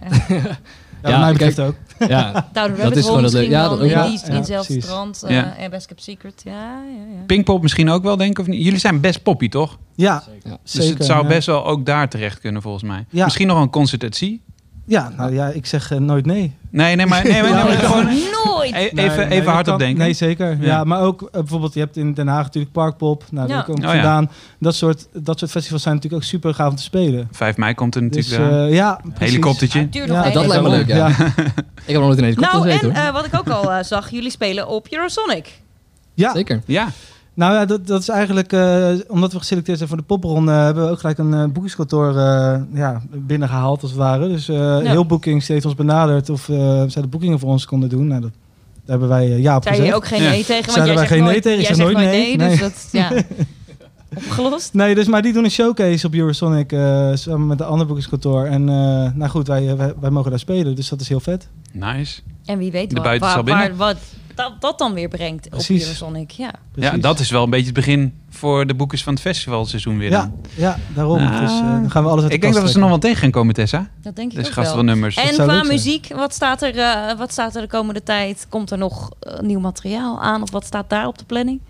Ja, mij betreft kijk, ook. Ja, dat is gewoon dat misschien Ja, dat ook in in Ja, hetzelfde precies. strand. Ja. eh, en Best Kept Secret. Ja, ja, ja. Pinkpop misschien ook wel, denk ik, of niet? Jullie zijn best poppy, toch? Ja, Dus zeker. het zou ja. best wel ook daar terecht kunnen, volgens mij. Ja. Misschien nog een concert at sea? Ja, nou ja, ik zeg eh, nooit nee. Nee, nee, maar, nee, maar, nee, maar gewoon... Nooit! E- Even, Nee, nee, even dat hardop kan- denken. Nee, zeker. Ja. Ja. maar ook eh, bijvoorbeeld, je hebt in Den Haag natuurlijk Parkpop. Nou, daar Ja. kom ik Oh, ja. vandaan. Dat, soort, dat soort festivals zijn natuurlijk ook super gaaf om te spelen. 5 mei komt er natuurlijk Dus, aan. eh, ja, precies. Helikoptertje. Nog Ja, even. dat lijkt me leuk, ja. Ik heb nog nooit een helikopter Nou, gezeten en eh, wat ik ook al zag, jullie spelen op Eurosonic. Ja, Zeker. Ja. Nou ja, dat, dat is eigenlijk, eh, omdat we geselecteerd zijn voor de popronde, hebben we ook gelijk een eh, boekingskantoor eh, ja, binnengehaald als het ware. Dus eh, heel Bookings heeft ons benaderd of eh, zij de boekingen voor ons konden doen. Nou, dat, daar hebben wij eh, ja op Zei gezegd. je ook geen nee tegen? Want Zeiden jij wij geen nee tegen? Ik jij zeg zegt nooit nee. Dus Nee. dat, ja, opgelost. Nee, dus, maar die doen een showcase op Eurosonic eh, samen met een ander boekingskantoor. En eh, nou goed, wij, wij, wij mogen daar spelen, dus dat is heel vet. Nice. En wie weet De wat, buiten waar, zal binnen. waar- wat dat, dat dan weer brengt Precies. op Eurosonic. Ja. Ja, dat is wel een beetje het begin voor de boekers van het festivalseizoen weer. Ja, ja, daarom. Ah. dus eh, dan gaan we alles uit de Ik denk dat we ze nog wel tegen gaan komen, Tessa. Dat denk ik Dus ook gasten wel. van nummers. En qua muziek, wat staat, er, eh, wat staat er de komende tijd? Komt er nog eh, nieuw materiaal aan? Of wat staat daar op de planning?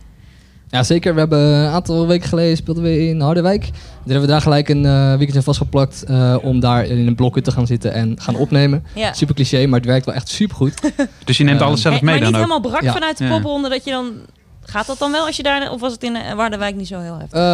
Ja, zeker. We hebben een aantal weken geleden speelden we in Harderwijk. Toen hebben we daar gelijk een eh weekendje vastgeplakt eh, om daar in een blokken te gaan zitten en gaan opnemen. Ja. Super cliché, maar het werkt wel echt super goed. Dus je neemt Eh, alles zelf mee maar dan niet ook? helemaal brak Ja. vanuit de Ja. popronde dat je dan... Gaat dat dan wel als je daar... Of was het in eh, Waardenwijk niet zo heel heftig? Eh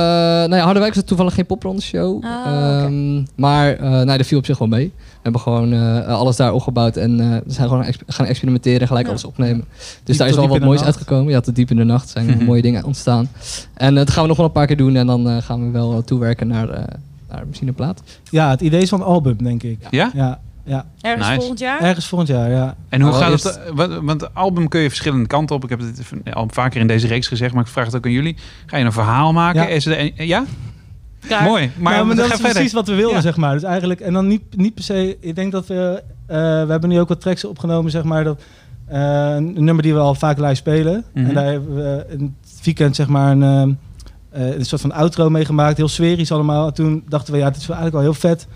nou ja, Harderwijk is toevallig geen popronde show. Ah. Ehm, maar eh nee, dat viel op zich wel mee. We hebben gewoon eh, alles daar opgebouwd en eh, we zijn gewoon exp- gaan experimenteren en gelijk Ja. alles opnemen. Dus Diep daar is wel wat moois nacht. uitgekomen. Ja, tot diep in de nacht zijn er mooie dingen ontstaan. En eh, dat gaan we nog wel een paar keer doen en dan eh, gaan we wel toewerken naar, eh naar misschien een plaat. Ja, het idee is van een album, denk ik. Ja? Ja, ja. Ergens Nice. volgend jaar? Ergens volgend jaar, ja. En hoe Oh, gaat eerst- het? wat- Want het album kun je verschillende kanten op. Ik heb het al vaker in deze reeks gezegd, maar ik vraag het ook aan jullie. Ga je een verhaal maken? Ja. Is het een- ja? Mooi. Maar, dat is verder. precies wat we wilden, Ja. zeg maar. Dus eigenlijk, en dan niet, niet per se... Ik denk dat we... eh, we hebben nu ook wat tracks opgenomen, zeg maar. Dat, eh, een nummer die we al vaak live spelen. Mhm. En daar hebben we in het weekend, zeg maar, een, eh, een soort van outro meegemaakt. Heel sferisch allemaal. En toen dachten we, ja, het is eigenlijk wel heel vet...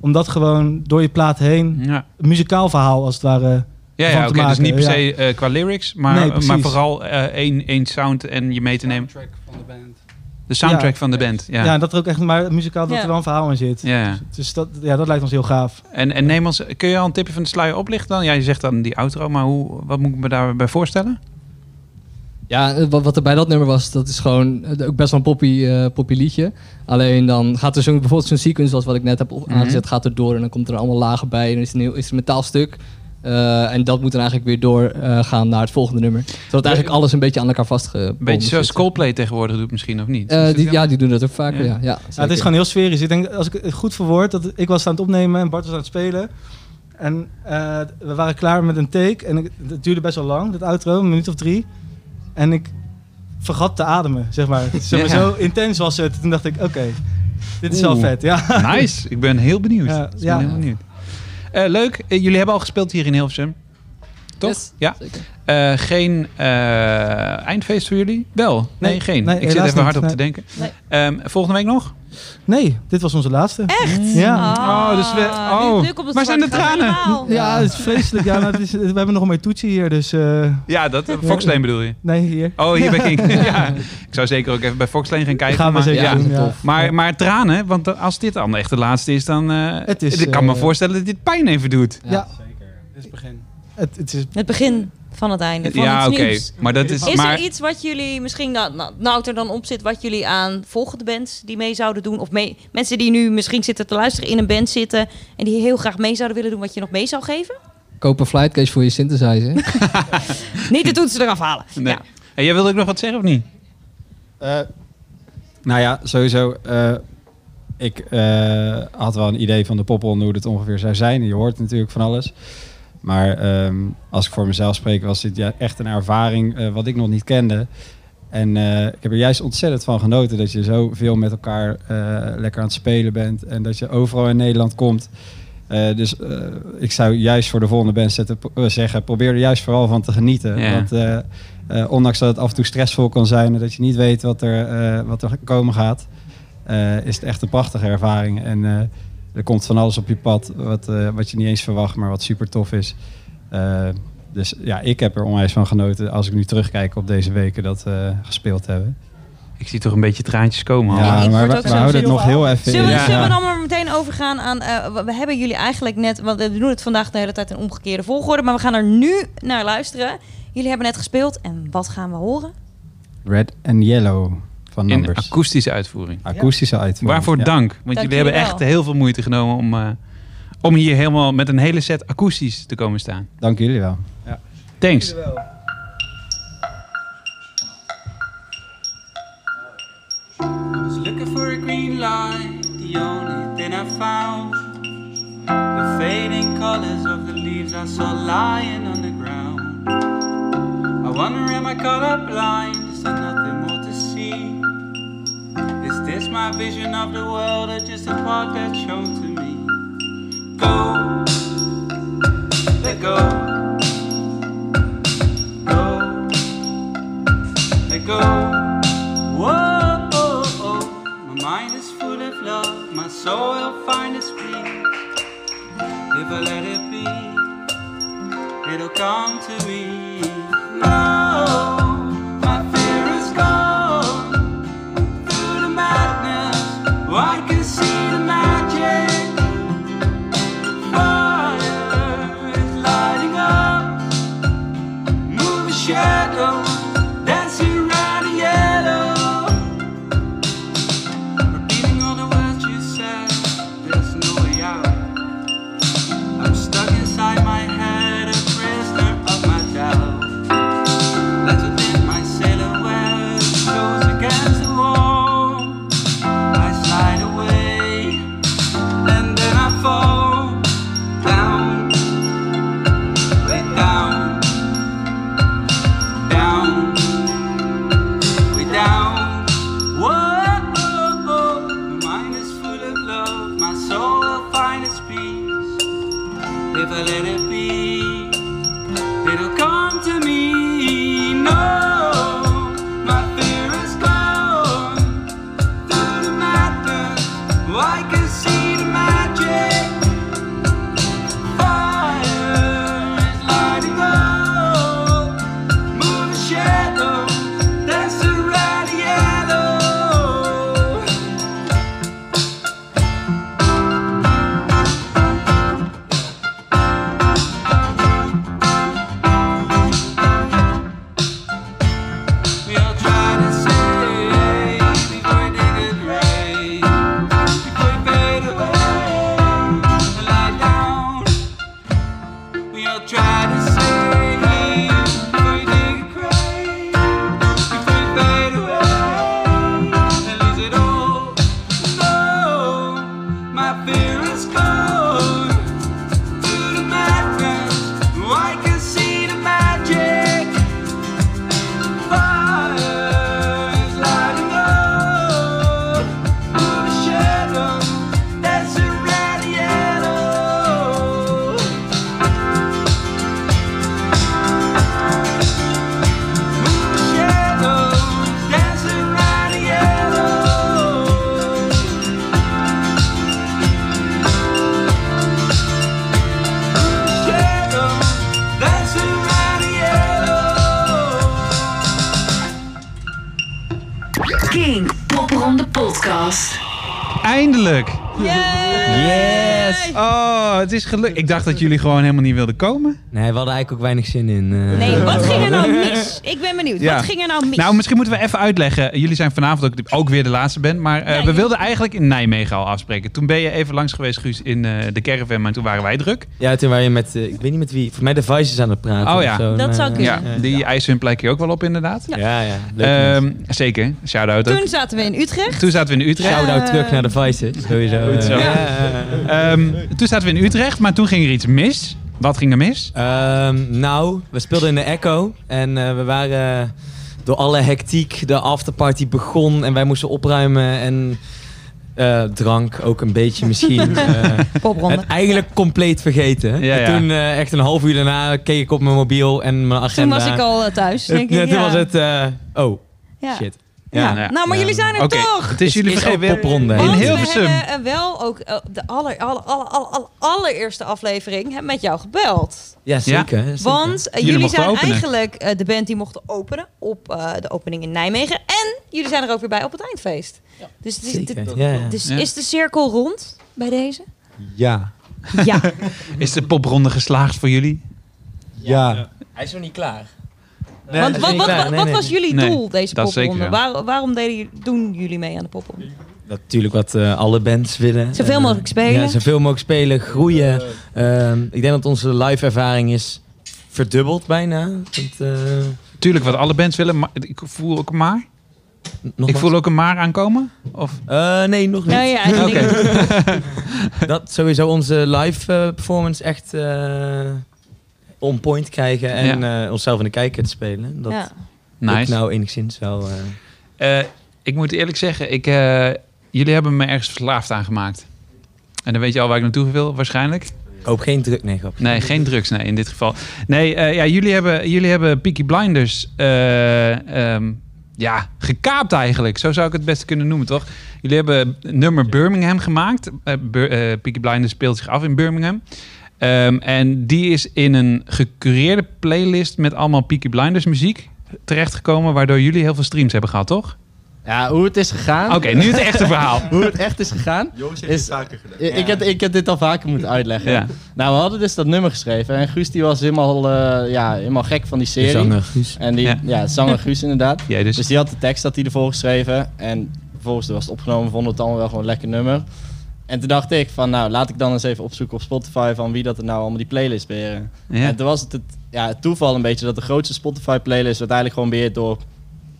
om dat gewoon door je plaat heen... Ja. een muzikaal verhaal, als het ware... Ja, van ja oké. dus maken, niet per ja. se eh, qua lyrics, maar, Nee, precies. maar vooral eh, één, één sound en je mee te nemen. Track van de band. De soundtrack Ja. van de band. Ja. Ja, dat er ook echt maar muzikaal dat Ja. er wel een verhaal in zit. Ja, ja. Dus dat, ja, dat lijkt ons heel gaaf. En, en neem ons, kun je al een tipje van de sluier oplichten dan? Ja, je zegt dan die outro, maar hoe, wat moet ik me daarbij voorstellen? Ja, eh, wat, wat er bij dat nummer was, dat is gewoon eh, ook best wel een poppy, eh, poppy liedje. Alleen dan gaat er zo'n bijvoorbeeld zo'n sequence, zoals wat ik net heb Mhm. aangezet, gaat er door en dan komt er allemaal lagen bij. En dan is het een heel instrumentaal stuk. Eh, Eh, en dat moet dan eigenlijk weer doorgaan gaan naar het volgende nummer. Zodat eigenlijk alles een beetje aan elkaar vastgebonden Een beetje zoals Coldplay tegenwoordig doet misschien, of niet? Eh, die, ja, die doen dat ook vaker. Ja. Ja, Ja, het is gewoon heel sferisch. Ik denk, als ik het goed verwoord, dat ik was aan het opnemen en Bart was aan het spelen. En eh, we waren klaar met een take. En het duurde best wel lang, dat outro, een minuut of drie. En ik vergat te ademen, zeg maar. zeg maar Ja. Zo intens was het. Toen dacht ik, oké, dit is wel Oeh. vet. Ja. Nice. Ik ben heel benieuwd. Ja, Ik ben heel benieuwd. Eh, leuk. Eh, jullie hebben al gespeeld hier in Hilversum. Toch? Yes, ja. Eh, geen eh, eindfeest voor jullie? Wel. Nee, Nee, geen. nee, ik zit even hard op te denken. Nee. Ehm, volgende week nog? Nee, dit was onze laatste. Echt? Ja. Oh, dus we- oh. Waar zijn de tranen? Ja, het is vreselijk. Ja, nou, het is, we hebben nog een Metucci hier, dus... eh, Ja, dat, Fox Lane bedoel je? Nee, hier. Oh, hier ben ik. ja. Ik zou zeker ook even bij Fox Lane gaan kijken. Gaan we maar, zeker ja. doen, ja. Maar, maar tranen, want als dit dan echt de laatste is, dan... eh, Het is, ik kan me voorstellen dat dit pijn even doet. Ja, Zeker. Dit is het begin. Het, het is... Het begin van het einde. Van Ja, het oké. nieuws. Maar dat is... Is maar, er iets wat jullie misschien, nou, nou, nou er dan op zit, wat jullie aan volgende bands die mee zouden doen? Of mee, mensen die nu misschien zitten te luisteren in een band zitten en die heel graag mee zouden willen doen, wat je nog mee zou geven? Koop een flightcase voor je synthesizer. Niet de toetsen eraf halen. Nee. Hey, jij wilde ook nog wat zeggen of niet? Eh, nou ja, sowieso. eh, ik eh, had wel een idee van de popronde hoe het ongeveer zou zijn. Je hoort natuurlijk van alles. Maar ehm, als ik voor mezelf spreek, was dit ja, echt een ervaring eh, wat ik nog niet kende. En eh, ik heb er juist ontzettend van genoten dat je zoveel met elkaar eh, lekker aan het spelen bent. En dat je overal in Nederland komt. Dus ik zou juist voor de volgende band zetten, pro- zeggen, probeer er juist vooral van te genieten. Ja. Want ondanks dat het af en toe stressvol kan zijn en dat je niet weet wat er, wat er komen gaat, is het echt een prachtige ervaring. En er komt van alles op je pad wat, eh, wat je niet eens verwacht, maar wat super tof is. Eh, dus ja, ik heb er onwijs van genoten als ik nu terugkijk op deze weken dat we gespeeld hebben. Ik zie toch een beetje traantjes komen. al. Ja, maar we, houden het nog heel even Zullen, we- in. zullen we Ja. dan maar meteen overgaan aan... eh, we- we hebben jullie eigenlijk net... Want we doen het vandaag de hele tijd in omgekeerde volgorde. Maar we gaan er nu naar luisteren. Jullie hebben net gespeeld. En wat gaan we horen? Red and Yellow van In Numbers. akoestische uitvoering. Akoestische uitvoering. Waarvoor ja. dank. Want Dank jullie hebben jullie echt wel. heel veel moeite genomen om, eh, om hier helemaal met een hele set akoestisch te komen staan. Dank jullie wel. Ja. Thanks. I was looking for a green light, the only thing I found. The fading colors of the leaves I saw lying on the ground. I wonder, am I colorblind? Is there nothing? My vision of the world or just a part that's shown to me? Go, let go, go, let go. Whoa, oh, oh. my mind is full of love, my soul will find its peace. If I let it be, it'll come to me. Is gelukt. Ik dacht dat jullie gewoon helemaal niet wilden komen. Nee, we hadden eigenlijk ook weinig zin in. eh. Nee, wat ging er nou mis? Benieuwd. Ja. Wat ging er nou mis? Nou, misschien moeten we even uitleggen. Jullie zijn vanavond ook, ook weer de laatste band. Maar eh, we wilden eigenlijk in Nijmegen al afspreken. Toen ben je even langs geweest, Guus, in eh, de caravan. Maar toen waren wij druk. Ja, toen waren je met, eh, ik weet niet met wie, volgens mij de Vices aan het praten. Oh ja, zo. Maar, Ja, eh, die eisen hun plekje ook wel op inderdaad. Ja, ja. Leuk Ehm, zeker, shout-out ook. Toen zaten we in Utrecht. Toen zaten we in Utrecht. Shout-out terug naar de Vices, sowieso. Goed zo. Eh, Ehm, toen zaten we in Utrecht, maar toen ging er iets mis. Wat ging er mis? Ehm, nou, we speelden in de Echo en eh, we waren door alle hectiek, de afterparty begon en wij moesten opruimen en eh, drank ook een beetje misschien. eh, het eigenlijk compleet vergeten. Ja, En ja. toen eh, echt een half uur daarna keek ik op mijn mobiel en mijn Toen agenda. was ik al thuis, denk ik. Toen ja. was het, eh, oh, Ja. shit. Ja. Nou, maar jullie zijn er Oké, toch? Het is jullie Is vergeten. ook popronde. In Hilversum. we hebben eh, wel ook eh, de aller, aller, aller, aller, aller- allereerste aflevering met jou gebeld. Ja, zeker. zeker. Want eh, Jullie zijn eigenlijk eh, de band die mochten openen op eh, de opening in Nijmegen. En jullie zijn er ook weer bij op het eindfeest. Dus, het is, Zeker, dit- ja, ja. dus Ja. is de cirkel rond bij deze? Ja. Ja. Is de popronde geslaagd voor jullie? Ja. Hij is nog niet klaar. Nee, Want wat, wat, wat, was jullie Nee, doel, deze dat popronde? Waar, waarom deden, jullie- doen jullie mee aan de popronde? Natuurlijk wat eh, alle bands willen. Zoveel Eh, mogelijk spelen. Ja, zoveel mogelijk spelen, groeien. Ehm, ik denk dat onze live ervaring is verdubbeld bijna. Want, eh, Tuurlijk, wat alle bands willen. Maar ik voel ook een maar. nog ik voel ook een maar aankomen. Of? Eh, nee, nog niet. Nou ja, Oké. dat sowieso onze live performance echt eh, on point krijgen en eh, onszelf in de kijker te spelen. Dat Ja. nou enigszins wel. eh. Eh, ik moet eerlijk zeggen, ik, eh, jullie hebben me ergens verslaafd aangemaakt. En dan weet je al waar ik naartoe wil, waarschijnlijk. Ik hoop geen druk. Nee, grap. Nee, geen drugs nee, in dit geval. Nee, eh, ja, jullie, hebben, jullie hebben Peaky Blinders eh, ehm, ja, gekaapt eigenlijk. Zo zou ik het best kunnen noemen, toch? Jullie hebben nummer Birmingham gemaakt. Eh, eh, Peaky Blinders speelt zich af in Birmingham. Ehm, en die is in een gecureerde playlist met allemaal Peaky Blinders muziek terechtgekomen... waardoor jullie heel veel streams hebben gehad, toch? Ja, hoe het is gegaan. Oké, nu het echte verhaal. hoe het echt is gegaan. Jongens, heeft is, het vaker gedaan. Ik, ik, heb, ik heb dit al vaker moeten uitleggen. Ja. Nou, we hadden dus dat nummer geschreven. En Guus die was helemaal, eh, ja, helemaal gek van die serie. zanger Guus. En die, Ja. ja, zanger Guus inderdaad. Jij dus. Dus die had de tekst dat hij ervoor geschreven. En vervolgens was het opgenomen, vonden we het allemaal wel gewoon een lekker nummer. En toen dacht ik van, nou, laat ik dan eens even opzoeken op Spotify van wie dat er nou allemaal die playlist beheren. Ja. En toen was het, het, ja, het toeval een beetje dat de grootste Spotify playlist eigenlijk gewoon beheerd door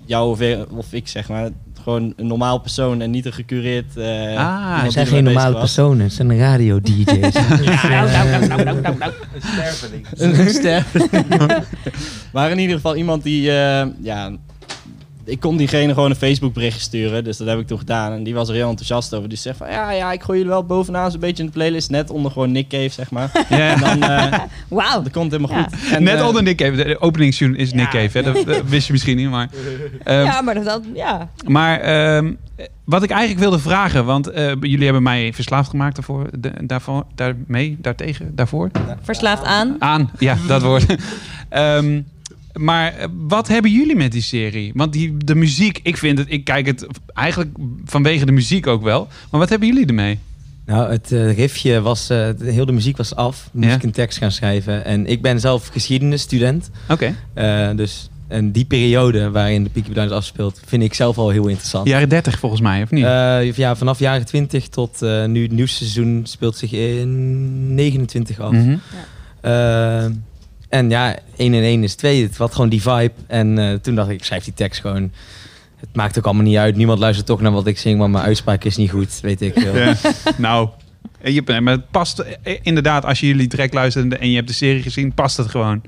jou of, of ik, zeg maar. Gewoon een normaal persoon en niet een gecureerd... eh Ah, het zijn geen normale was. personen, het zijn radio-dj's. nou, nou, nou, nou, nou, nou. Een sterveling. Een sterveling. maar in ieder geval iemand die, eh, ja, ik kon diegene gewoon een Facebook berichtje sturen, dus dat heb ik toen gedaan. En die was er heel enthousiast over. Die zegt van, ja, ja, ik gooi jullie wel bovenaan zo'n beetje in de playlist, net onder gewoon Nick Cave, zeg maar. Ja. En dan, eh, Wauw. dat komt helemaal Ja. goed. En, Net eh, onder Nick Cave. De openingstune is Nick Cave. Hè? Dat, dat wist je misschien niet, maar... ehm, ja, maar dat, ja. Maar ehm, wat ik eigenlijk wilde vragen, want eh, jullie hebben mij verslaafd gemaakt daarvoor, de- daarvoor, daarmee, daartegen, daarvoor. Verslaafd aan. Aan, ja, dat woord. Ehm, maar eh, wat hebben jullie met die serie? Want die, de muziek, ik vind het, ik kijk het eigenlijk vanwege de muziek ook wel. Maar wat hebben jullie ermee? Nou, het eh, riffje was, eh, de, heel de muziek was af. Moest Ja. ik een tekst gaan schrijven. En ik ben zelf geschiedenisstudent. Oké. Eh, dus en die periode waarin de Peaky Blinders afspeelt, vind ik zelf al heel interessant. Jaren 30 volgens mij, of niet? Eh, ja, vanaf jaren 20 tot eh, nu het nieuwste seizoen speelt zich in 29 af. Mhm. Eh, en ja, 1 en 1 is 2. Het had gewoon die vibe. En eh, toen dacht ik, ik schrijf die tekst gewoon. Het maakt ook allemaal niet uit. Niemand luistert toch naar wat ik zing, maar mijn uitspraak is niet goed, weet ik veel. Nou, eh, je, maar het past eh, inderdaad, als je jullie track luistert en je hebt de serie gezien, past het gewoon.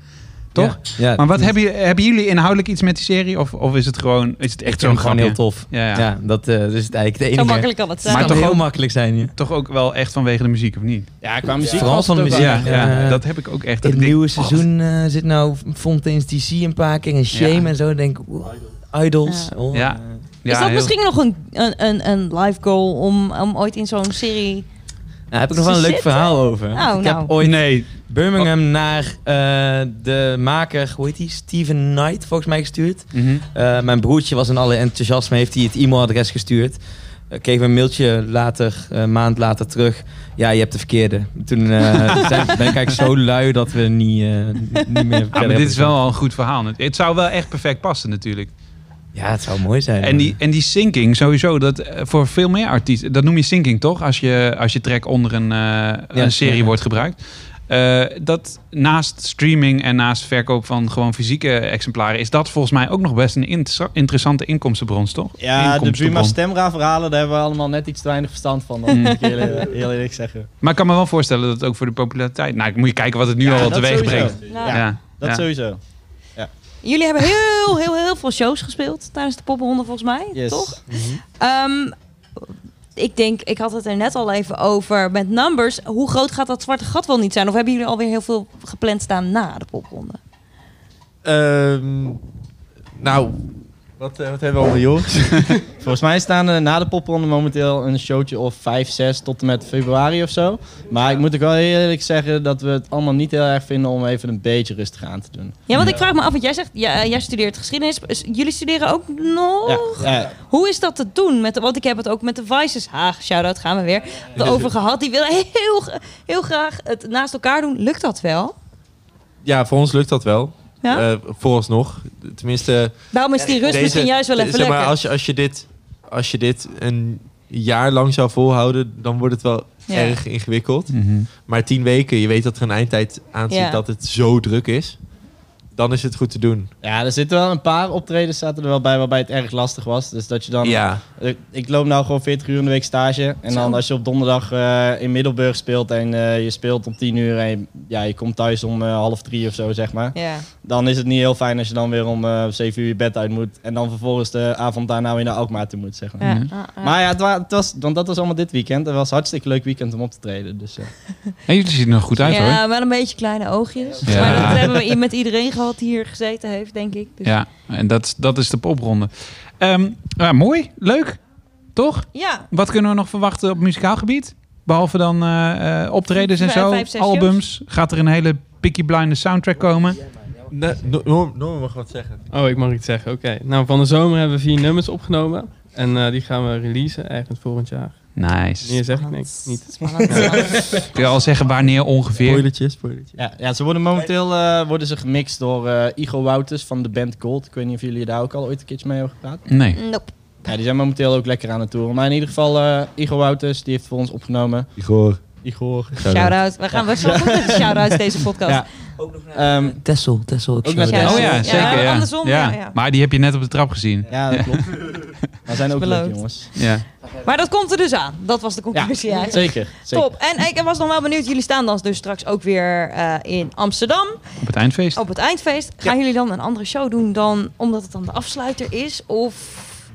Toch? Ja, ja. maar wat hebben, jullie- hebben jullie inhoudelijk iets met die serie? Of, of is het gewoon, is het echt zo'n het gewoon heel tof. Ja, ja. Ja, dat eh, dus het eigenlijk de enige. Zo makkelijk kan het zijn. Maar Maar toch toch heel ook- makkelijk zijn. Ja. Toch ook wel echt vanwege de muziek, of niet? Ja, qua muziek Vooral van de het muziek. Ja, ja, eh, dat heb ik ook echt. In het nieuwe denk, seizoen eh, zit nou Fontaine's DC een paar keer en Shame Ja. en zo. Denk ik, wow, Idols. Ja. Oh, Ja. eh. Ja, is dat misschien nog een, een, een, een live goal om, om ooit in zo'n serie... Daar heb ik nog wel een leuk Zitten? verhaal over. Oh, ik nou. heb ooit Nee. Birmingham naar eh, de maker, hoe heet die? Steven Knight volgens mij gestuurd. Mhm. Eh, mijn broertje was in alle enthousiasme, heeft hij het e-mailadres gestuurd. eh, kregen we een mailtje later, eh, een maand later terug. Ja, je hebt de verkeerde. Toen eh, zijn, ben ik eigenlijk zo lui dat we niet, eh, niet meer verder maar dit is wel al een goed verhaal. Het zou wel echt perfect passen natuurlijk. Ja, het zou mooi zijn. En die, en die syncing sowieso, dat eh, voor veel meer artiesten, dat noem je syncing toch? Als je, als je track onder een, eh, een serie ja. wordt gebruikt. Eh, dat naast streaming en naast verkoop van gewoon fysieke exemplaren, is dat volgens mij ook nog best een inter- interessante inkomstenbron, toch? Ja, de. Prima Stemra verhalen, daar hebben we allemaal net iets te weinig verstand van. Dat Mm. moet ik heel, heel eerlijk zeggen. Maar ik kan me wel voorstellen dat het ook voor de populariteit. Nou, moet je kijken wat het nu Ja, al teweeg brengt. Ja, dat ja. sowieso. Jullie hebben heel, heel, heel veel shows gespeeld tijdens de poppenhonden volgens mij, Yes. toch? Ehm, ik denk, ik had het er net al even over met numbers. Hoe groot gaat dat zwarte gat wel niet zijn? Of hebben jullie alweer heel veel gepland staan na de popronde? Ehm, nou, wat, eh, wat hebben we allemaal, Joris? Volgens mij staan er na de popronde momenteel een showtje of 5, 6 tot en met februari of zo. Maar ik moet ook wel eerlijk zeggen dat we het allemaal niet heel erg vinden om even een beetje rustig aan te doen. Ja, want ik vraag me af, want jij zegt, ja, jij studeert geschiedenis. Jullie studeren ook nog? Ja, ja. Hoe is dat te doen? Met de, want ik heb het ook met de Vices, ha, shout-out, gaan we weer, erover gehad. Die willen heel, heel graag het naast elkaar doen. Lukt dat wel? Ja, voor ons lukt dat wel. Ja? Eh, vooralsnog. Tenminste... Daarom is die rust deze- misschien juist wel even zeg maar, lekker. Als je, als, je dit, als je dit een jaar lang zou volhouden, dan wordt het wel Ja. erg ingewikkeld. Mhm. Maar tien weken, je weet dat er een eindtijd aan zit Ja. dat het zo druk is. Dan is het goed te doen. Ja, er zitten wel een paar optredens zaten er wel bij waarbij het erg lastig was. Dus dat je dan... Ja. Ik- Ik loop nou gewoon 40 uur in de week stage. En dan als je op donderdag eh, in Middelburg speelt en eh, je speelt om 10 uur en je, ja, je komt thuis om eh, half drie of zo, zeg maar. Ja. Dan is het niet heel fijn als je dan weer om eh 7 uur je bed uit moet. En dan vervolgens de avond daarna weer naar Alkmaar toe moet, zeg maar. Ja, ja, ja. Maar ja, het, wa- het was, want dat was allemaal dit weekend. Het was een hartstikke leuk weekend om op te treden. Dus, eh. En jullie zien er nog goed uit ja, hoor. wel een beetje kleine oogjes. Ja. Maar dat hebben we met iedereen gehad die hier gezeten heeft, denk ik. Dus. Ja, en dat, dat is de popronde. Ehm, ja, mooi, leuk, toch? Ja. Wat kunnen we nog verwachten op muzikaal gebied? Behalve dan eh, eh, optredens en zo, vijf, albums. Gaat er een hele Picky Blinders soundtrack komen? Nee, Norm, Norm mag wat zeggen. Oh, ik mag iets zeggen. Oké. Nou, van de zomer hebben we vier nummers opgenomen. En eh, die gaan we releasen ergens volgend jaar. Nice. Wanneer zeg ik niks? Niet. Kun je al zeggen wanneer ongeveer? Spoilertje, spoilertje. Ja, ja, ze worden momenteel eh, worden ze gemixt door eh Igo Wouters van de band Gold. Ik weet niet of jullie daar ook al ooit een keertje mee hebben gepraat. Nee. Nope. Ja, die zijn momenteel ook lekker aan het toeren. Maar in ieder geval, eh Igo Wouters, die heeft voor ons opgenomen. Igor. Igor. Shout-out. We gaan goed met de shout-outs deze podcast. Ja. Ehm, Tessel, Tessel. Ook naar Tessel. Oh ja, zeker. Ja, Ja, andersom, ja, ja. Maar die heb je net op de trap gezien. Ja, dat klopt. Maar zijn ook leuk, Beloofd. jongens. Ja. Maar dat komt er dus aan. Dat was de conclusie Ja, eigenlijk. zeker, zeker. Top. En ik was nog wel benieuwd. Jullie staan dan dus straks ook weer eh, in Amsterdam. Op het eindfeest. Op het eindfeest. Gaan jullie dan een andere show doen dan omdat het dan de afsluiter is? Of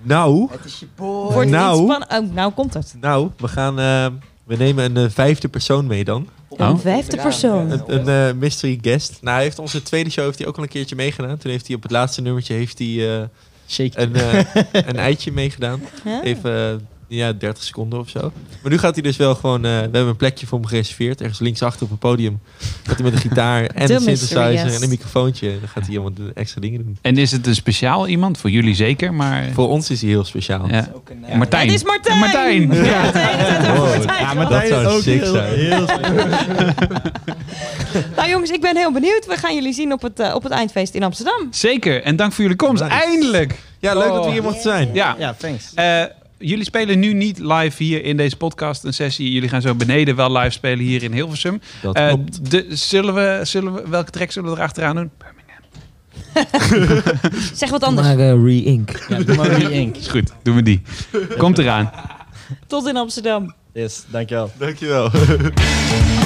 Nou, wordt het Nou. iets spannend? Oh, nou komt het. nou, we gaan... eh, we nemen een eh, vijfde persoon mee dan. Een vijfde persoon. Een, een eh, mystery guest. Nou, hij heeft onze tweede show heeft hij ook al een keertje meegedaan. Toen heeft hij op het laatste nummertje heeft hij, eh, een, eh, een eitje meegedaan. Ja. Even eh, ja, 30 seconden of zo. Maar nu gaat hij dus wel gewoon... eh, we hebben een plekje voor hem gereserveerd. Ergens linksachter op het podium. Gaat hij met een gitaar en De een mystery synthesizer en een microfoontje. En dan gaat hij allemaal de extra dingen doen. En is het een speciaal iemand? Voor jullie zeker, maar... Voor ons is hij heel speciaal. Ja. Martijn. Het is Martijn! Martijn! Ja, Martijn, is Wow. Martijn. Ja, Martijn Dat zou is ook sick heel- zijn. heel Nou jongens, ik ben heel benieuwd. We gaan jullie zien op het, eh, op het eindfeest in Amsterdam. Zeker. En dank voor jullie komst. Eindelijk! Ja, leuk dat we hier mochten zijn. Ja. Ja, thanks. Eh, jullie spelen nu niet live hier in deze podcast een sessie. Jullie gaan zo beneden wel live spelen hier in Hilversum. Dat Eh, klopt. de, zullen we, zullen we, welke track zullen we erachteraan doen? Zeg wat anders. Maar eh, re-ink. Ja, doe maar re-ink. Is goed, doen we die. Komt eraan. Tot in Amsterdam. Yes, dankjewel. Dankjewel.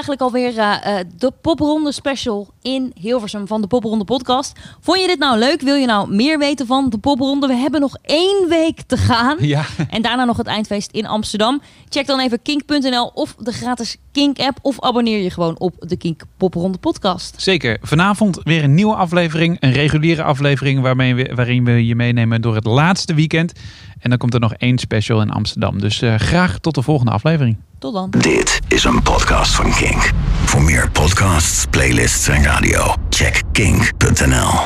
eigenlijk alweer eh, eh, de popronde special in Hilversum van de popronde podcast. Vond je dit nou leuk? Wil je nou meer weten van de popronde? We hebben nog één week te gaan. Ja. En daarna nog het eindfeest in Amsterdam. Check dan even kink.nl of de gratis Kink app. Of abonneer je gewoon op de Kink popronde podcast. Zeker. Vanavond weer een nieuwe aflevering. Een reguliere aflevering waarmee we, waarin we je meenemen door het laatste weekend. En dan komt er nog één special in Amsterdam. Dus eh, graag tot de volgende aflevering. Tot dan. Dit is een podcast van Kink. Voor meer podcasts, playlists en radio, check kink.nl.